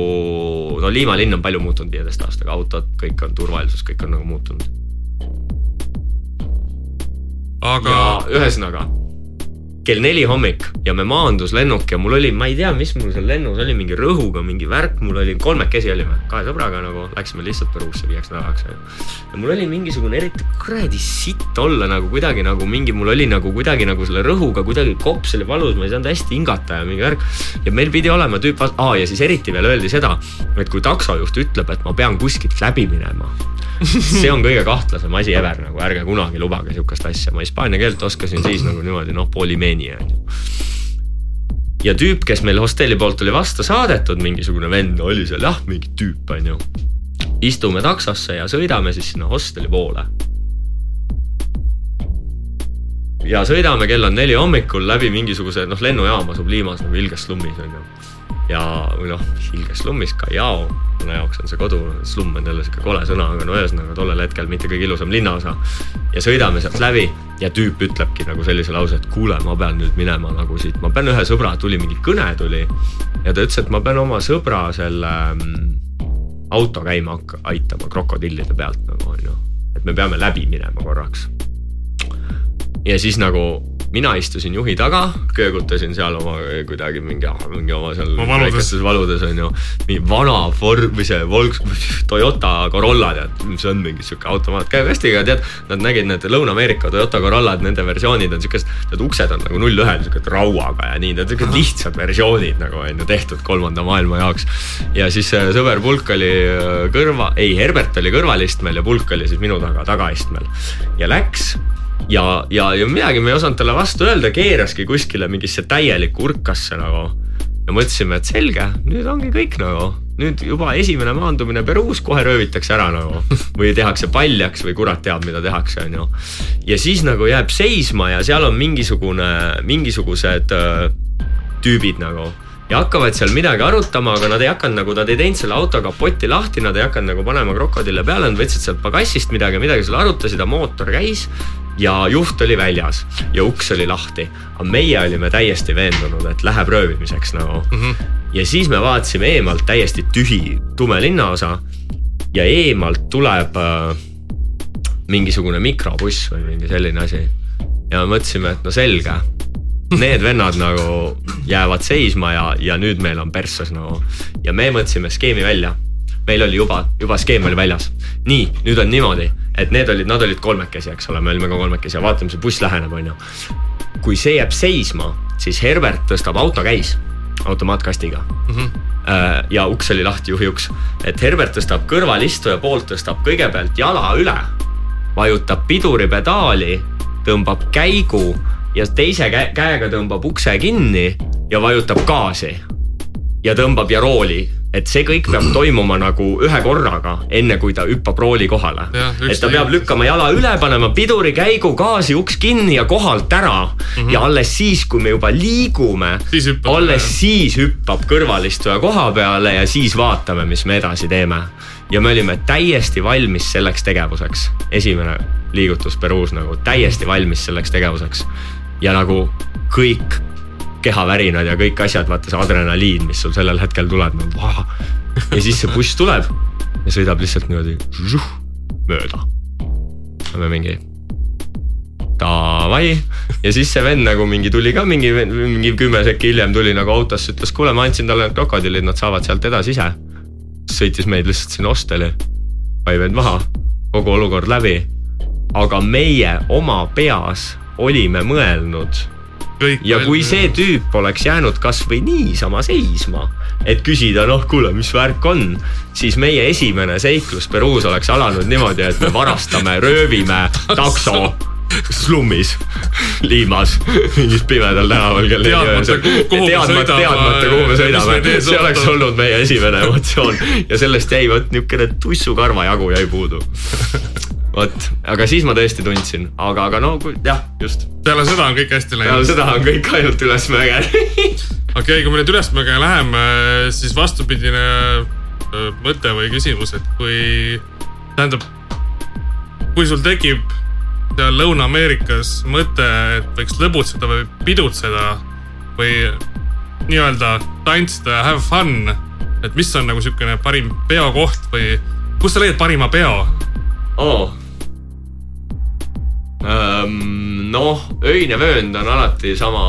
no Liima linn on palju muutunud viieteist aastaga, autod, kõik on turvalisus, kõik on nagu muutunud. aga. ühesõnaga kell neli hommik ja me maandus lennuk ja mul oli, ma ei tea, mis mul seal lennus oli, mingi rõhuga mingi värk, mul oli kolmekesi olime, kahe sõbraga nagu läksime lihtsalt Peruusse viieks nädalaks. ja mul oli mingisugune eriti kuradi sitt olla nagu kuidagi nagu mingi, mul oli nagu kuidagi nagu selle rõhuga kuidagi kops oli valus, ma ei saanud hästi hingata ja mingi värk. ja meil pidi olema tüüp, aa ja siis eriti veel öeldi seda, et kui taksojuht ütleb, et ma pean kuskilt läbi minema see on kõige kahtlasem asi ever nagu, ärge kunagi lubage sihukest asja, ma hispaania keelt oskasin siis nagu niimoodi noh, polimeni on ju ja tüüp, kes meil hostelli poolt oli vastu saadetud, mingisugune vend oli seal jah, mingi tüüp on ju. istume taksosse ja sõidame siis sinna hosteli poole. ja sõidame, kell on neli hommikul läbi mingisuguse noh, lennujaam asub Liimas nagu ilges slummis on ju ja, või noh, ilges slummis, Callao, mille jaoks on see kodu, slumm on jälle sihuke kole sõna, aga no ühesõnaga tollel hetkel mitte kõige ilusam linnaosa. ja sõidame sealt läbi ja tüüp ütlebki nagu sellise lause, et kuule, ma pean nüüd minema nagu siit, ma pean ühe sõbra, tuli mingi kõne tuli. ja ta ütles, et ma pean oma sõbra selle mm, auto käima aitama krokodillide pealt nagu on ju, et me peame läbi minema korraks. ja siis nagu mina istusin juhi taga, köögutasin seal oma kuidagi mingi, mingi oma seal väikestes valudes on ju. mingi vana Ford või see Volks, [LAUGHS] Toyota Corolla tead, mis on mingi sihuke automaat käekastiga tead. Nad nägid need Lõuna-Ameerika Toyota Corollad, nende versioonid on siukesed, need uksed on nagu null ühel siukesed rauaga ja nii, need siuksed lihtsad versioonid nagu on ju tehtud kolmanda maailma jaoks. ja siis äh, sõber Pulk oli äh, kõrva, ei Herbert oli kõrvalistmel ja Pulk oli siis minu taga tagaistmel ja läks ja, ja, ja midagi me ei osanud talle vastu öelda, keeraski kuskile mingisse täielikku urkasse nagu. ja mõtlesime, et selge, nüüd ongi kõik nagu, nüüd juba esimene maandumine Peruus kohe röövitakse ära nagu või tehakse paljaks või kurat teab, mida tehakse, onju. ja siis nagu jääb seisma ja seal on mingisugune, mingisugused äh, tüübid nagu ja hakkavad seal midagi arutama, aga nad ei hakanud nagu, nad ei teinud selle auto kapotti lahti, nad ei hakanud nagu panema krokodille peale, nad võtsid sealt pagassist midagi, midagi seal arutasid, mootor käis ja juht oli väljas ja uks oli lahti. aga meie olime täiesti veendunud, et läheb röövimiseks nagu mm. -hmm. ja siis me vaatasime eemalt täiesti tühi tume linnaosa ja eemalt tuleb äh, mingisugune mikrobuss või mingi selline asi. ja me mõtlesime, et no selge, need vennad nagu jäävad seisma ja, ja nüüd meil on persses nagu ja me mõtlesime skeemi välja. meil oli juba, juba skeem oli väljas. nii, nüüd on niimoodi, et need olid, nad olid kolmekesi, eks ole, me olime ka kolmekesi ja vaatame, see buss läheneb, onju. kui see jääb seisma, siis Herbert tõstab auto käis automaatkastiga mm. -hmm ja uks oli lahti, juhi uks, et Herbert tõstab kõrvalistuja poolt, tõstab kõigepealt jala üle, vajutab piduripedaali, tõmbab käigu ja teise kä käega tõmbab ukse kinni ja vajutab gaasi ja tõmbab ja rooli, et see kõik peab [CLEARS THROAT] toimuma nagu ühe korraga, enne kui ta hüppab rooli kohale et ta peab lükkama jala üle, panema piduri käigu, gaasi, uks kinni ja kohalt ära mm. -hmm. ja alles siis, kui me juba liigume alles üle. siis hüppab kõrvalistuja koha peale ja siis vaatame, mis me edasi teeme. ja me olime täiesti valmis selleks tegevuseks, esimene liigutus Peruus nagu täiesti valmis selleks tegevuseks. Ja nagu kõik kehavärinad ja kõik asjad, vaata see adrenaliin, mis sul sellel hetkel tuleb nagu vah. ja siis see buss tuleb ja sõidab lihtsalt niimoodi žuh, mööda. me mingi davai ja siis see vend nagu mingi tuli ka mingi, mingi kümme sekki hiljem tuli nagu autosse, ütles kuule, ma andsin talle need krokodillid, nad saavad sealt edasi ise. sõitis meid lihtsalt sinna hosteli, pani meid maha, kogu olukord läbi. aga meie oma peas olime mõelnud. Ja kui see tüüp oleks jäänud kasvõi niisama seisma, et küsida, noh, kuule, mis värk on, siis meie esimene seiklus Peruus oleks alanud niimoodi, et me varastame, röövime takso slummis, Liimas, mingis pimedal tänaval kell neli öösel. teadmata, teadmata, kuhu me sõidame. see oleks olnud meie esimene emotsioon. Ja sellest jäi vot niukene tussukarva jagu jäi puudu. vot, aga siis ma tõesti tundsin, aga, aga no kui- jah, just, peale seda on kõik hästi peale läinud. seda on kõik ainult ülesmäge [LAUGHS] okei okay,, kui me nüüd ülesmäge läheme, siis vastupidine mõte või küsimus, et kui, tähendab, kui sul tekib seal Lõuna-Ameerikas mõte, et võiks lõbutseda või pidutseda või nii-öelda tantsida ja have fun, et mis on nagu siukene parim peokoht või kus sa leiad parima peo? oo. noh, öine vöönd on alati sama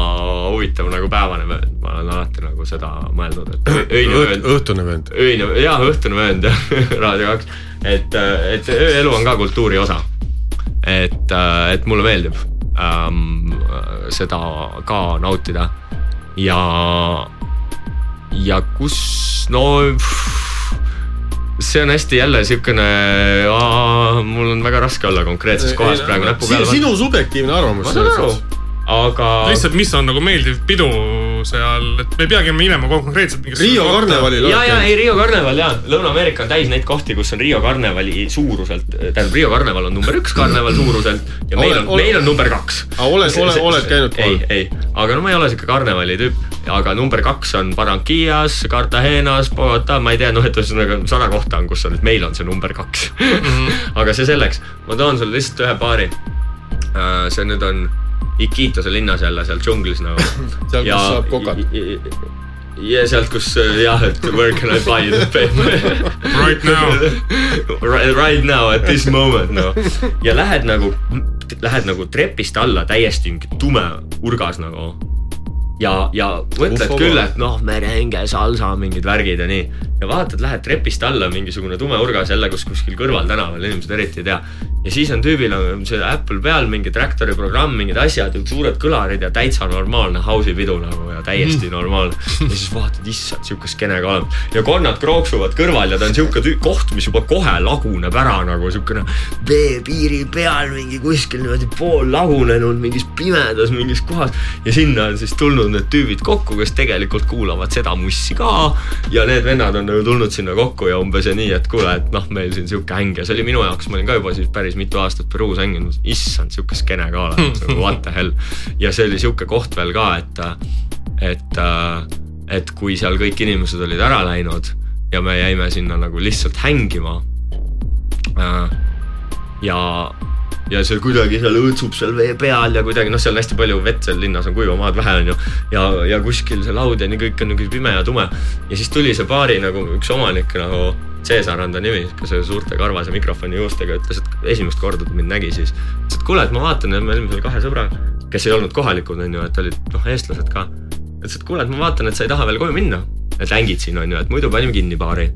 huvitav nagu päevane vöönd, ma olen alati nagu seda mõelnud, et öine vöönd, õhtune vend. öine, jah, õhtune vöönd [LAUGHS] jah, Raadio kaks, et, et ööelu on ka kultuuri osa. et, et mulle meeldib ähm, seda ka nautida ja, ja kus, no see on hästi jälle siukene, mul on väga raske olla konkreetses kohas praegu näppu peale panna. sinu subjektiivne arvamus. ma saan aru, aga. lihtsalt, mis on nagu meeldiv pidu seal, et me ei peagi minema konkreetselt mingisse kohta. karnevalil ja, ja ei Rio karneval ja Lõuna-Ameerika on täis neid kohti, kus on Rio karnevali suuruselt, tähendab Rio karneval on number üks karneval suuruselt ja meil on meil on number kaks. Aga oled- oled- oled käinud ei kohal?, ei, aga no ma ei ole siuke karnevali tüüp, aga number kaks on Barranquillas, Cartagenas, Bogota, ma ei tea, noh, et ühesõnaga sada kohta on, kus on, et meil on see number kaks. [LAUGHS] aga see selleks, ma toon sulle lihtsalt ühe paari. see nüüd on Iquitose linnas jälle seal džunglis nagu. [LAUGHS] Seal, kus saab kokat. ja sealt, kus äh, jah, et where can I buy the paper [LAUGHS] Right now. [LAUGHS] right, right now at this moment no ja lähed nagu lähed nagu trepist alla täiesti mingi tume urgas nagu ja, ja mõtled Ufo küll, et noh, merehänge, salsa, mingid värgid ja nii. Ja vaatad, lähed trepist alla mingisugune tume urgas jälle, kus kuskil kõrval tänaval, inimesed eriti ei tea. ja siis on tüübil on see Apple peal mingi traktori programm, mingid asjad, suured kõlarid ja täitsa normaalne house'i pidu nagu ja täiesti Mhm. normaalne. ja siis vaatad, issand, sihuke skeene ka olemas ja konnad krooksuvad kõrval ja ta on sihuke koht, mis juba kohe laguneb ära nagu siukene veepiiri peal mingi kuskil niimoodi poollagunenud mingis pimedas mingis kohas ja sinna on siis tulnud need tüübid kokku, kes tegelikult kuulavad seda mussi ka ja need vennad on nagu tulnud sinna kokku ja umbes ja nii, et kuule, et noh, meil siin sihuke häng ja see oli minu jaoks, ma olin ka juba siis päris mitu aastat Peruus hänginud, issand, sihuke skeene ka olemas, nagu what the hell. ja see oli sihuke koht veel ka, et, et, et kui seal kõik inimesed olid ära läinud ja me jäime sinna nagu lihtsalt hängima äh, ja, ja see kuidagi seal õõtsub seal vee peal ja kuidagi noh, seal on hästi palju vett seal linnas on kuiva maad vähe onju. ja, ja kuskil see laud ja nii kõik on nagu pime ja tume ja siis tuli see baari nagu üks omanik nagu Cesar on ta nimi, sihuke suurte karvase mikrofoni juustega, ütles, et esimest korda ta mind nägi siis. ütles, et kuule, et ma vaatan, et me olime seal kahe sõbraga, kes ei olnud kohalikud onju, et olid noh, eestlased ka. ütles, et kuule, et ma vaatan, et sa ei taha veel koju minna et hängid siin on ju, et muidu panime kinni baari.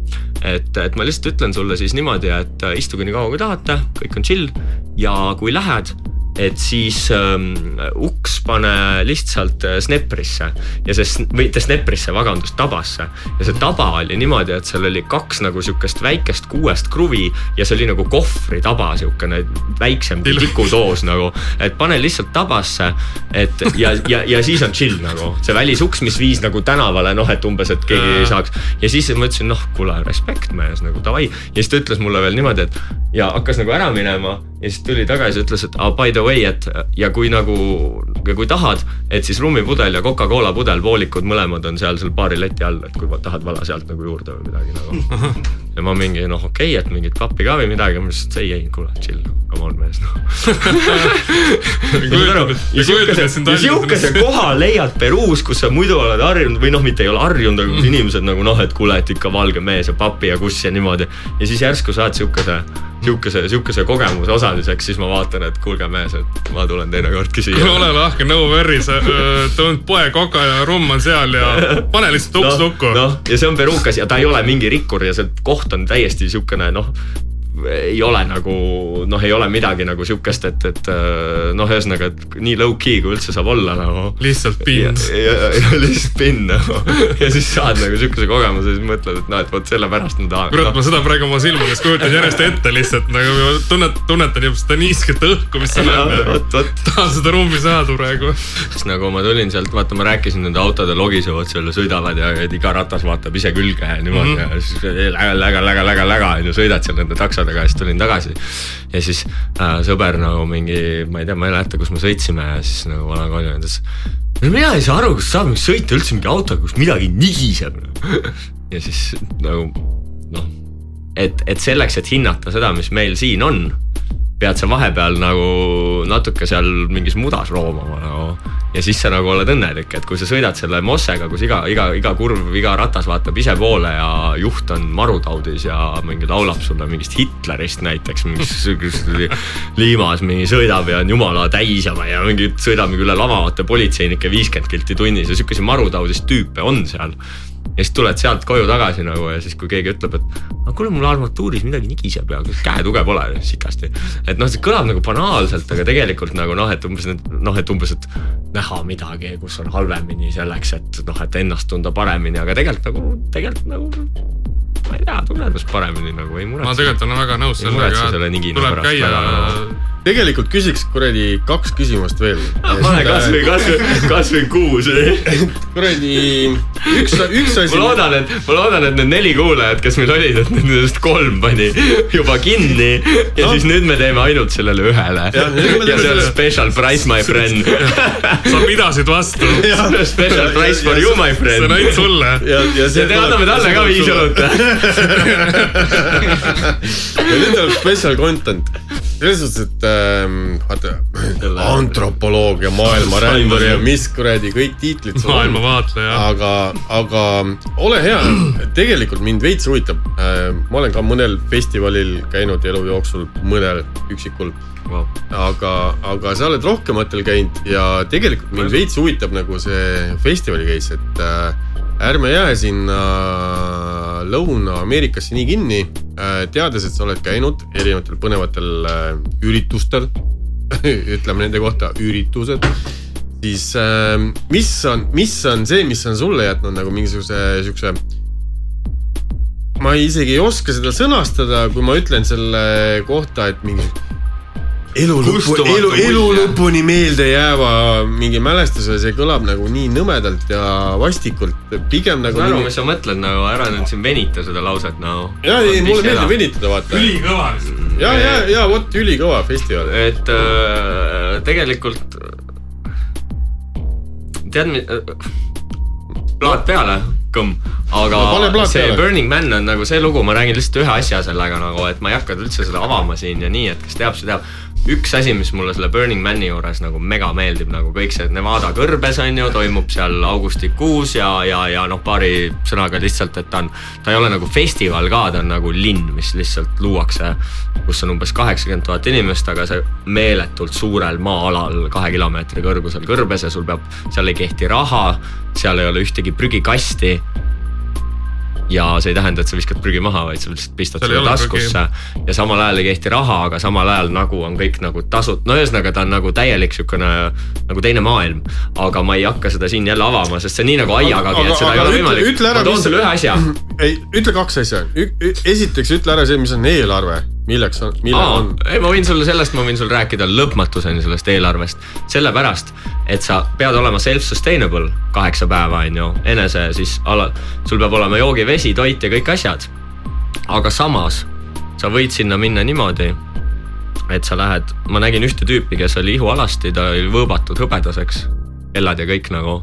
et, et ma lihtsalt ütlen sulle siis niimoodi, et istuge nii kaua kui tahate, kõik on chill ja kui lähed, et siis ähm, uks pane lihtsalt äh, Sneprisse ja see, või mitte Sneprisse, vabandust, tabasse. ja see taba oli niimoodi, et seal oli kaks nagu sihukest väikest kuuest kruvi ja see oli nagu kohvritaba, sihukene väiksem kui tikutoos nagu, et pane lihtsalt tabasse, et ja, ja, ja siis on chill nagu see välisuks, mis viis nagu tänavale, noh, et umbes, et keegi ei saaks. ja siis ma ütlesin, noh, kuule, respekt mees nagu davai. ja siis ta ütles mulle veel niimoodi, et ja hakkas nagu ära minema ja siis tuli tagasi, ütles, et ah, by the way, et ja kui nagu, kui tahad, et siis rummipudel ja Coca-Cola pudel, voolikud mõlemad on seal seal baari leti all, et kui tahad vala sealt nagu juurde või midagi nagu. ja ma mingi noh, okei okay,, et mingit pappi ka või midagi, ma et ei, ei, kuule, chill, come on mees noh. [LAUGHS] ja sihukese, koha leiad Peruus, kus sa muidu oled harjunud või noh, mitte ei ole harjunud, aga kus inimesed nagu noh, et kuule, et ikka valge mees ja papi ja kuss ja niimoodi. ja siis järsku saad sihukese, sihukese, sihukese kogemuse osaliseks, siis ma vaatan, et kuulge mees, et ma tulen teinekordki siia. [LAUGHS] ole lahke, no worries, tõund poe koka ja rumm on seal ja pane lihtsalt uks lukku. noh, ja see on Perukas ja ta ei ole mingi rikkur ja see koht on täiesti siukene noh ei ole nagu noh, ei ole midagi nagu siukest, et, et äh, noh, ühesõnaga, et nii low-key kui üldse saab olla nagu. lihtsalt ja lihtsalt pinn nagu ja siis saad nagu siukese kogemuse, siis mõtled, et noh, et vot sellepärast ma tahan kurat, no, ma seda praegu oma silmades kujutan järjest ette lihtsalt nagu tunnet, tunnetan juba seda niisket õhku, mis seal on. tahan seda ruumi saada praegu. siis nagu ma tulin sealt, vaata, ma rääkisin, nende autode logisevad seal ja sõidavad ja iga ratas vaatab ise külge ja niimoodi mm -hmm. ja siis läga, läga, läga, läga, läga on ju, sõidad seal nende taksodega ja siis tulin tagasi. ja siis äh, sõber nagu mingi, ma ei tea, ma ei mäleta, kus me sõitsime ja siis nagu vana Kalju ütles. no mina ei saa aru, kas saab sõita üldse mingi autoga, kus midagi nigiseb. [LAUGHS] ja siis nagu noh, et, et selleks, et hinnata seda, mis meil siin on pead sa vahepeal nagu natuke seal mingis mudas roomama nagu. Ja siis sa nagu oled õnnelik, et kui sa sõidad selle Mossega, kus iga, iga, iga kurv, iga ratas vaatab ise poole ja juht on marutaudis ja mingi laulab sulle mingist Hitlerist näiteks, mingis liimas mingi sõidab ja on jumala täis ja ma ja mingi sõidab mingi üle lavavate politseinike viiskümmend kilti tunnis ja siukesi marutaudist tüüpe on seal ja siis tuled sealt koju tagasi nagu ja siis, kui keegi ütleb, et aga kuule, mul armatuuris midagi nigiseb ja käetuge pole sitasti. et noh, see kõlab nagu banaalselt, aga tegelikult nagu noh, et umbes need noh, et umbes, et näha midagi, kus on halvemini selleks, et noh, et ennast tunda paremini, aga tegelikult nagu, tegelikult nagu ma ei tea, tunned ennast paremini nagu ei ma muretse. tegelikult olen väga nõus sellega, tuleb pärast käia tegelikult küsiks kuradi kaks küsimust veel. pane kasvõi, kasvõi, kasvõi kuus. kuradi üks, üks asi ma. loodan, et, ma loodan, et need neli kuulajat, kes meil olid, et nendest kolm pani juba kinni ja No. siis nüüd me teeme ainult sellele ühele. Ja teeme see on special price, my friend. [LAUGHS] sa pidasid vastu. Special price for ja- you, my see on friend. ainult sulle. ja, ja ja see te anname talle ka viis õlut. [LAUGHS] [LAUGHS] ja nüüd tuleb special content. Selles suhtes, et ähm, vaata antropoloogia, maailmarändur ja mis kuradi kõik tiitlid maailmavaatleja. aga, aga ole hea, tegelikult mind veits huvitab. ma olen ka mõnel festivalil käinud elu jooksul, mõnel üksikul, wow.. aga, aga sa oled rohkematel käinud ja tegelikult mind veits huvitab nagu see festivali case, et äh, ärme jää sinna Lõuna-Ameerikasse nii kinni, teades, et sa oled käinud erinevatel põnevatel äh, üritustel, [LAUGHS] ütleme nende kohta üritused siis äh, mis on, mis on see, mis on sulle jätnud nagu mingisuguse siukse. ma isegi ei oska seda sõnastada, kui ma ütlen selle kohta, et mingi elu lõpu, elu, elu lõpuni meelde jääva mingi mälestuse, see kõlab nagu nii nõmedalt ja vastikult, pigem nagu ma saan aru, mingi... mis sa mõtled nagu, ära nüüd siin venita seda lauset nagu. ja, ei mulle meeldib. venitada, vaata. ülikõva lihtsalt. ja, ja, ja vot ülikõva festival. et äh, tegelikult tead, plaat peale, kõmm, aga No see peale. Burning Man on nagu see lugu, ma räägin lihtsalt ühe asja sellega nagu, et ma ei hakka üldse seda avama siin ja nii, et kes teab, see teab. Üks asi, mis mulle selle Burning Mani juures nagu mega meeldib nagu kõik see Nevada kõrbes on ju, toimub seal augustikuus ja, ja, ja noh, paari sõnaga lihtsalt, et ta on, ta ei ole nagu festival ka, ta on nagu linn, mis lihtsalt luuakse, kus on umbes kaheksakümmend tuhat inimest, aga see meeletult suurel maa-alal kahe kilomeetri kõrgusel kõrbes ja sul peab, seal ei kehti raha, seal ei ole ühtegi prügikasti ja see ei tähenda, et sa viskad prügi maha, vaid sa lihtsalt pistad selle taskusse ja samal ajal ei kehti raha, aga samal ajal nagu on kõik nagu tasud, no ühesõnaga ta on nagu täielik siukene nagu teine maailm. aga ma ei hakka seda siin jälle avama, sest see on nii nagu aiagagi, Aga- et seda aga ei ole võimalik. ma toon sulle ühe asja. ei, ütle kaks asja. esiteks ütle ära see, mis on eelarve, milleks on, millal Aa, on. ei, ma võin sulle sellest, ma võin sulle rääkida lõpmatuseni sellest eelarvest, sellepärast et sa pead olema self-sustainable kaheksa päeva, on ju, enese siis ala, sul peab olema joogivesi, toit ja kõik asjad. aga samas sa võid sinna minna niimoodi, et sa lähed, ma nägin ühte tüüpi, kes oli ihualasti, ta oli võõbatud hõbedaseks, kellad ja kõik nagu,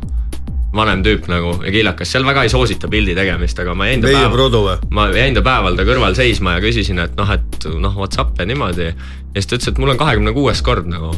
vanem tüüp nagu ja kiilakas, seal väga ei soosita pildi tegemist, aga ma jäin ta meie päeva Produ või? ma jäin ta päeval ta kõrval seisma ja küsisin, et noh, et noh, what's up ja niimoodi. ja siis ta ütles, et mul on kahekümne kuues kord nagu.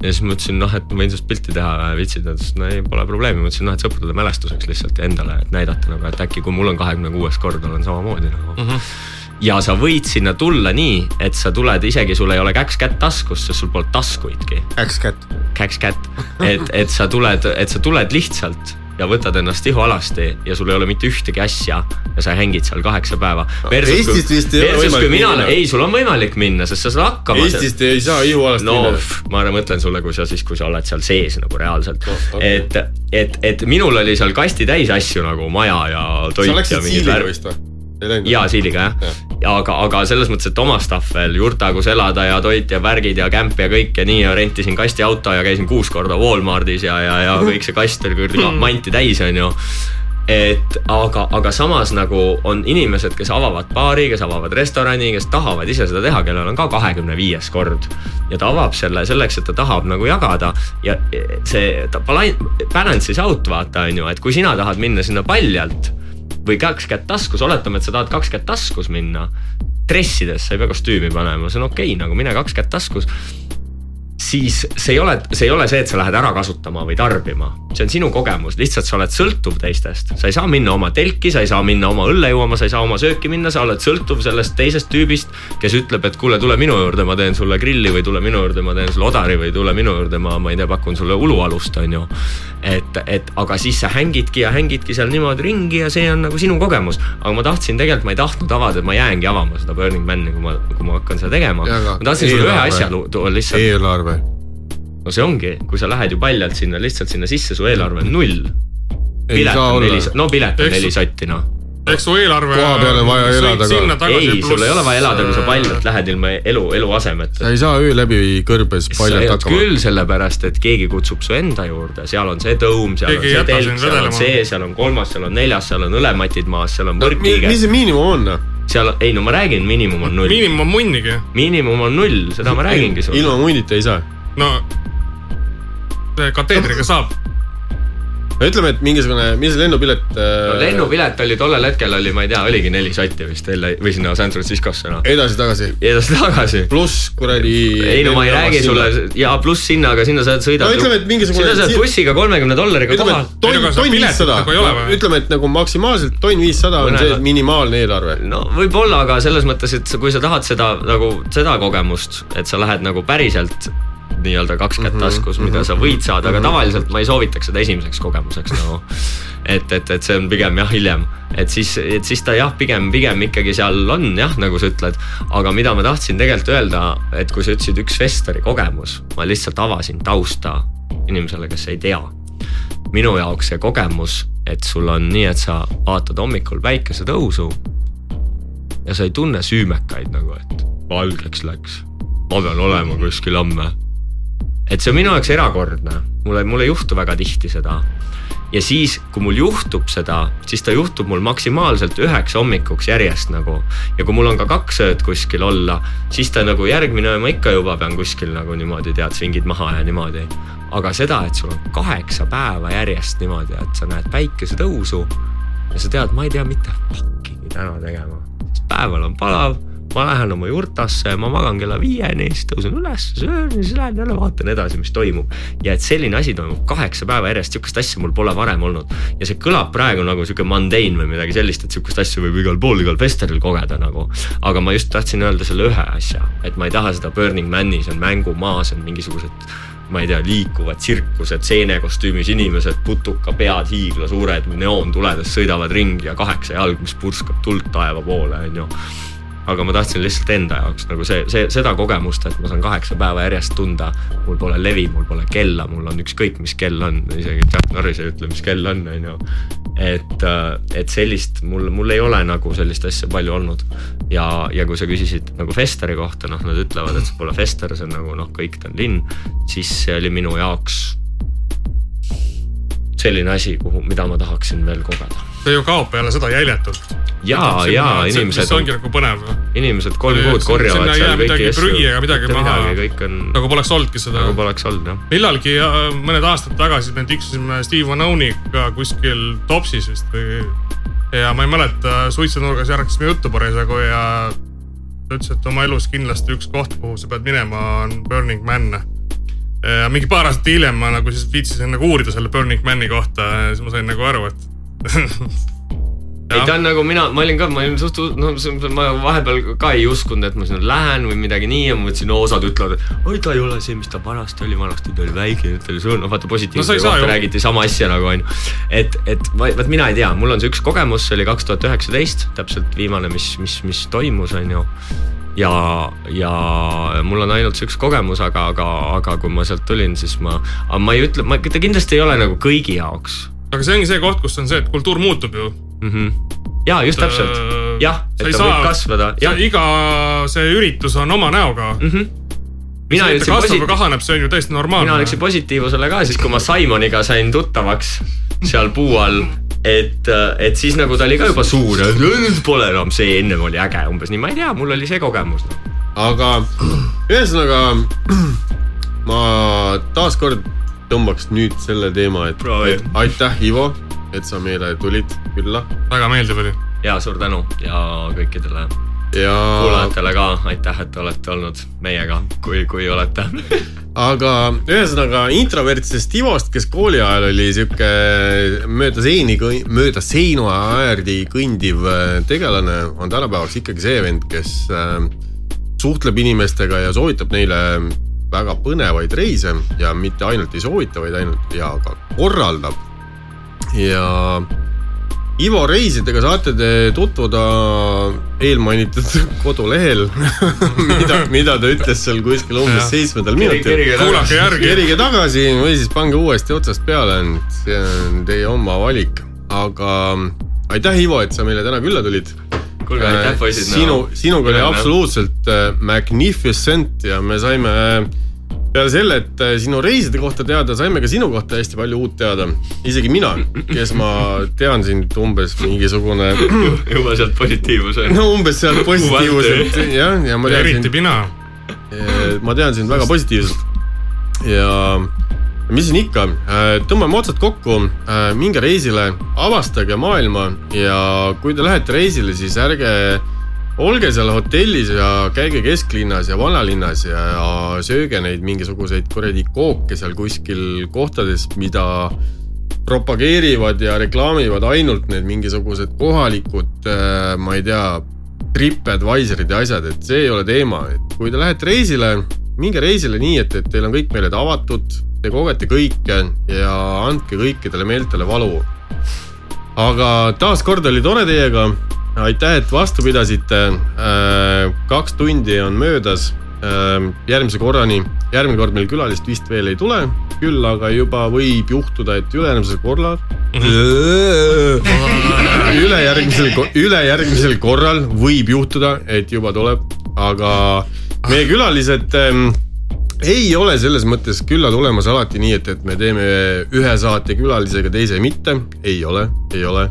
ja siis ma ütlesin, noh, et ma võin sinust pilti teha, viitsid, ta ütles, no ei, pole probleemi, ma ütlesin, noh, et sõprade mälestuseks lihtsalt ja endale, et näidata nagu, et äkki kui mul on kahekümne kuues kord, olen samamoodi nagu mm. -hmm ja sa võid sinna tulla nii, et sa tuled isegi, sul ei ole käks-kätt taskus, sest sul pole taskuidki Äks kätt. käks-kätt, et, et sa tuled, et sa tuled lihtsalt ja võtad ennast ihualasti ja sul ei ole mitte ühtegi asja ja sa hängid seal kaheksa päeva. Eestist vist ei ole võimalik mina minna., ei, sul on võimalik minna, sest sa saad hakkama. Eestist ei saa ihualast no minna. ma mõtlen sulle, kui sa siis, kui sa oled seal sees nagu reaalselt No, et, et, et minul oli seal kasti täis asju nagu maja ja toit ja mingid siiliga jaa, siiliga jah ja.. aga, aga selles mõttes, et oma stuff veel, jurta, kus elada ja toit ja värgid ja kämp ja kõik ja nii ja rentisin kastiauto ja käisin kuus korda Walmartis ja, ja, ja kõik see kast oli küll manti täis, onju et aga, aga samas nagu on inimesed, kes avavad baari, kes avavad restorani, kes tahavad ise seda teha, kellel on ka kahekümne viies kord. ja ta avab selle selleks, et ta tahab nagu jagada ja see ta balan- balance is out vaata on ju, et kui sina tahad minna sinna paljalt või kaks kätt taskus, oletame, et sa tahad kaks kätt taskus minna. dressides, sa ei pea kostüümi panema, see on okei okay,, nagu mine kaks kätt taskus. Siis see ei ole, see ei ole see, et sa lähed ära kasutama või tarbima, see on sinu kogemus, lihtsalt sa oled sõltuv teistest, sa ei saa minna oma telki, sa ei saa minna oma õlle jooma, sa ei saa oma sööki minna, sa oled sõltuv sellest teisest tüübist, kes ütleb, et kuule, tule minu juurde, ma teen sulle grilli või tule minu juurde, ma teen sulle odari või tule minu juurde, ma, ma ei tea, pakun sulle ulualust, on ju. et, et aga siis sa hängidki ja hängidki seal niimoodi ringi ja see on nagu sinu kogemus, aga ma tahtsin tegelikult, ma ei tahtnud avada, et ma jäängi avama seda Burning Man'i, kui ma, kui ma hakkan seda tegema. Ma tahtsin sulle ühe asja tuua lihtsalt eelarve. No see ongi, kui sa lähed ju paljalt sinna lihtsalt sinna sisse, su eelarve on null. pilet on neli no pilet on neli sotti noh. eks su eelarve. Koha peal on vaja elada ka. ei, sul ei ole vaja elada, kui sa paljalt lähed ilma elu, eluasemeta sa ei saa öö läbi kõrbes paljalt hakkama. küll sellepärast, et keegi kutsub su enda juurde, seal on see tõum, seal Keegi ei on see telk, seal on see, seal on kolmas, seal on neljas, seal on õlematid maas, seal on mis võrkkiige, see miinimum on? noh? seal, ei no ma räägin, miinimum on null, miinimum on munnigi. miinimum on null, seda ma räägingi ilma sulle. munnita ei saa. no, kateedriga saab. ütleme, et mingisugune, mis lennupilet no äh,. lennupilet oli tollel hetkel oli, ma ei tea, oligi neli sotti vist LA või sinna San Franciscosse noh. edasi-tagasi, edasi-tagasi. pluss kuradi. ei no ma ei räägi sulle ja pluss sinna, aga sinna sa sõidad. No ütleme, et mingisugune- sinna saad bussiga kolmekümne dollariga ütleme, kohale et. tonn tonn viissada nagu ütleme, et nagu maksimaalselt tonn viissada on see minimaalne eelarve. no võib-olla, aga selles mõttes, et kui sa tahad seda nagu seda kogemust, et sa lähed nagu päriselt nii-öelda kaks kätt Mhm, taskus, mida sa võid saada, aga tavaliselt ma ei soovitaks seda esimeseks kogemuseks nagu. et, et, et see on pigem jah hiljem, et siis, et siis ta jah, pigem, pigem ikkagi seal on jah, nagu sa ütled. aga mida ma tahtsin tegelikult öelda, et kui sa ütlesid üks festivali kogemus, ma lihtsalt avasin tausta inimesele, kes ei tea minu jaoks see kogemus, et sul on nii, et sa vaatad hommikul päikesetõusu ja sa ei tunne süümekaid nagu, et valgeks läks, ma pean olema kuskil homme. Et see on minu jaoks erakordne, mulle, mul ei juhtu väga tihti seda. ja siis, kui mul juhtub seda, siis ta juhtub mul maksimaalselt üheks hommikuks järjest nagu. ja kui mul on ka kaks ööd kuskil olla, siis ta nagu järgmine öö ma ikka juba pean kuskil nagu niimoodi tead svingid maha ja niimoodi. aga seda, et sul on kaheksa päeva järjest niimoodi, et sa näed päikesetõusu ja sa tead, ma ei tea mitte fucking'i täna tegema, sest päeval on palav ma lähen oma jurtasse, ma magan kella viieni, siis tõusen üles, söön ja siis lähen jälle vaatan edasi, mis toimub. ja et selline asi toimub kaheksa päeva järjest, sihukest asja mul pole varem olnud. ja see kõlab praegu nagu sihuke mundane või midagi sellist, et sihukest asja võib igal pool, igal festivalil kogeda nagu. aga ma just tahtsin öelda selle ühe asja, et ma ei taha seda Burning Man'i, see on mängumaa, see on mingisugused ma ei tea, liikuvad tsirkused, seenekostüümis inimesed, putukapead, hiiglasuured neoontuledes sõidavad ringi ja kaheksa jalg, mis purskab tuld taeva poole, onju aga ma tahtsin lihtsalt enda jaoks nagu see, see, seda kogemust, et ma saan kaheksa päeva järjest tunda, mul pole levi, mul pole kella, mul on ükskõik, mis kell on, isegi Jack Norris ei ütle, mis kell on, on ju. et, et sellist mul, mul ei ole nagu sellist asja palju olnud. Ja, ja kui sa küsisid nagu Festeri kohta, noh, nad ütlevad, et see pole Fester, see on nagu noh, kõik ta on linn, siis see oli minu jaoks selline asi, kuhu, mida ma tahaksin veel kogeda. see ju kaob peale seda jäljetult. ja, ja inimesed see, ongi nagu põnev, inimesed kolm kuud korjavad seal kõiki midagi asju. prügi ega midagi maha. kõik on nagu poleks olnudki seda nagu. poleks olnud jah. millalgi äh, mõned aastad tagasi me tiksusime Steve Vanoniga kuskil Topsis vist või. ja ma ei mäleta, suitsunurgas järglasime juttu parasjagu ja ta ütles, et oma elus kindlasti üks koht, kuhu sa pead minema, on Burning Man. Ja mingi paar aastat hiljem ma nagu siis viitsisin nagu uurida selle Burning Man'i kohta ja siis ma sain nagu aru, et [LAUGHS] ei ta on nagu mina, ma olin ka, ma olin suht, no see- ma vahepeal ka ei uskunud, et ma sinna lähen või midagi nii ja ma mõtlesin, no osad ütlevad, et oi, ta ei ole see, mis ta vanasti oli, vanasti ta oli väike, nüüd ta oli suur, noh vaata No positiivse saa kohta räägiti sama asja nagu onju. et, et vaat mina ei tea, mul on see üks kogemus, see oli kaks tuhat üheksateist, täpselt viimane, mis, mis, mis toimus, onju ja, ja mul on ainult see üks kogemus, aga, aga, aga kui ma sealt tulin, siis ma, aga ma ei ütle, ma, ta kindlasti ei ole nagu kõigi jaoks aga see ongi see koht, kus on see, et kultuur muutub ju. mm. -hmm. ja just täpselt, jah, et ta võib kasvada, iga see üritus on oma näoga. Mm -hmm. mina see, et ta kasvab posi-, kahaneb, see on ju täiesti mina normaalne. läksin positiivsusele ka siis, kui ma Simoniga sain tuttavaks seal puu all. et, et siis nagu ta oli ka juba suur ja nüüd pole enam see, ennem oli äge umbes nii, ma ei tea, mul oli see kogemus. aga ühesõnaga ma taaskord tõmbaks nüüd selle teema, et et aitäh, Ivo, et sa meile tulid külla väga meeldiv oli. ja suur tänu ja kõikidele ja kuulajatele ka aitäh, et olete olnud meiega, kui, kui olete. [LAUGHS] aga ühesõnaga introvertsest Ivost, kes kooli ajal oli sihuke mööda seini, mööda seinaäärdi kõndiv äh, tegelane, on tänapäevaks ikkagi see vend, kes äh, suhtleb inimestega ja soovitab neile väga põnevaid reise ja mitte ainult ei soovita, vaid ainult ja ka korraldab. ja Ivo reisidega saate te tutvuda eelmainitud [LAUGHS] kodulehel, mida, mida ta ütles seal kuskil umbes seitsmendal minutil. kuulake järgi. kerige tagasi või siis pange uuesti otsast peale, see on teie oma valik, aga aitäh, Ivo, et sa meile täna külla tulid. kuulge, aitäh poisid. sinu, sinuga oli absoluutselt äh, magnificent ja me saime äh, peale selle, et äh, sinu reiside kohta teada, saime ka sinu kohta hästi palju uut teada. isegi mina, kes ma tean sind umbes mingisugune, [LAUGHS] juba sealt positiivsuse. no umbes sealt positiivselt jah, ja ma tean eriti sind, mina. ma tean sind väga positiivselt. ja mis siin ikka, tõmbame otsad kokku, minge reisile, avastage maailma ja kui te lähete reisile, siis ärge olge seal hotellis ja käige kesklinnas ja vanalinnas ja, ja sööge neid mingisuguseid kuradi kooke seal kuskil kohtades, mida propageerivad ja reklaamivad ainult need mingisugused kohalikud, äh, ma ei tea, Tripadvisorid ja asjad, et see ei ole teema, et kui te lähete reisile, minge reisile nii, et, et teil on kõik meeled avatud, te kogete kõike ja andke kõikidele meeltele valu. aga taaskord oli tore teiega aitäh, et vastu pidasite. Äh, kaks tundi on möödas. Äh, järgmise korrani, järgmine kord meil külalist vist veel ei tule, küll aga juba võib juhtuda, et ülejärgmisel korral [LAUGHS] ülejärgmisel, ülejärgmisel korral võib juhtuda, et juba tuleb, aga meie külalised ähm, ei ole selles mõttes külla tulemas alati nii, et, et me teeme ühe saate külalisega, teise mitte. ei ole, ei ole.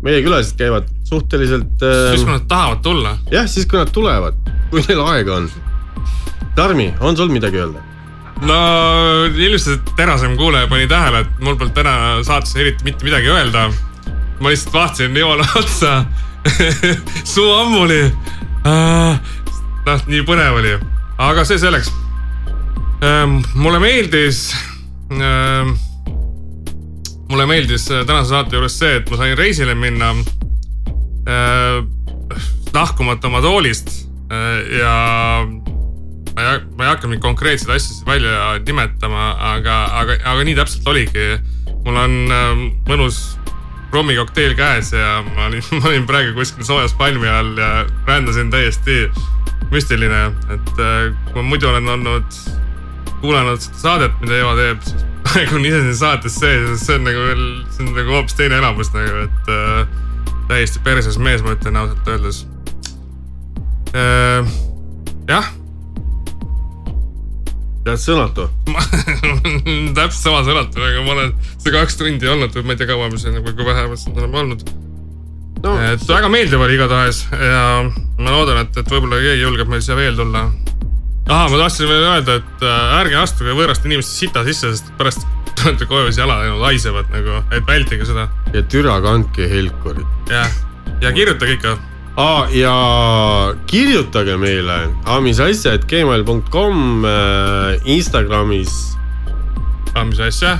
meie külalised käivad suhteliselt äh.... siis, kui nad tahavad tulla. jah, siis kui nad tulevad, kui neil aega on. Tarmi, on sul midagi öelda? no ilmselt terasem kuulaja pani tähele, et mul polnud täna saates eriti mitte midagi öelda. ma lihtsalt vaatasin Joole otsa [LAUGHS] suu ammuli. noh, nii põnev oli, aga see selleks. Ähm, mulle meeldis ähm, mulle meeldis tänase saate juures see, et ma sain reisile minna lahkumata oma toolist äh, ja ma ei, ma ei hakka mingeid konkreetseid asju välja nimetama, aga, aga, aga nii täpselt oligi. mul on äh, mõnus rummikokteil käes ja ma olin, [LAUGHS] ma olin praegu kuskil soojas palmi all ja rändasin täiesti müstiline, et äh, kui ma muidu olen olnud, kuulanud seda saadet, mida Eva teeb, siis [LAUGHS] praegu on ise siin saates sees, see on nagu veel, see on nagu hoopis teine elamus nagu, et äh, täiesti perses mees, ma ütlen ausalt öeldes. Äh, jah. jääd sõnatu [LAUGHS] täpselt sama sõnatu, aga ma olen see kaks tundi olnud või ma ei tea, kaua me siin, kui vähe me siin oleme olnud no,. et väga meeldiv oli igatahes ja ma loodan, et, et võib-olla keegi julgeb meil siia veel tulla. ahah, ma tahtsin veel öelda, et äh, ärge astuge võõraste inimeste sita sisse, sest pärast tulete koju, jalad ainult haisevad nagu, et vältige seda. ja türa kandke helkurit. jah, ja kirjutage ikka ah,. ja kirjutage meile amisasja.gmail.com äh, Instagramis. mis asja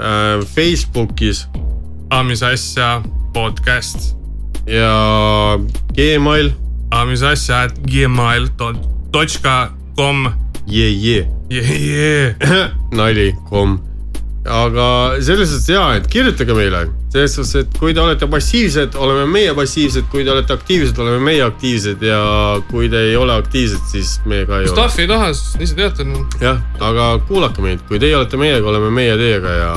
äh,? Facebookis. mis asja podcast. ja Gmail. mis asja gmail dot com. jee, jee. jee, jee. [LAUGHS] nali, kom aga selles suhtes ja, et kirjutage meile, selles suhtes, et kui te olete passiivsed, oleme meie passiivsed, kui te olete aktiivsed, oleme meie aktiivsed ja kui te ei ole aktiivsed, siis me ka ei ole. Staffi ei taha, siis ise teate. jah, aga kuulake meid, kui teie olete meiega, oleme meie teiega ja